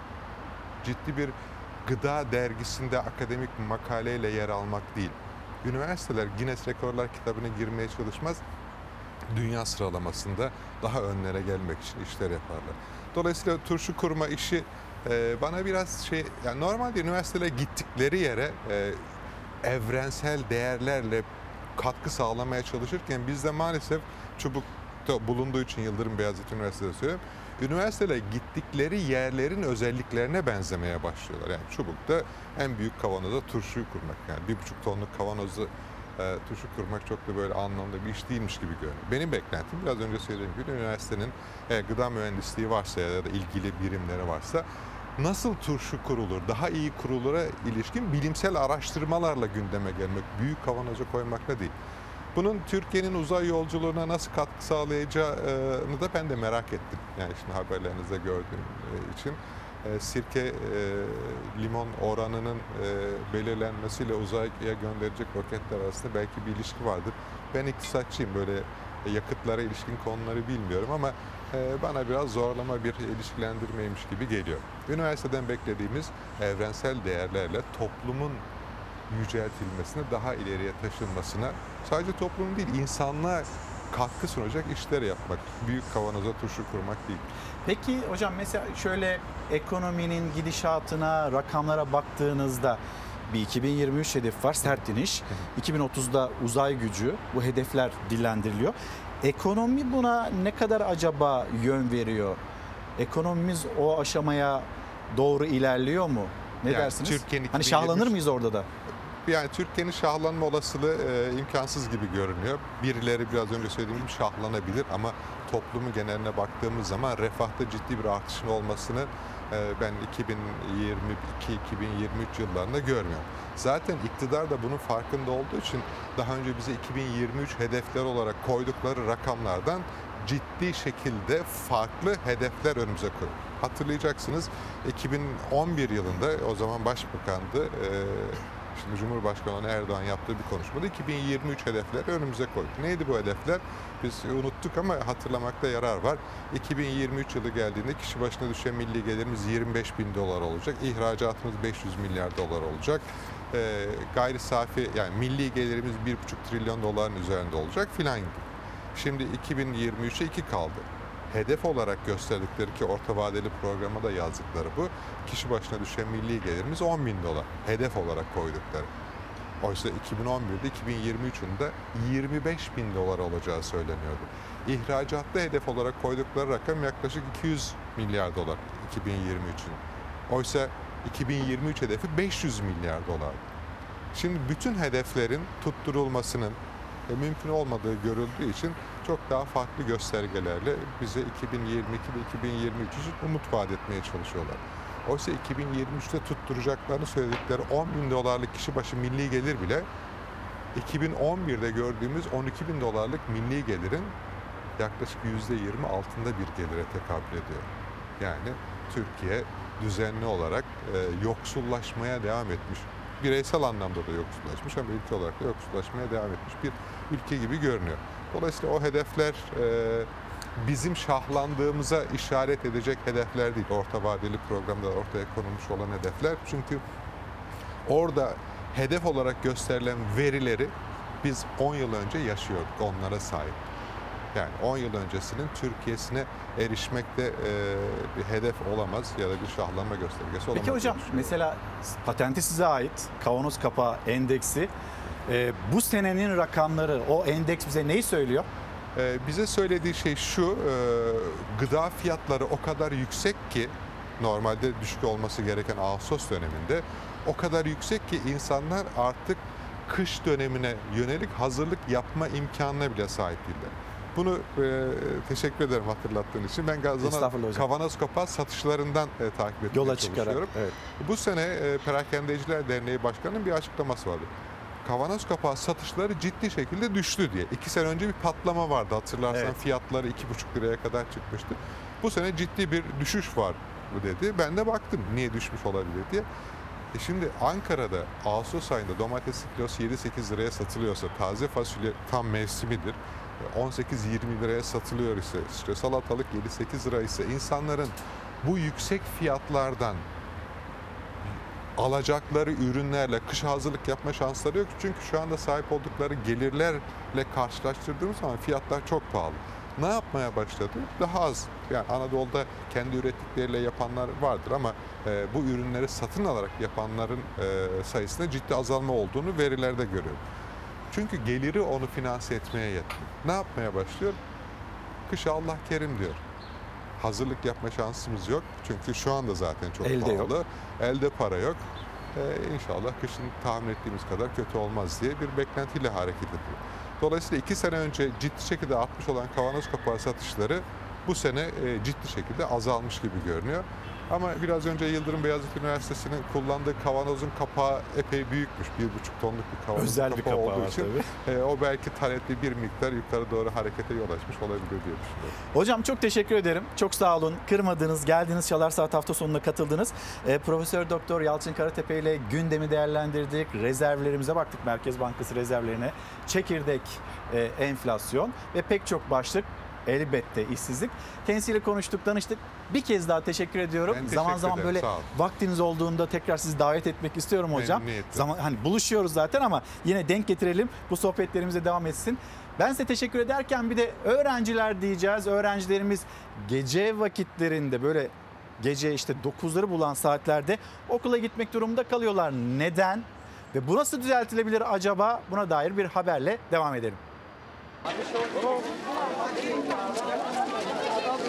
Ciddi bir gıda dergisinde akademik makaleyle yer almak değil. Üniversiteler Guinness Rekorlar kitabına girmeye çalışmaz. Dünya sıralamasında daha önlere gelmek için işler yaparlar. Dolayısıyla turşu kurma işi e, bana biraz şey, yani normalde üniversitelere gittikleri yere e, evrensel değerlerle katkı sağlamaya çalışırken bizde maalesef çubukta bulunduğu için Yıldırım Beyazıt Üniversitesi'de söylüyorum. Üniversiteler gittikleri yerlerin özelliklerine benzemeye başlıyorlar. Yani çubukta en büyük kavanoza turşuyu kurmak. Yani bir buçuk tonluk kavanozu e, turşu kurmak çok da böyle anlamda bir iş değilmiş gibi görünüyor. Benim beklentim biraz önce söylediğim gibi üniversitenin e, gıda mühendisliği varsa ya da ilgili birimleri varsa nasıl turşu kurulur, daha iyi kurulura ilişkin bilimsel araştırmalarla gündeme gelmek, büyük kavanoza koymakla değil. Bunun Türkiye'nin uzay yolculuğuna nasıl katkı sağlayacağını da ben de merak ettim. Yani şimdi haberlerinizde gördüğüm e, için. E, Sirke, e, limon oranının e, belirlenmesiyle uzaya gönderecek roketler arasında belki bir ilişki vardır. Ben iktisatçıyım böyle yakıtlara ilişkin konuları bilmiyorum ama bana biraz zorlama bir ilişkilendirmeymiş gibi geliyor. Üniversiteden beklediğimiz evrensel değerlerle toplumun yüceltilmesine, daha ileriye taşınmasına, sadece toplumun değil insanlığa katkı sunacak işler yapmak. Büyük kavanoza turşu kurmak değil. Peki hocam mesela şöyle ekonominin gidişatına, rakamlara baktığınızda bir 2023 hedef var sert iniş. 2030'da uzay gücü bu hedefler dillendiriliyor. Ekonomi buna ne kadar acaba yön veriyor? Ekonomimiz o aşamaya doğru ilerliyor mu? Ne Yani dersiniz? Türkiye'nin hani 2023 şahlanır mıyız orada da? Yani Türkiye'nin şahlanma olasılığı e, imkansız gibi görünüyor. Birileri biraz önce söylediğim gibi şahlanabilir ama toplumu geneline baktığımız zaman refahta ciddi bir artışın olmasını e, ben 2022-2023 yıllarında görmüyorum. Zaten iktidar da bunun farkında olduğu için daha önce bize 2023 hedefler olarak koydukları rakamlardan ciddi şekilde farklı hedefler önümüze koyuyor. Hatırlayacaksınız 2011 yılında o zaman başbakandı e, Şimdi Cumhurbaşkanı Erdoğan yaptığı bir konuşmada 2023 hedefleri önümüze koydu. Neydi bu hedefler? Biz unuttuk ama hatırlamakta yarar var. 2023 yılı geldiğinde kişi başına düşen milli gelirimiz 25 bin dolar olacak. İhracatımız 500 milyar dolar olacak. Ee, gayri safi yani milli gelirimiz 1,5 trilyon doların üzerinde olacak filan gibi. Şimdi 2023'e 2 kaldı hedef olarak gösterdikleri ki orta vadeli programa da yazdıkları bu. Kişi başına düşen milli gelirimiz 10 bin dolar. Hedef olarak koydukları. Oysa 2011'de 2023'ün de 25 bin dolar olacağı söyleniyordu. İhracatta hedef olarak koydukları rakam yaklaşık 200 milyar dolar 2023'ün. Oysa 2023 hedefi 500 milyar dolar. Şimdi bütün hedeflerin tutturulmasının e, mümkün olmadığı görüldüğü için çok daha farklı göstergelerle bize 2022 ve 2023 için umut vaat etmeye çalışıyorlar. Oysa 2023'te tutturacaklarını söyledikleri 10 bin dolarlık kişi başı milli gelir bile 2011'de gördüğümüz 12 bin dolarlık milli gelirin yaklaşık %20 altında bir gelire tekabül ediyor. Yani Türkiye düzenli olarak e, yoksullaşmaya devam etmiş. Bireysel anlamda da yoksullaşmış ama ülke olarak da yoksullaşmaya devam etmiş bir ülke gibi görünüyor. Dolayısıyla o hedefler e, bizim şahlandığımıza işaret edecek hedefler değil. Orta vadeli programda ortaya konulmuş olan hedefler. Çünkü orada hedef olarak gösterilen verileri biz 10 yıl önce yaşıyorduk, onlara sahip. Yani 10 yıl öncesinin Türkiye'sine erişmekte e, bir hedef olamaz ya da bir şahlanma göstergesi olamaz. Peki hocam mesela patenti size ait kavanoz kapağı endeksi e, bu senenin rakamları o endeks bize neyi söylüyor? Ee, bize söylediği şey şu, e, gıda fiyatları o kadar yüksek ki normalde düşük olması gereken Ağustos döneminde o kadar yüksek ki insanlar artık kış dönemine yönelik hazırlık yapma imkanına bile sahip değiller. Bunu e, teşekkür ederim hatırlattığın için. Ben Gazana kavanoz kapağı satışlarından e, takip etmeye Yola çıkarak, çalışıyorum. evet. Bu sene e, Perakendeciler Derneği Başkanı'nın bir açıklaması vardı. Kavanoz kapağı satışları ciddi şekilde düştü diye. İki sene önce bir patlama vardı hatırlarsan Evet. fiyatları iki buçuk liraya kadar çıkmıştı. Bu sene ciddi bir düşüş var bu dedi. Ben de baktım niye düşmüş olabilir diye. E şimdi Ankara'da Ağustos ayında domates kilosu 7-8 liraya satılıyorsa taze fasulye tam mevsimidir. E, 18-20 liraya satılıyor ise işte salatalık 7-8 lira ise insanların bu yüksek fiyatlardan alacakları ürünlerle kış hazırlık yapma şansları yok. Çünkü şu anda sahip oldukları gelirlerle karşılaştırdığımız zaman fiyatlar çok pahalı. Ne yapmaya başladı? Daha az. Yani Anadolu'da kendi ürettikleriyle yapanlar vardır ama e, bu ürünleri satın alarak yapanların e, sayısında ciddi azalma olduğunu verilerde görüyorum. Çünkü geliri onu finanse etmeye yetmiyor. Ne yapmaya başlıyor? Kışa Allah kerim diyor. Hazırlık yapma şansımız yok. Çünkü şu anda zaten çok Elde yok. pahalı. Elde para yok. Ee, inşallah kışın tahmin ettiğimiz kadar kötü olmaz diye bir beklentiyle hareket ediyor. Dolayısıyla iki sene önce ciddi şekilde artmış olan kavanoz kapağı satışları bu sene e, ciddi şekilde azalmış gibi görünüyor. Ama biraz önce Yıldırım Beyazıt Üniversitesi'nin kullandığı kavanozun kapağı epey büyükmüş. Bir buçuk tonluk bir kavanoz Özel bir kapağı kapağı olduğu var için e, o belki talepli bir miktar yukarı doğru harekete yol açmış olabilir diye düşünüyorum. Hocam çok teşekkür ederim. Çok sağ olun. Kırmadınız, geldiniz. Çalar Saat hafta sonuna katıldınız. E, Profesör Doktor Yalçın Karatepe ile gündemi değerlendirdik. Rezervlerimize baktık. Merkez Bankası rezervlerine. Çekirdek, e, enflasyon ve pek çok başlık elbette işsizlik. Kendisiyle konuştuk, danıştık. Bir kez daha teşekkür ediyorum. Ben teşekkür zaman zaman ederim, böyle vaktiniz olduğunda tekrar sizi davet etmek istiyorum hocam. Zaman hani buluşuyoruz zaten ama yine denk getirelim. Bu sohbetlerimize devam etsin. Ben size teşekkür ederken bir de öğrenciler diyeceğiz. Öğrencilerimiz gece vakitlerinde böyle gece işte 9'ları bulan saatlerde okula gitmek durumunda kalıyorlar. Neden? Ve bu nasıl düzeltilebilir acaba? Buna dair bir haberle devam edelim.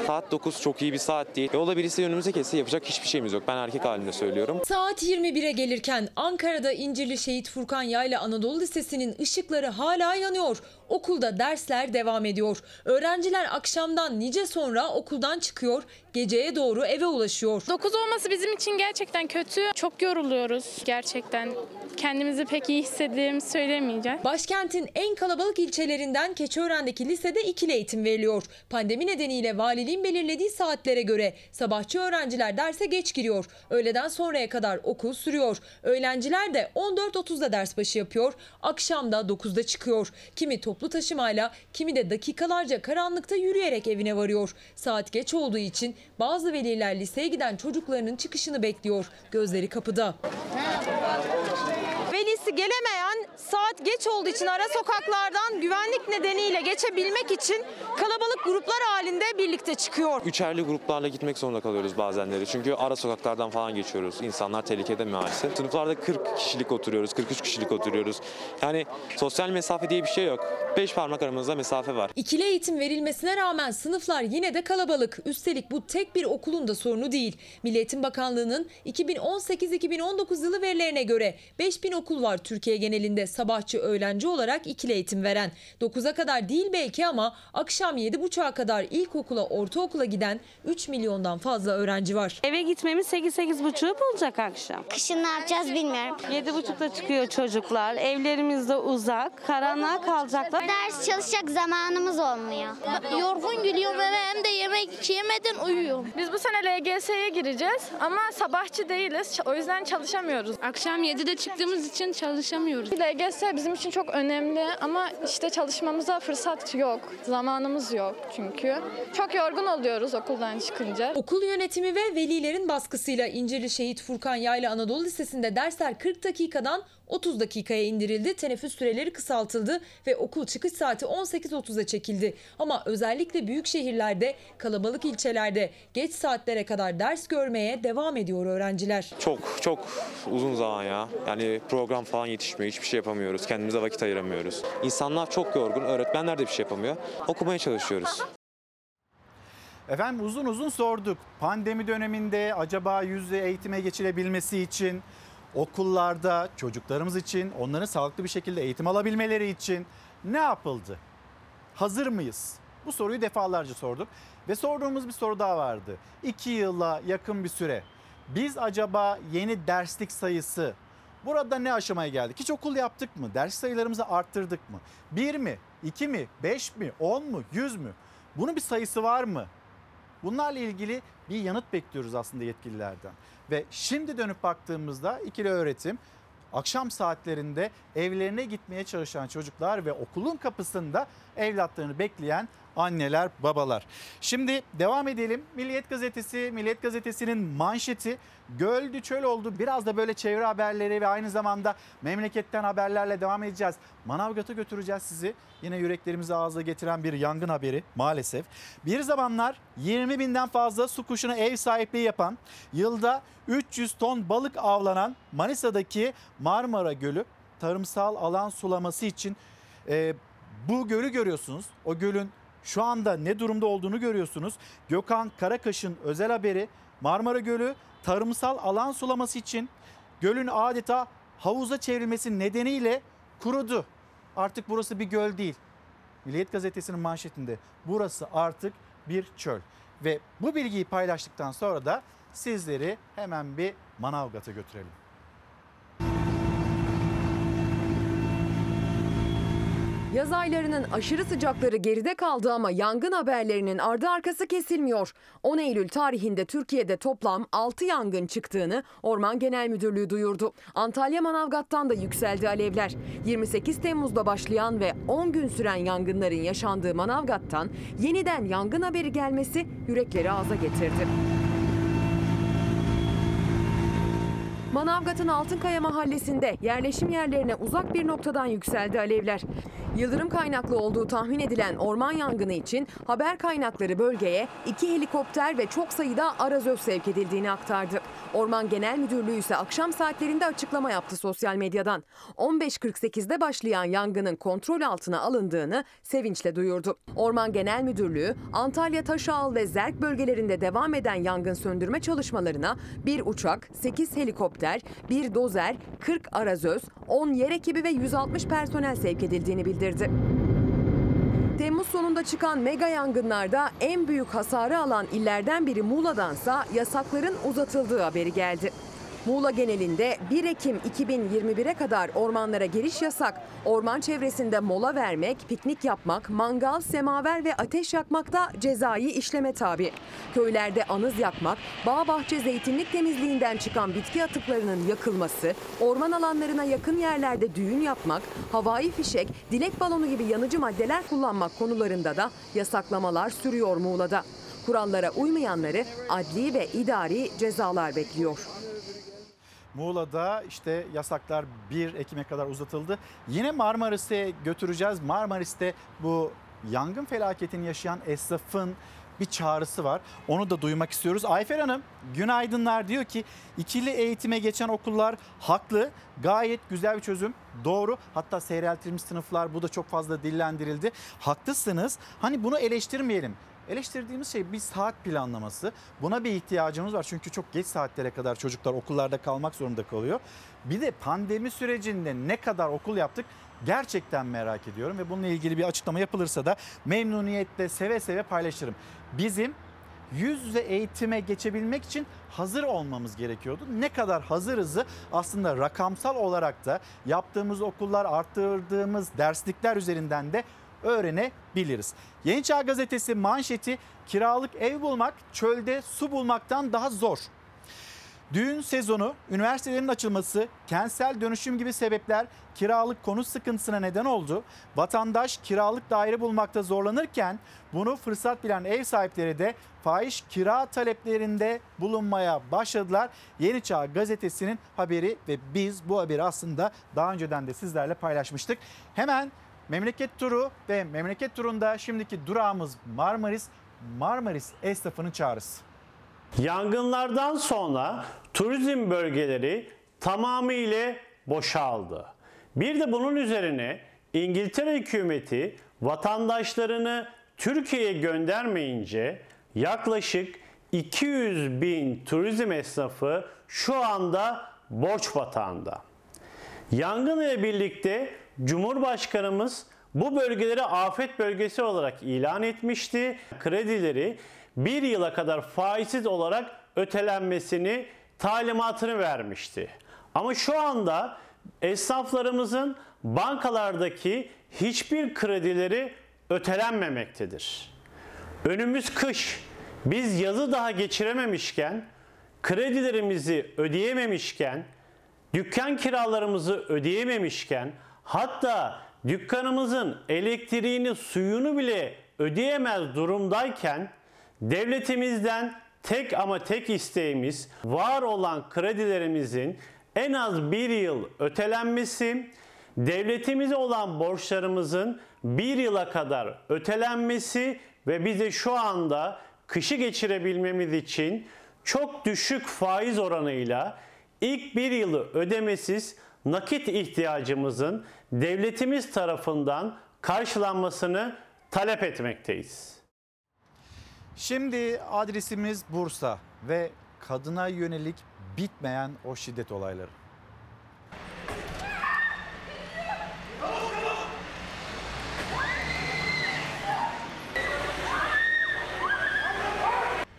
Saat 9 çok iyi bir saat değil. Yola birisi önümüze kesse yapacak hiçbir şeyimiz yok. Ben erkek halinde söylüyorum. Saat 21'e gelirken Ankara'da İncirli Şehit Furkan Yayla Anadolu Lisesi'nin ışıkları hala yanıyor. Okulda dersler devam ediyor. Öğrenciler akşamdan nice sonra okuldan çıkıyor, geceye doğru eve ulaşıyor. 9 olması bizim için gerçekten kötü. Çok yoruluyoruz gerçekten. Kendimizi pek iyi hissettiğimizi söylemeyeceğim. Başkentin en kalabalık ilçelerinden Keçiören'deki lisede ikili eğitim veriliyor. Pandemi nedeniyle valiliğin belirlediği saatlere göre sabahçı öğrenciler derse geç giriyor. Öğleden sonraya kadar okul sürüyor. Öğrenciler de 14.30'da ders başı yapıyor. Akşamda 9'da çıkıyor. Kimi toplu taşımayla, kimi de dakikalarca karanlıkta yürüyerek evine varıyor. Saat geç olduğu için bazı veliler liseye giden çocuklarının çıkışını bekliyor. Gözleri kapıda. Velisi gelemeyen saat geç olduğu için ara sokaklardan güvenlik nedeniyle geçebilmek için kalabalık gruplar halinde birlikte çıkıyor. Üçerli gruplarla gitmek zorunda kalıyoruz bazenleri. Çünkü ara sokaklardan falan geçiyoruz. İnsanlar tehlikede maalesef. Sınıflarda 40 kişilik oturuyoruz, 43 kişilik oturuyoruz. Yani sosyal mesafe diye bir şey yok. Beş parmak aramızda mesafe var. İkili eğitim verilmesine rağmen sınıflar yine de kalabalık. Üstelik bu tek bir okulun da sorunu değil. Milli Eğitim Bakanlığı'nın 2018-2019 yılı verilerine göre 5000 okul var Türkiye genelinde sabahçı öğlenci olarak ikili eğitim veren. 9'a kadar değil belki ama akşam 7.30'a kadar ilkokula, ortaokula giden 3 milyondan fazla öğrenci var. Eve gitmemiz 8-8.30'u bulacak akşam. Kışın ne yapacağız bilmiyorum. 7.30'da çıkıyor çocuklar. Evlerimiz de uzak. Karanlığa kalacaklar. Ders çalışacak zamanımız olmuyor. Yorgun geliyorum eve hem de yemek yemeden uyuyorum. Biz bu sene LGS'ye gireceğiz ama sabahçı değiliz. O yüzden çalışamıyoruz. Akşam 7'de çıktığımız için çalışamıyoruz. LGS bizim için çok önemli ama işte çalışmamıza fırsat yok. Zamanımız yok çünkü. Çok yorgun oluyoruz okuldan çıkınca. Okul yönetimi ve velilerin baskısıyla İncirli Şehit Furkan Yayla Anadolu Lisesi'nde dersler 40 dakikadan 30 dakikaya indirildi. Teneffüs süreleri kısaltıldı ve okul çıkış saati 18.30'a çekildi. Ama özellikle büyük şehirlerde, kalabalık ilçelerde geç saatlere kadar ders görmeye devam ediyor öğrenciler. Çok çok uzun zaman ya. Yani program falan yetişmiyor. Hiçbir şey yapamıyoruz. Kendimize vakit ayıramıyoruz. İnsanlar çok yorgun. Öğretmenler de bir şey yapamıyor. Okumaya çalışıyoruz. Efendim uzun uzun sorduk. Pandemi döneminde acaba yüzde eğitime geçilebilmesi için okullarda çocuklarımız için onların sağlıklı bir şekilde eğitim alabilmeleri için ne yapıldı? Hazır mıyız? Bu soruyu defalarca sorduk ve sorduğumuz bir soru daha vardı. İki yıla yakın bir süre biz acaba yeni derslik sayısı burada ne aşamaya geldik? Hiç okul yaptık mı? Ders sayılarımızı arttırdık mı? Bir mi? iki mi? Beş mi? On mu? Yüz mü? Bunun bir sayısı var mı? Bunlarla ilgili bir yanıt bekliyoruz aslında yetkililerden. Ve şimdi dönüp baktığımızda ikili öğretim akşam saatlerinde evlerine gitmeye çalışan çocuklar ve okulun kapısında evlatlarını bekleyen anneler, babalar. Şimdi devam edelim. Milliyet Gazetesi, Milliyet Gazetesi'nin manşeti göldü çöl oldu. Biraz da böyle çevre haberleri ve aynı zamanda memleketten haberlerle devam edeceğiz. Manavgat'a götüreceğiz sizi. Yine yüreklerimizi ağza getiren bir yangın haberi maalesef. Bir zamanlar 20 binden fazla su kuşuna ev sahipliği yapan, yılda 300 ton balık avlanan Manisa'daki Marmara Gölü tarımsal alan sulaması için e, bu gölü görüyorsunuz. O gölün şu anda ne durumda olduğunu görüyorsunuz. Gökhan Karakaş'ın özel haberi Marmara Gölü tarımsal alan sulaması için gölün adeta havuza çevrilmesi nedeniyle kurudu. Artık burası bir göl değil. Milliyet Gazetesi'nin manşetinde burası artık bir çöl. Ve bu bilgiyi paylaştıktan sonra da sizleri hemen bir Manavgat'a götürelim. Yaz aylarının aşırı sıcakları geride kaldı ama yangın haberlerinin ardı arkası kesilmiyor. 10 Eylül tarihinde Türkiye'de toplam 6 yangın çıktığını Orman Genel Müdürlüğü duyurdu. Antalya Manavgat'tan da yükseldi alevler. 28 Temmuz'da başlayan ve 10 gün süren yangınların yaşandığı Manavgat'tan yeniden yangın haberi gelmesi yürekleri ağza getirdi. Manavgat'ın Altınkaya mahallesinde yerleşim yerlerine uzak bir noktadan yükseldi alevler. Yıldırım kaynaklı olduğu tahmin edilen orman yangını için haber kaynakları bölgeye iki helikopter ve çok sayıda arazöz sevk edildiğini aktardı. Orman Genel Müdürlüğü ise akşam saatlerinde açıklama yaptı sosyal medyadan. 15.48'de başlayan yangının kontrol altına alındığını sevinçle duyurdu. Orman Genel Müdürlüğü Antalya, Taşağıl ve Zerk bölgelerinde devam eden yangın söndürme çalışmalarına bir uçak, 8 helikopter, bir dozer, 40 arazöz, 10 yer ekibi ve 160 personel sevk edildiğini bildirdi. Temmuz sonunda çıkan mega yangınlarda en büyük hasarı alan illerden biri Muğla'dansa yasakların uzatıldığı haberi geldi. Muğla genelinde 1 Ekim 2021'e kadar ormanlara giriş yasak. Orman çevresinde mola vermek, piknik yapmak, mangal, semaver ve ateş yakmak da cezai işleme tabi. Köylerde anız yakmak, bağ bahçe zeytinlik temizliğinden çıkan bitki atıklarının yakılması, orman alanlarına yakın yerlerde düğün yapmak, havai fişek, dilek balonu gibi yanıcı maddeler kullanmak konularında da yasaklamalar sürüyor Muğla'da. Kurallara uymayanları adli ve idari cezalar bekliyor. Muğla'da işte yasaklar 1 Ekim'e kadar uzatıldı. Yine Marmaris'e götüreceğiz. Marmaris'te bu yangın felaketini yaşayan esnafın bir çağrısı var. Onu da duymak istiyoruz. Ayfer Hanım günaydınlar diyor ki ikili eğitime geçen okullar haklı. Gayet güzel bir çözüm. Doğru. Hatta seyreltilmiş sınıflar bu da çok fazla dillendirildi. Haklısınız. Hani bunu eleştirmeyelim. Eleştirdiğimiz şey bir saat planlaması. Buna bir ihtiyacımız var. Çünkü çok geç saatlere kadar çocuklar okullarda kalmak zorunda kalıyor. Bir de pandemi sürecinde ne kadar okul yaptık gerçekten merak ediyorum. Ve bununla ilgili bir açıklama yapılırsa da memnuniyetle seve seve paylaşırım. Bizim yüz yüze eğitime geçebilmek için hazır olmamız gerekiyordu. Ne kadar hazırızı aslında rakamsal olarak da yaptığımız okullar, arttırdığımız derslikler üzerinden de öğrenebiliriz. Yeni Çağ Gazetesi manşeti kiralık ev bulmak çölde su bulmaktan daha zor. Düğün sezonu, üniversitelerin açılması, kentsel dönüşüm gibi sebepler kiralık konut sıkıntısına neden oldu. Vatandaş kiralık daire bulmakta zorlanırken bunu fırsat bilen ev sahipleri de fahiş kira taleplerinde bulunmaya başladılar. Yeni Çağ gazetesinin haberi ve biz bu haberi aslında daha önceden de sizlerle paylaşmıştık. Hemen memleket turu ve memleket turunda şimdiki durağımız Marmaris. Marmaris esnafının çağrısı. Yangınlardan sonra turizm bölgeleri tamamıyla boşaldı. Bir de bunun üzerine İngiltere hükümeti vatandaşlarını Türkiye'ye göndermeyince yaklaşık 200 bin turizm esnafı şu anda borç batağında. Yangın ile birlikte Cumhurbaşkanımız bu bölgeleri afet bölgesi olarak ilan etmişti. Kredileri bir yıla kadar faizsiz olarak ötelenmesini talimatını vermişti. Ama şu anda esnaflarımızın bankalardaki hiçbir kredileri ötelenmemektedir. Önümüz kış. Biz yazı daha geçirememişken, kredilerimizi ödeyememişken, dükkan kiralarımızı ödeyememişken, hatta dükkanımızın elektriğini, suyunu bile ödeyemez durumdayken devletimizden tek ama tek isteğimiz var olan kredilerimizin en az bir yıl ötelenmesi, devletimize olan borçlarımızın bir yıla kadar ötelenmesi ve bize şu anda kışı geçirebilmemiz için çok düşük faiz oranıyla ilk bir yılı ödemesiz nakit ihtiyacımızın devletimiz tarafından karşılanmasını talep etmekteyiz. Şimdi adresimiz Bursa ve kadına yönelik bitmeyen o şiddet olayları.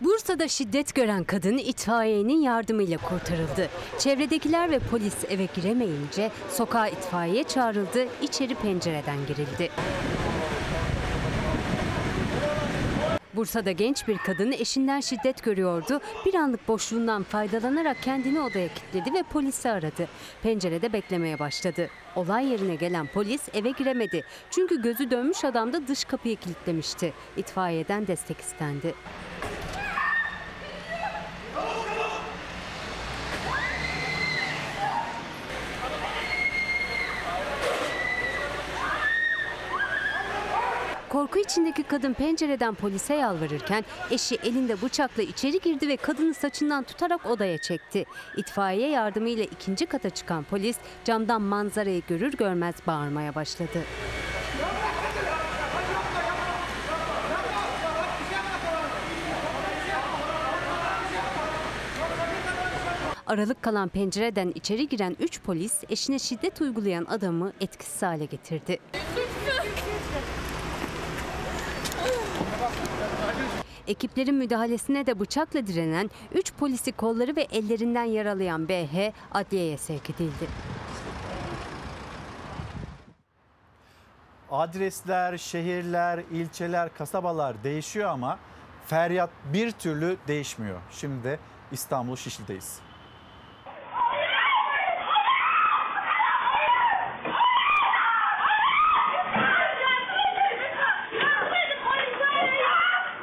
Bursa'da şiddet gören kadın itfaiyenin yardımıyla kurtarıldı. Çevredekiler ve polis eve giremeyince sokağa itfaiye çağrıldı, içeri pencereden girildi. Bursa'da genç bir kadın eşinden şiddet görüyordu. Bir anlık boşluğundan faydalanarak kendini odaya kilitledi ve polisi aradı. Pencerede beklemeye başladı. Olay yerine gelen polis eve giremedi. Çünkü gözü dönmüş adam da dış kapıyı kilitlemişti. İtfaiyeden destek istendi. Korku içindeki kadın pencereden polise yalvarırken eşi elinde bıçakla içeri girdi ve kadını saçından tutarak odaya çekti. İtfaiye yardımıyla ikinci kata çıkan polis camdan manzarayı görür görmez bağırmaya başladı. Aralık kalan pencereden içeri giren 3 polis eşine şiddet uygulayan adamı etkisiz hale getirdi. Ekiplerin müdahalesine de bıçakla direnen 3 polisi kolları ve ellerinden yaralayan BH adliyeye sevk edildi. Adresler, şehirler, ilçeler, kasabalar değişiyor ama feryat bir türlü değişmiyor. Şimdi de İstanbul Şişli'deyiz.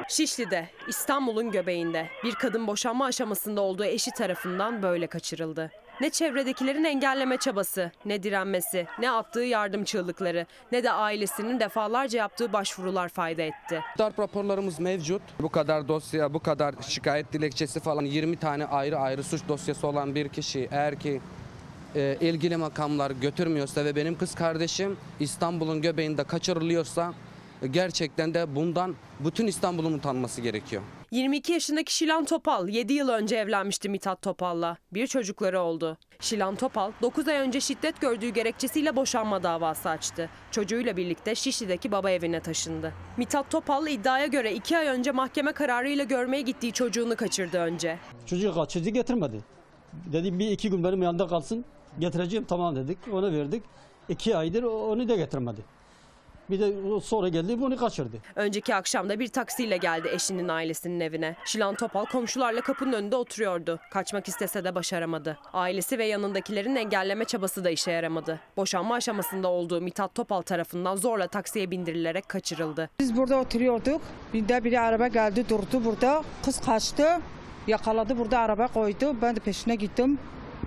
Şişli'de, İstanbul'un göbeğinde bir kadın boşanma aşamasında olduğu eşi tarafından böyle kaçırıldı. Ne çevredekilerin engelleme çabası, ne direnmesi, ne attığı yardım çığlıkları, ne de ailesinin defalarca yaptığı başvurular fayda etti. Darp raporlarımız mevcut. Bu kadar dosya, bu kadar şikayet dilekçesi falan 20 tane ayrı ayrı suç dosyası olan bir kişi eğer ki e, ilgili makamlar götürmüyorsa ve benim kız kardeşim İstanbul'un göbeğinde kaçırılıyorsa gerçekten de bundan bütün İstanbul'un utanması gerekiyor. 22 yaşındaki Şilan Topal 7 yıl önce evlenmişti Mithat Topal'la. Bir çocukları oldu. Şilan Topal 9 ay önce şiddet gördüğü gerekçesiyle boşanma davası açtı. Çocuğuyla birlikte Şişli'deki baba evine taşındı. Mithat Topal iddiaya göre 2 ay önce mahkeme kararıyla görmeye gittiği çocuğunu kaçırdı önce. Çocuğu kaçırdı getirmedi. Dedim bir iki gün benim yanında kalsın getireceğim tamam dedik ona verdik. İki aydır onu da getirmedi. Bir de sonra geldi bunu kaçırdı. Önceki akşamda bir taksiyle geldi eşinin ailesinin evine. Şilan Topal komşularla kapının önünde oturuyordu. Kaçmak istese de başaramadı. Ailesi ve yanındakilerin engelleme çabası da işe yaramadı. Boşanma aşamasında olduğu Mithat Topal tarafından zorla taksiye bindirilerek kaçırıldı. Biz burada oturuyorduk. Bir biri araba geldi durdu burada. Kız kaçtı. Yakaladı burada araba koydu. Ben de peşine gittim.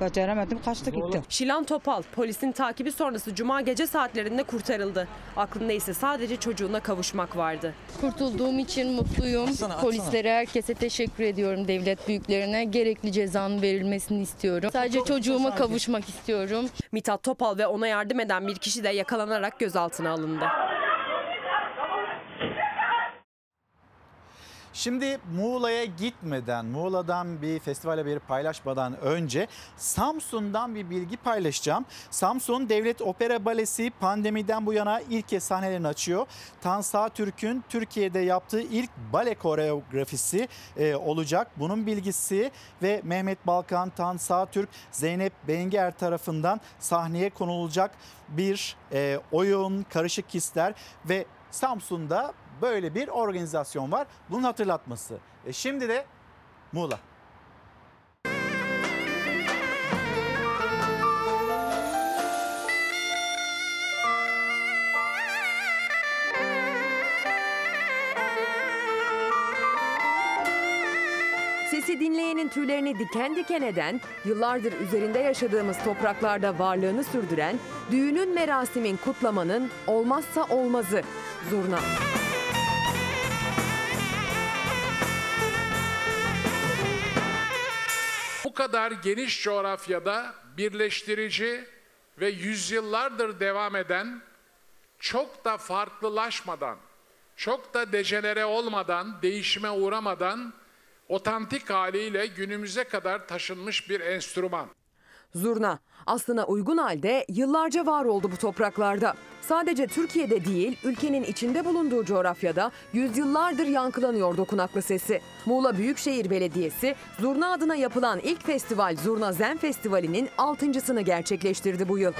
Beceremedim kaçtı gitti. Şilan Topal polisin takibi sonrası cuma gece saatlerinde kurtarıldı. Aklında ise sadece çocuğuna kavuşmak vardı. Kurtulduğum için mutluyum. Polislere, herkese teşekkür ediyorum devlet büyüklerine. Gerekli cezanın verilmesini istiyorum. Sadece çocuğuma kavuşmak istiyorum. Mithat Topal ve ona yardım eden bir kişi de yakalanarak gözaltına alındı. Şimdi Muğla'ya gitmeden, Muğla'dan bir festival haberi paylaşmadan önce Samsun'dan bir bilgi paylaşacağım. Samsun Devlet Opera Balesi pandemiden bu yana ilk kez sahnelerini açıyor. Tansa Türk'ün Türkiye'de yaptığı ilk bale koreografisi e, olacak. Bunun bilgisi ve Mehmet Balkan, Tansa Türk, Zeynep Benger tarafından sahneye konulacak bir e, oyun, karışık hisler ve Samsun'da böyle bir organizasyon var. Bunun hatırlatması. E şimdi de Muğla. Sesi dinleyenin tüylerini diken diken eden, yıllardır üzerinde yaşadığımız topraklarda varlığını sürdüren, düğünün merasimin kutlamanın olmazsa olmazı zurna. Kadar geniş coğrafyada birleştirici ve yüzyıllardır devam eden, çok da farklılaşmadan, çok da dejenere olmadan, değişime uğramadan, otantik haliyle günümüze kadar taşınmış bir enstrüman. Zurna aslına uygun halde yıllarca var oldu bu topraklarda. Sadece Türkiye'de değil, ülkenin içinde bulunduğu coğrafyada yüzyıllardır yankılanıyor dokunaklı sesi. Muğla Büyükşehir Belediyesi, Zurna adına yapılan ilk festival Zurna Zen Festivali'nin altıncısını gerçekleştirdi bu yıl.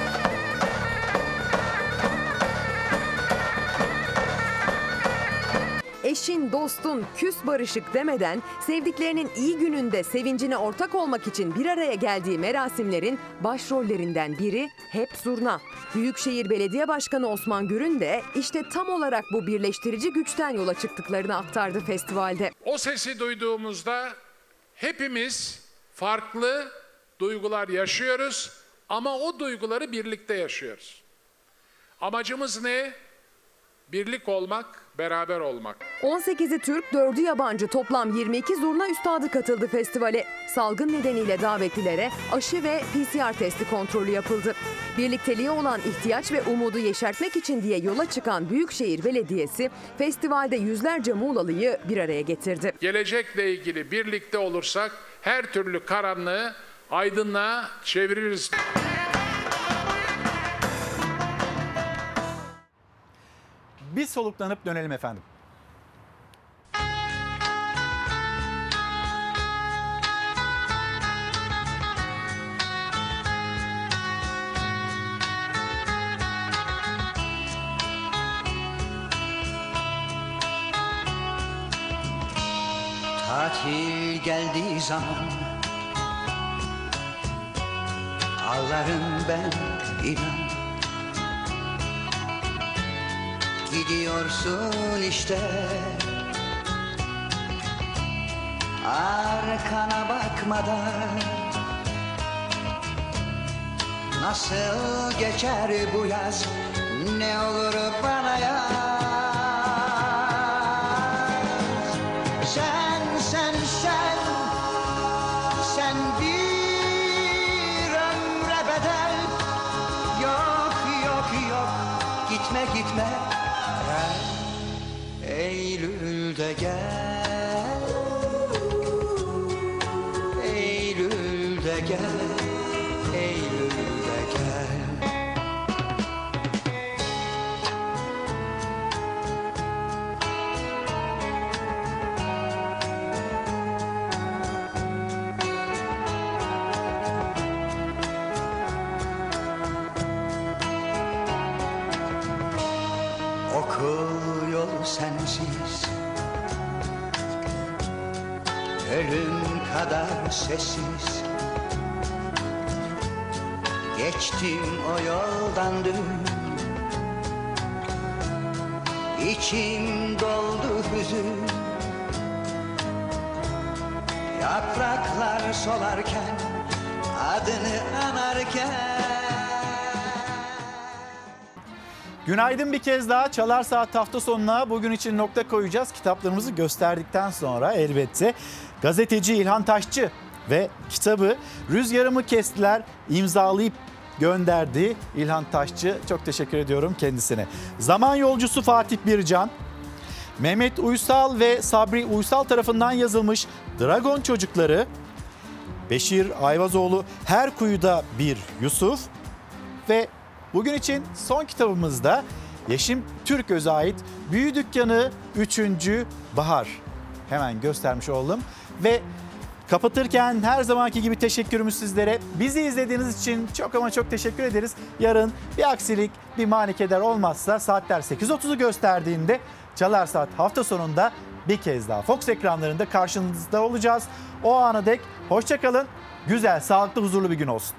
Eşin, dostun, küs barışık demeden sevdiklerinin iyi gününde sevincine ortak olmak için bir araya geldiği merasimlerin başrollerinden biri hep zurna. Büyükşehir Belediye Başkanı Osman Gürün de işte tam olarak bu birleştirici güçten yola çıktıklarını aktardı festivalde. O sesi duyduğumuzda hepimiz farklı duygular yaşıyoruz ama o duyguları birlikte yaşıyoruz. Amacımız ne? Birlik olmak, beraber olmak. 18'i Türk, 4'ü yabancı toplam 22 zurna üstadı katıldı festivale. Salgın nedeniyle davetlilere aşı ve PCR testi kontrolü yapıldı. Birlikteliğe olan ihtiyaç ve umudu yeşertmek için diye yola çıkan Büyükşehir Belediyesi festivalde yüzlerce Muğlalı'yı bir araya getirdi. Gelecekle ilgili birlikte olursak her türlü karanlığı aydınlığa çeviririz. Bir soluklanıp dönelim efendim. Tatil geldiği zaman Ağlarım ben inan Gidiyorsun işte. Arkana bakmadan Nasıl geçer bu yaz? Ne olur bana yaz Eylül'de kadar sessiz. Geçtim o yoldan dün. İçim doldu hüzün. Yapraklar solarken Adını anarken. Günaydın bir kez daha. Çalar Saat hafta sonuna bugün için nokta koyacağız. Kitaplarımızı gösterdikten sonra elbette gazeteci İlhan Taşçı ve kitabı Rüzgarımı Kestiler imzalayıp gönderdi İlhan Taşçı. Çok teşekkür ediyorum kendisine. Zaman yolcusu Fatih Bircan, Mehmet Uysal ve Sabri Uysal tarafından yazılmış Dragon Çocukları, Beşir Ayvazoğlu Her Kuyuda Bir Yusuf ve bugün için son kitabımızda Yeşim Türköz'e ait Büyü Dükkanı 3. Bahar. Hemen göstermiş oldum. Ve kapatırken her zamanki gibi teşekkürümüz sizlere. Bizi izlediğiniz için çok ama çok teşekkür ederiz. Yarın bir aksilik, bir manikeder olmazsa saatler 8.30'u gösterdiğinde Çalar Saat hafta sonunda bir kez daha Fox ekranlarında karşınızda olacağız. O ana dek hoşçakalın. Güzel, sağlıklı, huzurlu bir gün olsun.